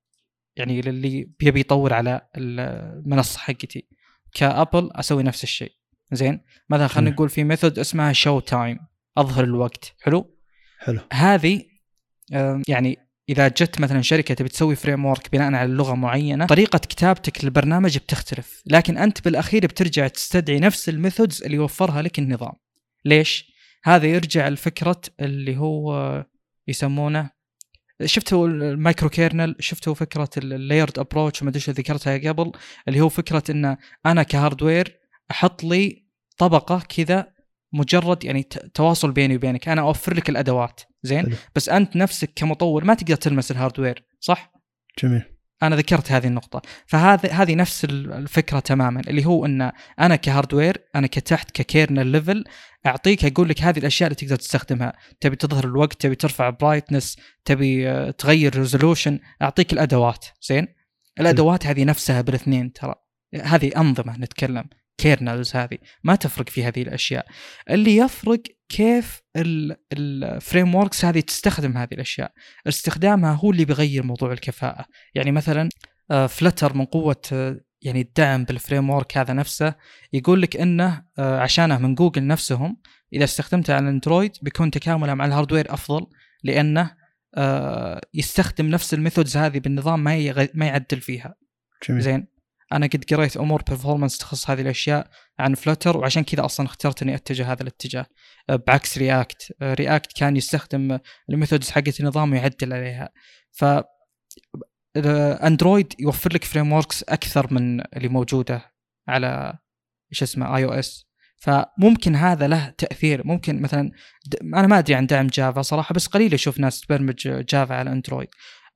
يعني للي بيبي يطور على المنصة حقتي. ك Apple أسوي نفس الشيء. زين؟ مثلا خلينا نقول في method اسمها show time أظهر الوقت. حلو؟ حلو. هذه يعني إذا جت مثلا شركة تبي تسوي framework بناء على لغة معينة طريقة كتابتك للبرنامج بتختلف لكن أنت بالأخير بترجع تستدعي نفس ال methods اللي وفرها لك النظام. ليش؟ هذا يرجع لفكرة اللي هو يسمونه شفتوا ال micro kernel؟ شفتوا فكرة ال layered approach ما أدري ذكرتها قبل اللي هو فكرة إن أنا ك hardware أحط لي طبقة كذا مجرد يعني تواصل بيني وبينك. أنا أوفر لك الأدوات. زين؟ حلو. بس أنت نفسك كمطور ما تقدر تلمس ال hardware صح؟ جميل. أنا ذكرت هذه النقطة. فهذه هذه نفس الفكرة تماما اللي هو إن أنا ك hardware أنا كتحت ك kernel level أعطيك أقول لك هذه الأشياء اللي تقدر تستخدمها. تبي تظهر الوقت تبي ترفع brightness تبي آه، تغير resolution أعطيك الأدوات. زين؟ الأدوات هذه نفسها بالاثنين ترى. هذه أنظمة نتكلم. kernels هذه. ما تفرق في هذه الأشياء. اللي يفرق كيف ال frameworks هذه تستخدم هذه الأشياء. استخدامها هو اللي بيغير موضوع الكفاءة. يعني مثلا Flutter آه، من قوة آه، يعني الدعم بال framework هذا نفسه يقول لك إنه آه، عشانه من جوجل نفسهم إذا استخدمته على ال Android بيكون تكامله مع ال hardware أفضل لأنه يستخدم نفس ال methods هذه بالنظام ما ما يعدل فيها. جميل. زين؟ أنا قد قريت أمور performance تخص هذه الأشياء عن Flutter وعشان كذا أصلا اخترت إني أتجه هذا الاتجاه. أه، بعكس React React أه، كان يستخدم ال methods حقت النظام ويعدل عليها. ف Android يوفر لك frameworks أكثر من اللي موجودة على إيش اسمه iOS فممكن هذا له تأثير. ممكن مثلا أنا ما أدري عن دعم Java صراحة بس قليل أشوف ناس تبرمج Java على Android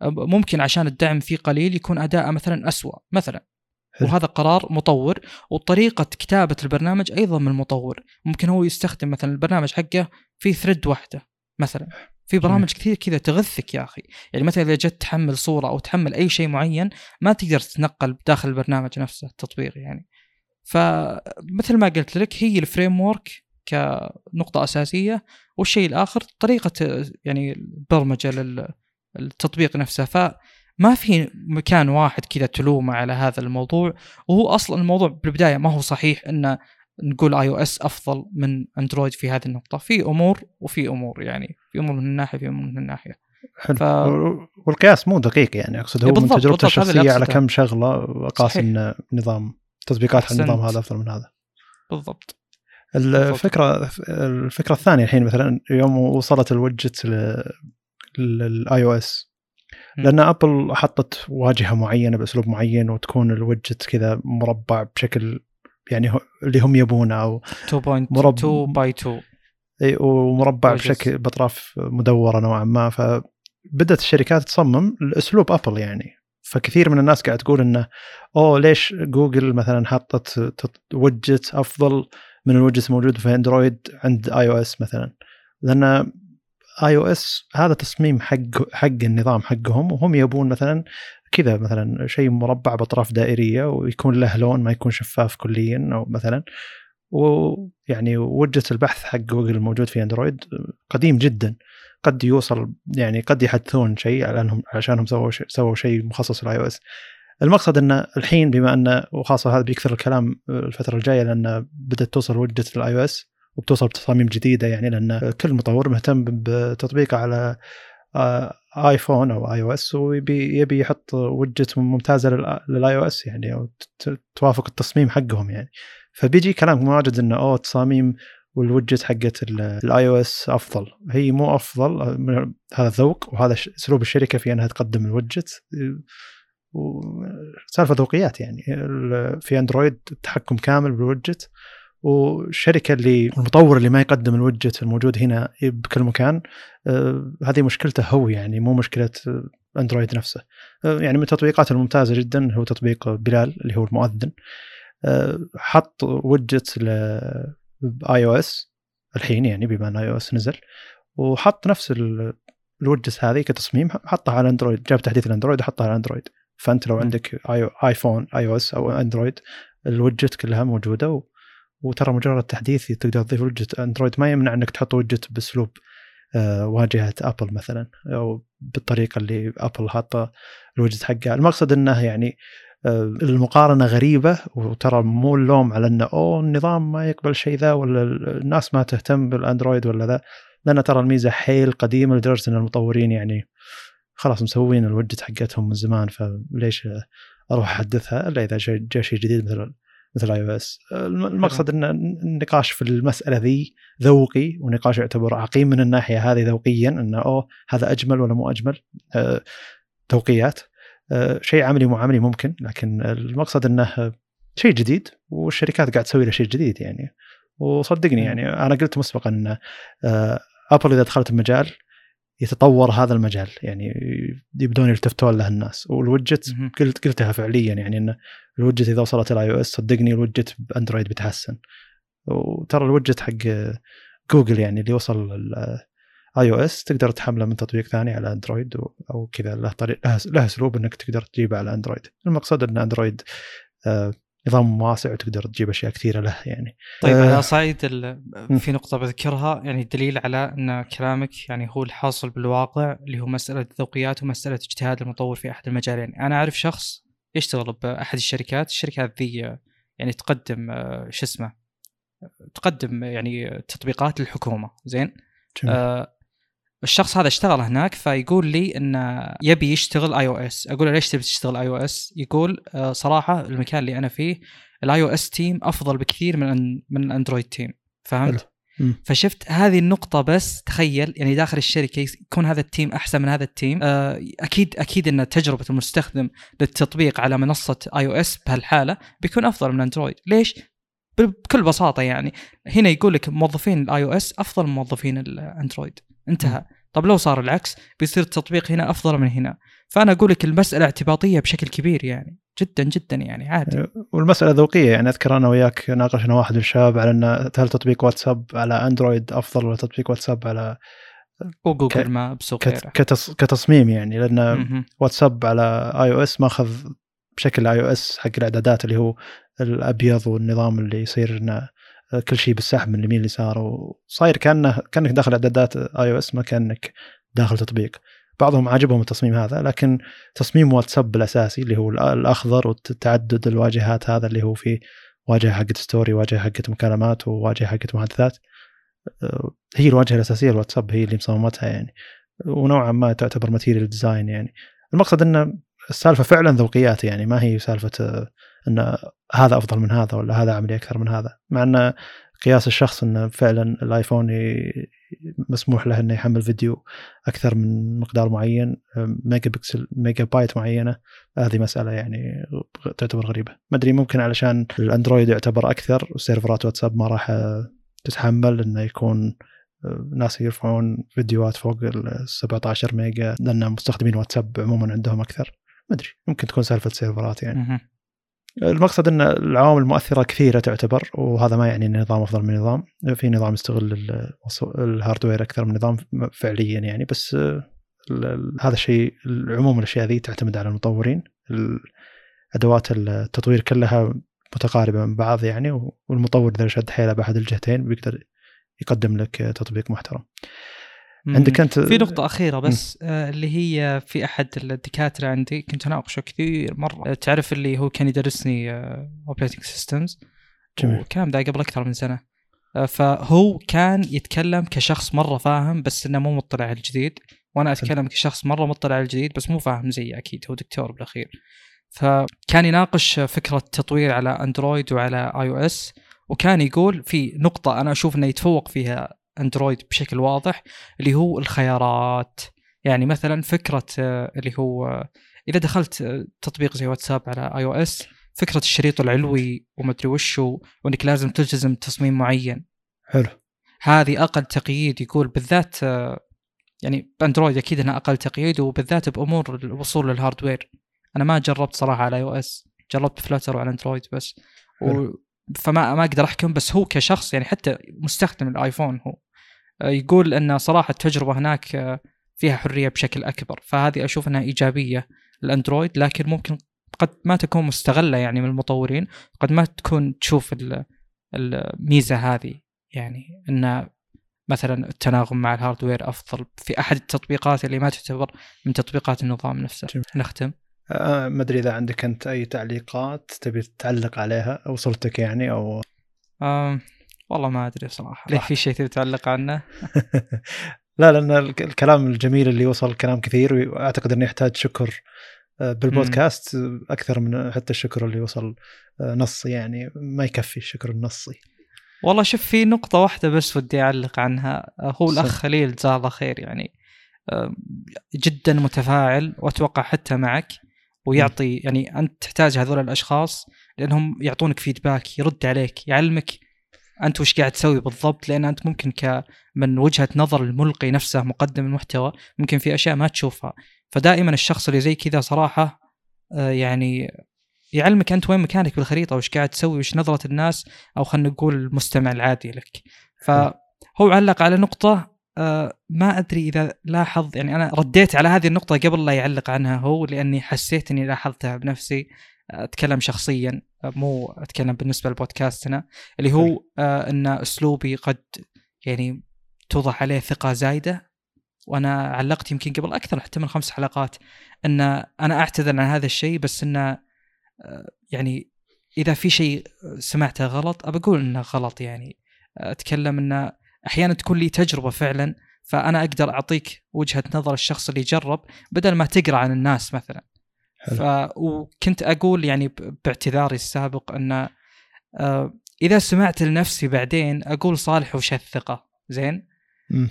أه، ممكن عشان الدعم فيه قليل يكون أداءه مثلا اسوء مثلا وهذا قرار مطور وطريقة كتابة البرنامج أيضا من المطور. ممكن هو يستخدم مثلا البرنامج حقه في thread واحدة مثلا. في برامج كثير كذا تغثك يا أخي. يعني مثلا إذا جت تحمل صورة أو تحمل أي شيء معين ما تقدر تتنقل داخل البرنامج نفسه التطبيق يعني. فمثل ما قلت لك هي ال framework كنقطة أساسية. والشيء الآخر طريقة يعني البرمجة للتطبيق نفسه. ف ما في مكان واحد كذا تلومه على هذا الموضوع وهو أصلا الموضوع بالبداية ما هو صحيح إن نقول iOS أفضل من Android في هذه النقطة. في أمور وفي أمور يعني في أمور من الناحية في أمور من الناحية. حلو. ف... والقياس مو دقيق يعني أقصد هو من تجربته الشخصية على كم شغلة قاس إن نظام تطبيقات النظام هذا أفضل من هذا. بالضبط. الفكرة الفكرة الثانية الحين مثلا يوم وصلت الوجت لل iOS لأن أبل حطت واجهة معينة بأسلوب معين وتكون الوجت كذا مربع بشكل يعني اللي هم يبونه أو 2.2 by 2 إي ومربع بشكل بأطراف مدورة نوعا ما. فبدات الشركات تصمم لأسلوب أبل يعني. فكثير من الناس قاعد تقول إنه أوه ليش جوجل مثلا حطت وجت أفضل من الوجت الموجود في Android عند iOS مثلا؟ لأن iOS هذا تصميم حق حق النظام حقهم. وهم يبون مثلا كذا مثلا شيء مربع بأطراف دائرية ويكون له لون ما يكون شفاف كليا أو مثلا. ويعني وجهة البحث حق جوجل الموجود في Android قديم جدا. قد يوصل يعني قد يحدثون شيء على انهم عشانهم سووا سووا شيء مخصص لل iOS. المقصد ان الحين بما ان وخاصة هذا بيكثر الكلام الفترة الجاية لأن بدأت توصل وجهة ال iOS وبتوصل بتصاميم جديدة يعني لأن كل مطور مهتم بتطبيقه على آيفون أو iOS ويبي يبي يحط وجهة ممتازة لل iOS يعني أو توافق التصميم حقهم يعني. فبيجي كلام واجد إنه أوه تصاميم والوجت حقت ال iOS أفضل. هي مو أفضل هذا ذوق وهذا أسلوب الشركة في أنها تقدم الوجت وسالفه ذوقيات يعني. في أندرويد التحكم كامل بالوجت والشركة اللي المطور اللي ما يقدم الوجت الموجود هنا بكل مكان آه هذه مشكلته هو يعني مو مشكلة أندرويد نفسه. آه يعني من التطبيقات الممتازة جدا هو تطبيق بلال اللي هو المؤذن. آه حط وجت ب iOS الحين يعني بما إن iOS نزل وحط نفس الوجس هذه كتصميم حطها على Android جاب تحديث ال Android وحطها على Android. فأنت لو عندك آي آيفون iOS أو Android ال widget كلها موجودة و... وترى مجرد تحديث تقدر تضيف widget Android. ما يمنع إنك تحط وجت بأسلوب آه واجهة أبل مثلا أو بالطريقة اللي أبل حاطة الوجت حقها. المقصد إنه يعني آه، المقارنة غريبة وترى مو اللوم على إنه أوه النظام ما يقبل شيء ذا ولا الناس ما تهتم بال Android ولا ذا. لأن ترى الميزة حيل قديمة لدرجة إن المطورين يعني خلاص مسوين الوجت حقتهم من زمان فليش أروح أحدثها إلا إذا جاء شيء جديد مثل مثل iOS المقصد ان النقاش في المسألة ذي ذوقي ونقاش يعتبر عقيم من الناحية هذه ذوقيا انه أوه هذا أجمل ولا مو أجمل؟ أه ذوقيات آه، شيء عملي مو عملي ممكن لكن المقصد إنه شيء جديد والشركات قاعد تسوي له شيء جديد يعني. وصدقني يعني أنا قلت مسبقا إن ابل إذا دخلت المجال يتطور هذا المجال يعني يبدون يلتفتون له الناس. والوجت قلت قلتها فعليا يعني إن الوجت إذا وصلت ال iOS صدقني ال widget ب Android بيتحسن وترى الوجت حق جوجل يعني اللي وصل iOS تقدر تحمله من تطبيق ثاني على Android أو كذا له طريق له أسلوب إنك تقدر تجيبه على Android. المقصود إن Android آه نظام واسع وتقدر تجيب أشياء كثيرة له يعني. طيب آه على صعيد في نقطة بذكرها يعني دليل على إن كلامك يعني هو الحاصل بالواقع اللي هو مسألة ذوقيات ومسألة اجتهاد المطور في أحد المجالين أنا أعرف شخص يشتغل باحد الشركات الشركات ذي يعني تقدم آه، شو اسمه تقدم يعني تطبيقات للحكومة زين؟ آه الشخص هذا اشتغل هناك فيقول لي إنه يبي يشتغل iOS أقول له ليش تبي تشتغل iOS يقول آه، صراحة المكان اللي أنا فيه ال iOS team أفضل بكثير من من ال Android team فهمت؟ فشفت هذه النقطة بس تخيل يعني داخل الشركة يكون هذا ال team أحسن من هذا ال team. آه، أكيد أكيد أن تجربة المستخدم للتطبيق على منصة iOS بهالحالة بيكون أفضل من Android. ليش؟ بكل بساطة يعني. هنا يقول لك موظفين ال iOS أفضل من موظفين ال Android. انتهى. طب لو صار العكس بيصير التطبيق هنا أفضل من هنا. فأنا أقول لك المسألة اعتباطية بشكل كبير يعني. جدا جدا يعني عادي. والمسألة ذوقية يعني أذكر أنا وياك ناقشنا واحد من الشباب على ان هل تطبيق واتساب على Android أفضل ولا تطبيق واتساب على وجوجل ك... Maps وغيره كتص... كتصميم يعني لأن م-م. واتساب على iOS ماخذ بشكل iOS حق الإعدادات اللي هو الأبيض والنظام اللي يصير إنه كل شيء بالسحب من اليمين اليسار وصاير كأنه كأنك داخل إعدادات iOS ما كأنك داخل تطبيق. بعضهم عاجبهم التصميم هذا لكن تصميم واتساب الاساسي اللي هو الأخضر والتعدد الواجهات هذا اللي هو فيه واجهة حقت story واجهة حقت مكالمات وواجهة حقت محادثات. آه، هي الواجهة الأساسية الواتساب هي اللي مصممتها يعني. ونوعا ما تعتبر Material Design يعني. المقصد ان السالفة فعلا ذوقيات يعني ما هي سالفة آه، إن هذا أفضل من هذا ولا هذا عملي أكثر من هذا. مع إن قياس الشخص إنه فعلا الآيفون مسموح له إنه يحمل فيديو أكثر من مقدار معين ميجا بكسل ميجا بايت معينة. هذه مسألة يعني تعتبر غريبة. ما أدري ممكن علشان ال Android يعتبر أكثر و سيرفرات واتساب ما راح تتحمل إنه يكون ناس يرفعون فيديوهات فوق ال 17 ميجا لأن مستخدمين واتساب عموما عندهم أكثر. ما أدري ممكن تكون سالفة سيرفرات يعني. المقصد إن العوامل المؤثرة كثيرة تعتبر وهذا ما يعني إن النظام أفضل من نظام. في نظام يستغل ال hardware أكثر من نظام فعليا يعني بس آه، هذا الشيء عموم الأشياء ذي تعتمد على المطورين. ال- أدوات التطوير كلها متقاربة من بعض يعني والمطور إذا شد حيله بأحد الجهتين بيقدر يقدم لك تطبيق محترم. عندك انت في نقطة أخيرة بس آه اللي هي في أحد الدكاترة عندي كنت أناقشه كثير مرة. آه، تعرف اللي هو كان يدرسني operating systems جميل. والكلام ده قبل أكثر من سنة. آه فهو كان يتكلم كشخص مرة فاهم بس إنه مو مطلع على الجديد. وأنا أتكلم كشخص مرة مطلع على الجديد بس مو فاهم زي أكيد هو دكتور بالأخير. فكان يناقش فكرة تطوير على Android وعلى iOS وكان يقول في نقطة أنا أشوف إنه يتفوق فيها Android بشكل واضح اللي هو الخيارات. يعني مثلا فكرة آه، اللي هو آه، إذا دخلت آه، تطبيق زي واتساب على iOS فكرة الشريط العلوي ومدري وشو وإنك لازم تلتزم تصميم معين. حلو. هذه أقل تقييد يقول بالذات يعني ب Android أكيد إنها أقل تقييد وبالذات بأمور الوصول لل hardware أنا ما جربت صراحة على iOS جربت Flutter وعلى Android بس. و فما ما أقدر أحكم بس هو كشخص يعني حتى مستخدم الآيفون هو. آه، يقول إن صراحة التجربة هناك آه، فيها حرية بشكل أكبر. فهذه أشوف إنها إيجابية لل Android لكن ممكن قد ما تكون مستغلة يعني من المطورين قد ما تكون تشوف ال- الميزه هذه. يعني إن مثلا التناغم مع ال hardware أفضل في أحد التطبيقات اللي ما تعتبر من تطبيقات النظام نفسه. جميل. نختم. آه، ما أدري إذا عندك أنت أي تعليقات تبي تعلق عليها أو وصلتك يعني أو آم والله ما أدري صراحة. ليه في شيء تبي تعلق عنه؟ لا لأن الك- الكلام الجميل اللي وصل كلام كثير وأعتقد إنه يحتاج شكر آه، بالبودكاست أكثر من حتى الشكر اللي وصل آه، نصي يعني ما يكفي الشكر النصي. والله شوف في نقطة واحدة بس ودي أعلق عنها. هو الأخ. خليل جزاه الله خير يعني. جدا متفاعل وأتوقع حتى معك. ويعطي يعني أنت تحتاج هذول الأشخاص لأنهم يعطونك فيدباك يرد عليك يعلمك أنت وش قاعد تسوي بالضبط لأن أنت ممكن ك من وجهة نظر الملقي نفسه مقدم المحتوى ممكن في أشياء ما تشوفها. فدائما الشخص اللي زي كذا صراحة آه، يعني يعلمك أنت وين مكانك بالخريطة وش قاعد تسوي وش نظرة الناس أو خلينا نقول المستمع العادي لك. فهو علق على نقطة ما أدري إذا لاحظ يعني أنا رديت على هذه النقطة قبل لا يعلق عنها هو لأني حسيت إني لاحظتها بنفسي. أتكلم شخصيا آه، مو أتكلم بالنسبة لبودكاستنا اللي هو آه، إن أسلوبي قد يعني توضح عليه ثقة زايدة. وأنا علقت يمكن قبل أكثر حتى من خمس حلقات إن أنا أعتذر عن هذا الشيء بس انه آه، يعني إذا في شيء سمعته غلط أبى أقول إنه غلط يعني. أتكلم انه أحيانا تكون لي تجربة فعلا فأنا أقدر أعطيك وجهة نظر الشخص اللي جرب بدل ما تقرأ عن الناس مثلا. حلو. ف وكنت أقول يعني باعتذاري السابق إن آه، إذا سمعت لنفسي بعدين أقول صالح وش الثقة؟ زين.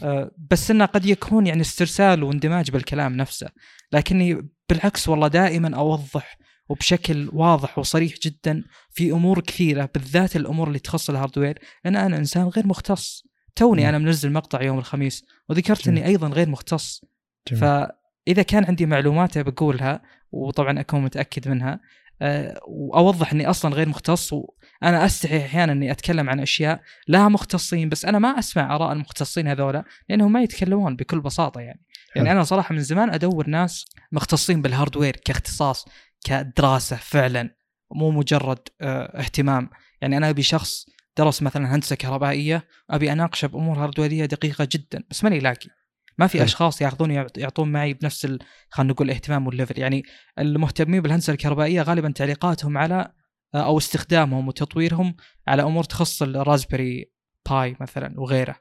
آه، بس إنه قد يكون يعني استرسال واندماج بالكلام نفسه. لكني بالعكس والله دائما أوضح وبشكل واضح وصريح جدا في أمور كثيرة بالذات الأمور اللي تخص الهاردوير لأن أنا إنسان غير مختص. توني. أنا منزل مقطع يوم الخميس وذكرت جميل. اني أيضا غير مختص جميل. فإذا كان عندي معلومات بقولها وطبعا أكون متأكد منها آه، وأوضح إني أصلا غير مختص وأنا أستحي أحيانا إني أتكلم عن أشياء لها مختصين بس أنا ما أسمع آراء المختصين هذولا لأنهم ما يتكلمون بكل بساطة يعني يعني. أنا صراحة من زمان أدور ناس مختصين بال hardware كاختصاص كدراسة فعلا مو مجرد آه، اهتمام يعني أنا أبي شخص درس مثلا هندسة كهربائية أبي أناقشه بأمور هاردويرية دقيقة جدا بس ماني لاقي. ما في حلو. أشخاص ياخذون يعط- يعطون معي بنفس ال- خلينا نقول الاهتمام وال level يعني المهتمين بالهندسة الكهربائية غالبا تعليقاتهم على أو استخدامهم وتطويرهم على أمور تخص ال Raspberry Pi مثلا وغيره.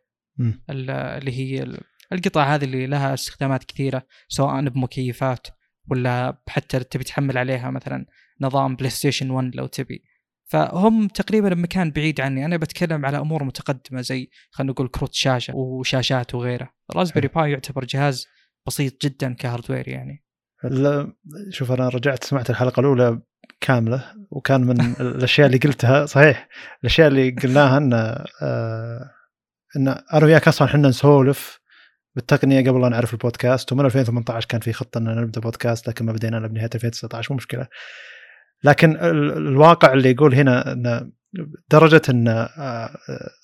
اللي هي ال- القطع هذه اللي لها استخدامات كثيرة سواء بمكيفات ولا حتى تبي تحمل عليها مثلا نظام PlayStation 1 لو تبي. فهم تقريبا بمكان بعيد عني. أنا بتكلم على أمور متقدمة زي خلينا نقول كروت شاشة وشاشات وغيره Raspberry Pi يعتبر جهاز بسيط جدا ك hardware يعني. لا شوف أنا رجعت سمعت الحلقة الأولى كاملة وكان من الأشياء اللي قلتها صحيح الأشياء اللي قلناها إن آه إن أنا وياك أصلا إحنا نسولف بالتقنية قبل لا نعرف البودكاست ومن 2018 كان في خطة إن نبدأ بودكاست لكن ما بدينا إلا بنهاية 2019 مو مشكلة. لكن الواقع اللي يقول هنا إن درجة إن آه،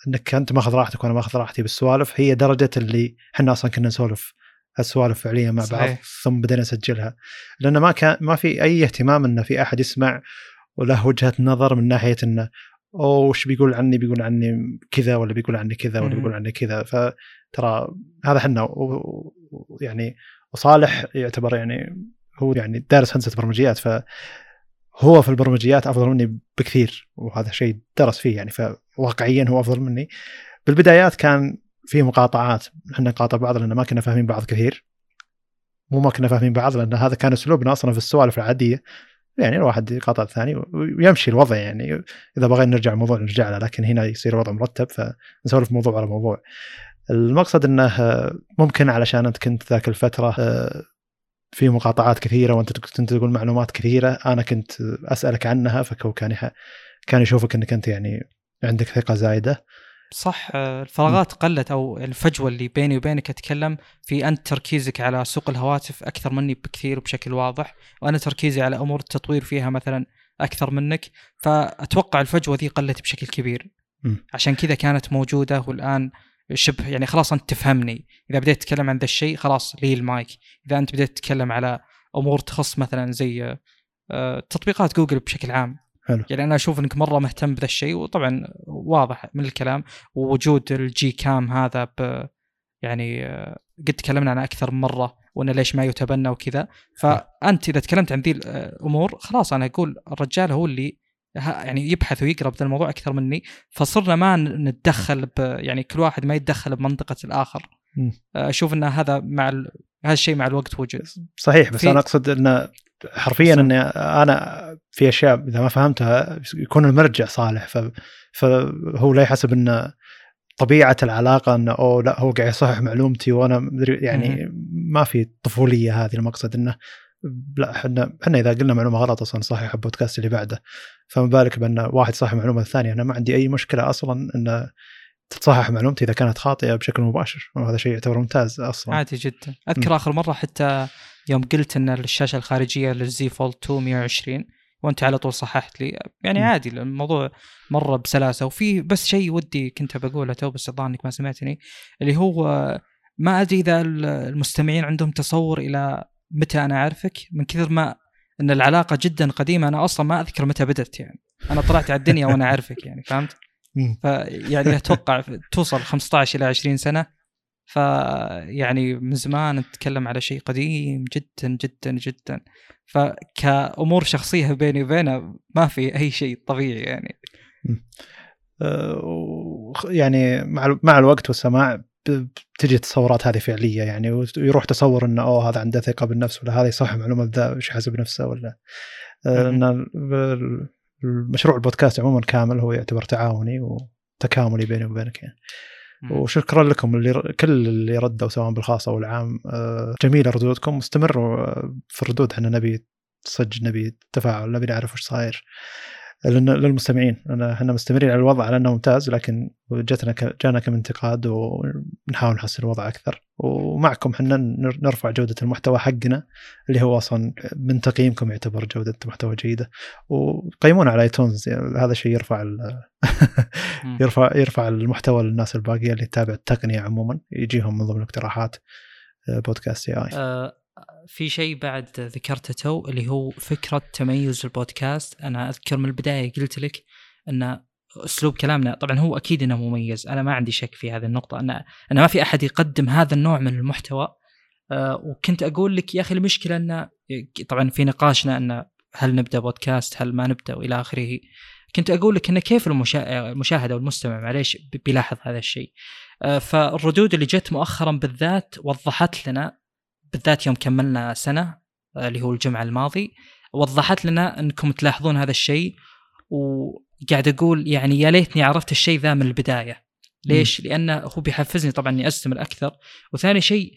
إنك أنت ماخذ راحتك وأنا ماخذ راحتي بالسوالف هي درجة اللي إحنا أصلا كنا نسولف هالسوالف فعليا مع صحيح. بعض ثم بدينا نسجلها. لأن ما كان ما في أي اهتمام انه في أحد يسمع وله وجهة نظر من ناحية انه أو وش بيقول عني؟ بيقول عني كذا ولا بيقول عني كذا ولا بيقول عني كذا. فترى هذا إحنا يعني وصالح يعتبر يعني هو يعني دارس هندسة برمجيات فهو في البرمجيات أفضل مني بكثير وهذا شيء درس فيه يعني فواقعيا هو أفضل مني. بالبدايات كان في مقاطعات إحنا نقاطع بعض لأن ما كنا فاهمين بعض كثير. مو ما كنا فاهمين بعض لأن هذا كان أسلوبنا أصلا في السوالف العادية. يعني الواحد يقاطع الثاني ويمشي الوضع يعني. إذا بغينا نرجع الموضوع نرجع له لكن هنا يصير الوضع مرتب فنسولف موضوع على موضوع. المقصد إنه ممكن علشان أنت كنت ذاك الفترة في مقاطعات كثيرة وأنت كنت تقول معلومات كثيرة أنا كنت أسألك عنها فهو كان كان يشوفك إنك أنت يعني عندك ثقة زايدة. صح الفراغات قلت أو الفجوة اللي بيني وبينك أتكلم في أنت تركيزك على سوق الهواتف أكثر مني بكثير وبشكل واضح وأنا تركيزي على أمور التطوير فيها مثلا أكثر منك فأتوقع الفجوة ذي قلت بشكل كبير. عشان كذا كانت موجودة والآن شبه يعني خلاص أنت تفهمني. إذا بديت تتكلم عن ذا الشيء خلاص لي المايك إذا أنت بديت تتكلم على أمور تخص مثلا زي آه، تطبيقات جوجل بشكل عام. حلو. يعني أنا أشوف إنك مرة مهتم بذا الشيء وطبعا واضح من الكلام. ووجود الجي كام هذا ب يعني آه، قد تكلمنا عنه أكثر من مرة وإنه ليش ما يتبنى وكذا. فأنت إذا تكلمت عن ذي الأمور خلاص أنا أقول الرجال هو اللي يعني يبحث ويقرأ بهذا الموضوع أكثر مني. فصرنا ما نتدخل ب يعني كل واحد ما يتدخل بمنطقة الآخر. أشوف إن هذا مع ال... هذا الشيء مع الوقت وجد. صحيح بس أنا أقصد انه حرفيا إني أنا في أشياء إذا ما فهمتها يكون المرجع صالح. فهو لا يحسب إن طبيعة العلاقة إنه أوه لا هو قاعد يصحح معلومتي وأنا مدري يعني ما في الطفوليه هذه. المقصد إنه لا إحنا إحنا إذا قلنا معلومة غلط أصلا صحيح البودكاست اللي بعده. فما بالك بأن واحد صحح معلومه الثانية. أنا ما عندي أي مشكلة أصلا إن تتصحح معلومتي إذا كانت خاطئة بشكل مباشر. وهذا شيء يعتبر ممتاز أصلا. عادي جدا. أذكر م. آخر مرة حتى يوم قلت إن الشاشة الخارجية لل Z Fold 2 120 وأنت على طول صححت لي. يعني م. عادي الموضوع مره بسلاسة. وفي بس شيء ودي كنت بقوله تو بس الظاهر إنك ما سمعتني اللي هو ما أدري إذا المستمعين عندهم تصور إلى متى أنا أعرفك؟ من كثر ما إن العلاقة جدا قديمة أنا أصلا ما أذكر متى بدت يعني. أنا طلعت على الدنيا وأنا أعرفك يعني فهمت؟ فيعني أتوقع توصل 15 إلى 20 سنة. فيعني من زمان نتكلم على شيء قديم جدا جدا جدا. فكامور شخصية بيني وبينه ما في أي شيء طبيعي يعني. أه، يعني مع مع الوقت والسماع بتجي التصورات هذه فعلية يعني ويروح تصور إنه أوه هذا عنده ثقة بالنفس ولا هذا يصح معلومة ذا وش حاسب نفسه ولا؟ أه، إن المشروع البودكاست عموما كامل هو يعتبر تعاوني وتكاملي بيني وبينك يعني. وشكرا لكم اللي كل اللي ردوا سواء بالخاص أو العام أه، جميله ردودكم استمروا في الردود إحنا نبي صدق نبي تفاعل نبي نعرف وش صاير. للمستمعين. إحنا مستمرين على الوضع على انه ممتاز لكن جتنا جانا كم انتقاد ونحاول نحسن الوضع أكثر. ومعكم إحنا نرفع جودة المحتوى حقنا اللي هو أصلا من تقييمكم يعتبر جودة محتوى جيدة. وقيمونا على iTunes يعني هذا الشيء يرفع يرفع يرفع المحتوى للناس الباقية اللي تتابع التقنية عموما. يجيهم من ضمن اقتراحات بودكاست اي اي في شيء بعد ذكرته تو اللي هو فكرة تميز البودكاست. أنا أذكر من البداية قلت لك إن أسلوب كلامنا طبعا هو أكيد إنه مميز. أنا ما عندي شك في هذه النقطة. ان أنا ما في أحد يقدم هذا النوع من المحتوى. أه وكنت أقول لك يا أخي المشكلة إن طبعا في نقاشنا إن هل نبدأ بودكاست هل ما نبدأ وإلى آخره. كنت أقول لك انه كيف المشاهد أو المستمع معليش بيلاحظ هذا الشيء. أه فالردود اللي جت مؤخرا بالذات وضحت لنا بالذات يوم كملنا سنة آه، اللي هو الجمعة الماضي وضحت لنا إنكم تلاحظون هذا الشيء وقاعد أقول يعني يا ليتني عرفت الشيء ذا من البداية ليش؟ م. لأنه هو بيحفزني طبعا إني أستمر أكثر وثاني شيء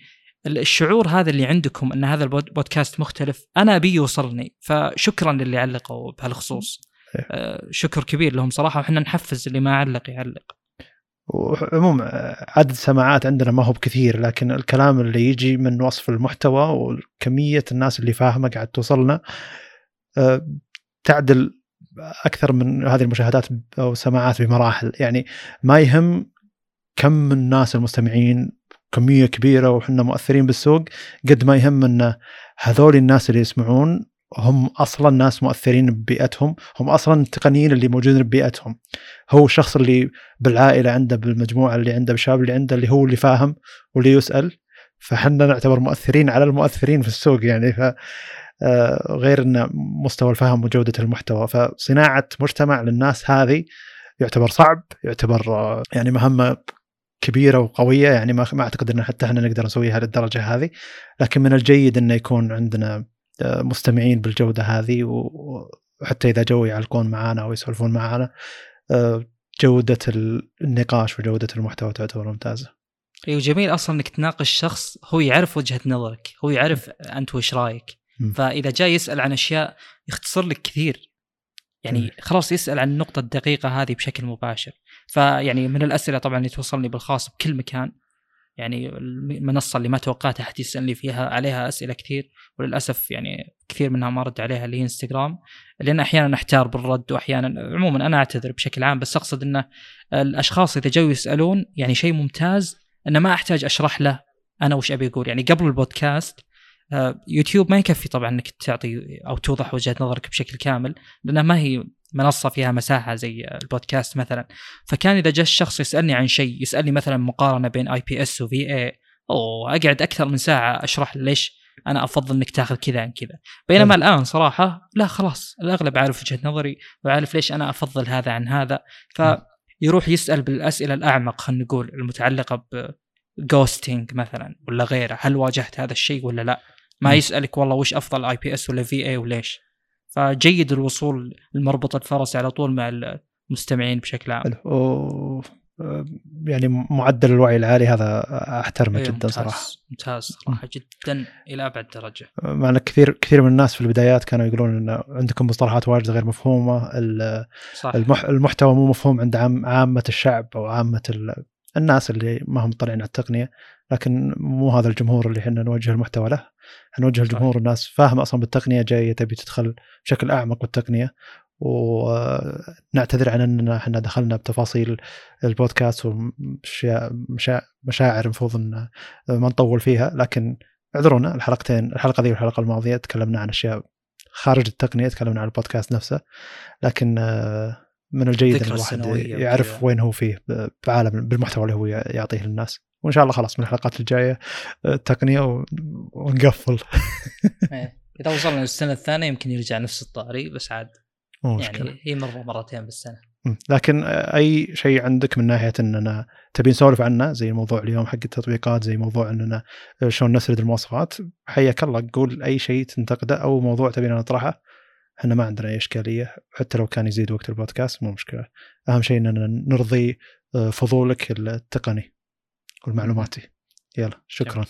الشعور هذا اللي عندكم إن هذا البودكاست مختلف أنا ابي يوصلني فشكرا للي علقوا بهالخصوص. آه شكر كبير لهم صراحة وحنا نحفز اللي ما علق يعلق وعموما عدد السماعات عندنا ما هو بكثير لكن الكلام اللي يجي من وصف المحتوى وكمية الناس اللي فاهمة قاعد توصلنا آه، تعدل أكثر من هذه المشاهدات أو السماعات بمراحل. يعني ما يهم كم الناس المستمعين كمية كبيرة وحنا مؤثرين بالسوق قد ما يهم إن هذول الناس اللي يسمعون هم أصلا ناس مؤثرين ببيئتهم هم أصلا التقنيين اللي موجودين ببيئتهم. هو الشخص اللي بالعائلة عنده بالمجموعة اللي عنده بالشباب اللي عنده اللي هو اللي فاهم واللي يسأل. فحنا نعتبر مؤثرين على المؤثرين في السوق يعني ف آه، غير إن مستوى الفهم وجودة المحتوى. فصناعة مجتمع للناس هذه يعتبر صعب يعتبر آه، يعني مهمة كبيرة وقوية يعني ما أعتقد إن حتى إحنا نقدر نسويها للدرجة هذه. لكن من الجيد إنه يكون عندنا مستمعين بالجودة هذه وحتى إذا جو يعلقون معنا أو يسولفون معنا جودة النقاش وجودة المحتوى تعتبر ممتازة. أيوه جميل. أصلا إنك تناقش شخص هو يعرف وجهة نظرك، هو يعرف أنت وش رأيك. فإذا جاي يسأل عن أشياء يختصر لك كثير. يعني خلاص يسأل عن النقطة الدقيقة هذه بشكل مباشر. فيعني من الأسئلة طبعا اللي توصلني بالخاص بكل مكان يعني المنصة اللي ما توقعت احد يسألني فيها عليها أسئلة كثير وللأسف يعني كثير منها ما رد عليها اللي هي إنستغرام. لأن أحيانا أحتار بالرد وأحيانا عموما أنا أعتذر بشكل عام بس أقصد انه الأشخاص إذا جو يسألون يعني شيء ممتاز انه ما أحتاج أشرح له أنا وش أبي أقول يعني قبل البودكاست آه، يوتيوب ما يكفي طبعا إنك تعطي أو توضح وجهة نظرك بشكل كامل لأنها ما هي منصة فيها مساحة زي البودكاست مثلا. فكان إذا جاء الشخص يسألني عن شيء يسألني مثلا مقارنة بين IPS و VA أو أقعد أكثر من ساعة أشرح ليش أنا أفضل إنك تاخذ كذا عن كذا. بينما م. الآن صراحة لا خلاص الأغلب عارف وجهة نظري وعارف ليش أنا أفضل هذا عن هذا. فيروح يسأل بالأسئلة الأعمق خلينا نقول المتعلقة ب ghosting مثلا ولا غيره. هل واجهت هذا الشيء ولا لا؟ ما يسألك والله وش أفضل IPS ولا VA وليش؟ فجيد الوصول المربط الفرس على طول مع المستمعين بشكل عام. حلو. يعني معدل الوعي العالي هذا أحترمه جدا ممتاز صراحة. ممتاز صراحة جدا إلى أبعد درجة. مع أن كثير كثير من الناس في البدايات كانوا يقولون إن عندكم مصطلحات واجد غير مفهومة. صح. المحتوى مو مفهوم عند عامة الشعب أو عامة الناس اللي ما هم مطلعين على التقنية لكن مو هذا الجمهور اللي إحنا نوجه المحتوى له. نوجه الجمهور الناس فاهمه أصلا بالتقنية جاية تبي تدخل بشكل أعمق بالتقنية. ونعتذر عن أننا إحنا دخلنا بتفاصيل البودكاست ومشاعر مشاعر المفروض إن ما نطول فيها. لكن اعذرونا الحلقتين الحلقة ذي والحلقة الماضية تكلمنا عن أشياء خارج التقنية تكلمنا عن البودكاست نفسه. لكن من الجيد إن الواحد يعرف وين هو فيه بعالم بالمحتوى اللي هو يعطيه للناس. وإن شاء الله خلاص من الحلقات الجاية التقنيه ونقفل. إيه. إذا وصلنا للسنة الثانية يمكن يرجع نفس الطاري بس عاد يعني هي مرة مرتين بالسنة. لكن أي شيء عندك من ناحية إننا تبي نسولف عنه زي موضوع اليوم حق التطبيقات زي موضوع إننا شلون نسرد المواصفات حياك الله قول أي شيء تنتقده أو موضوع تبينا نطرحه إحنا ما عندنا أي إشكالية حتى لو كان يزيد وقت البودكاست مو مشكلة. أهم شيء إننا نرضي آه، فضولك التقني. والمعلوماتي يلا. شكرا.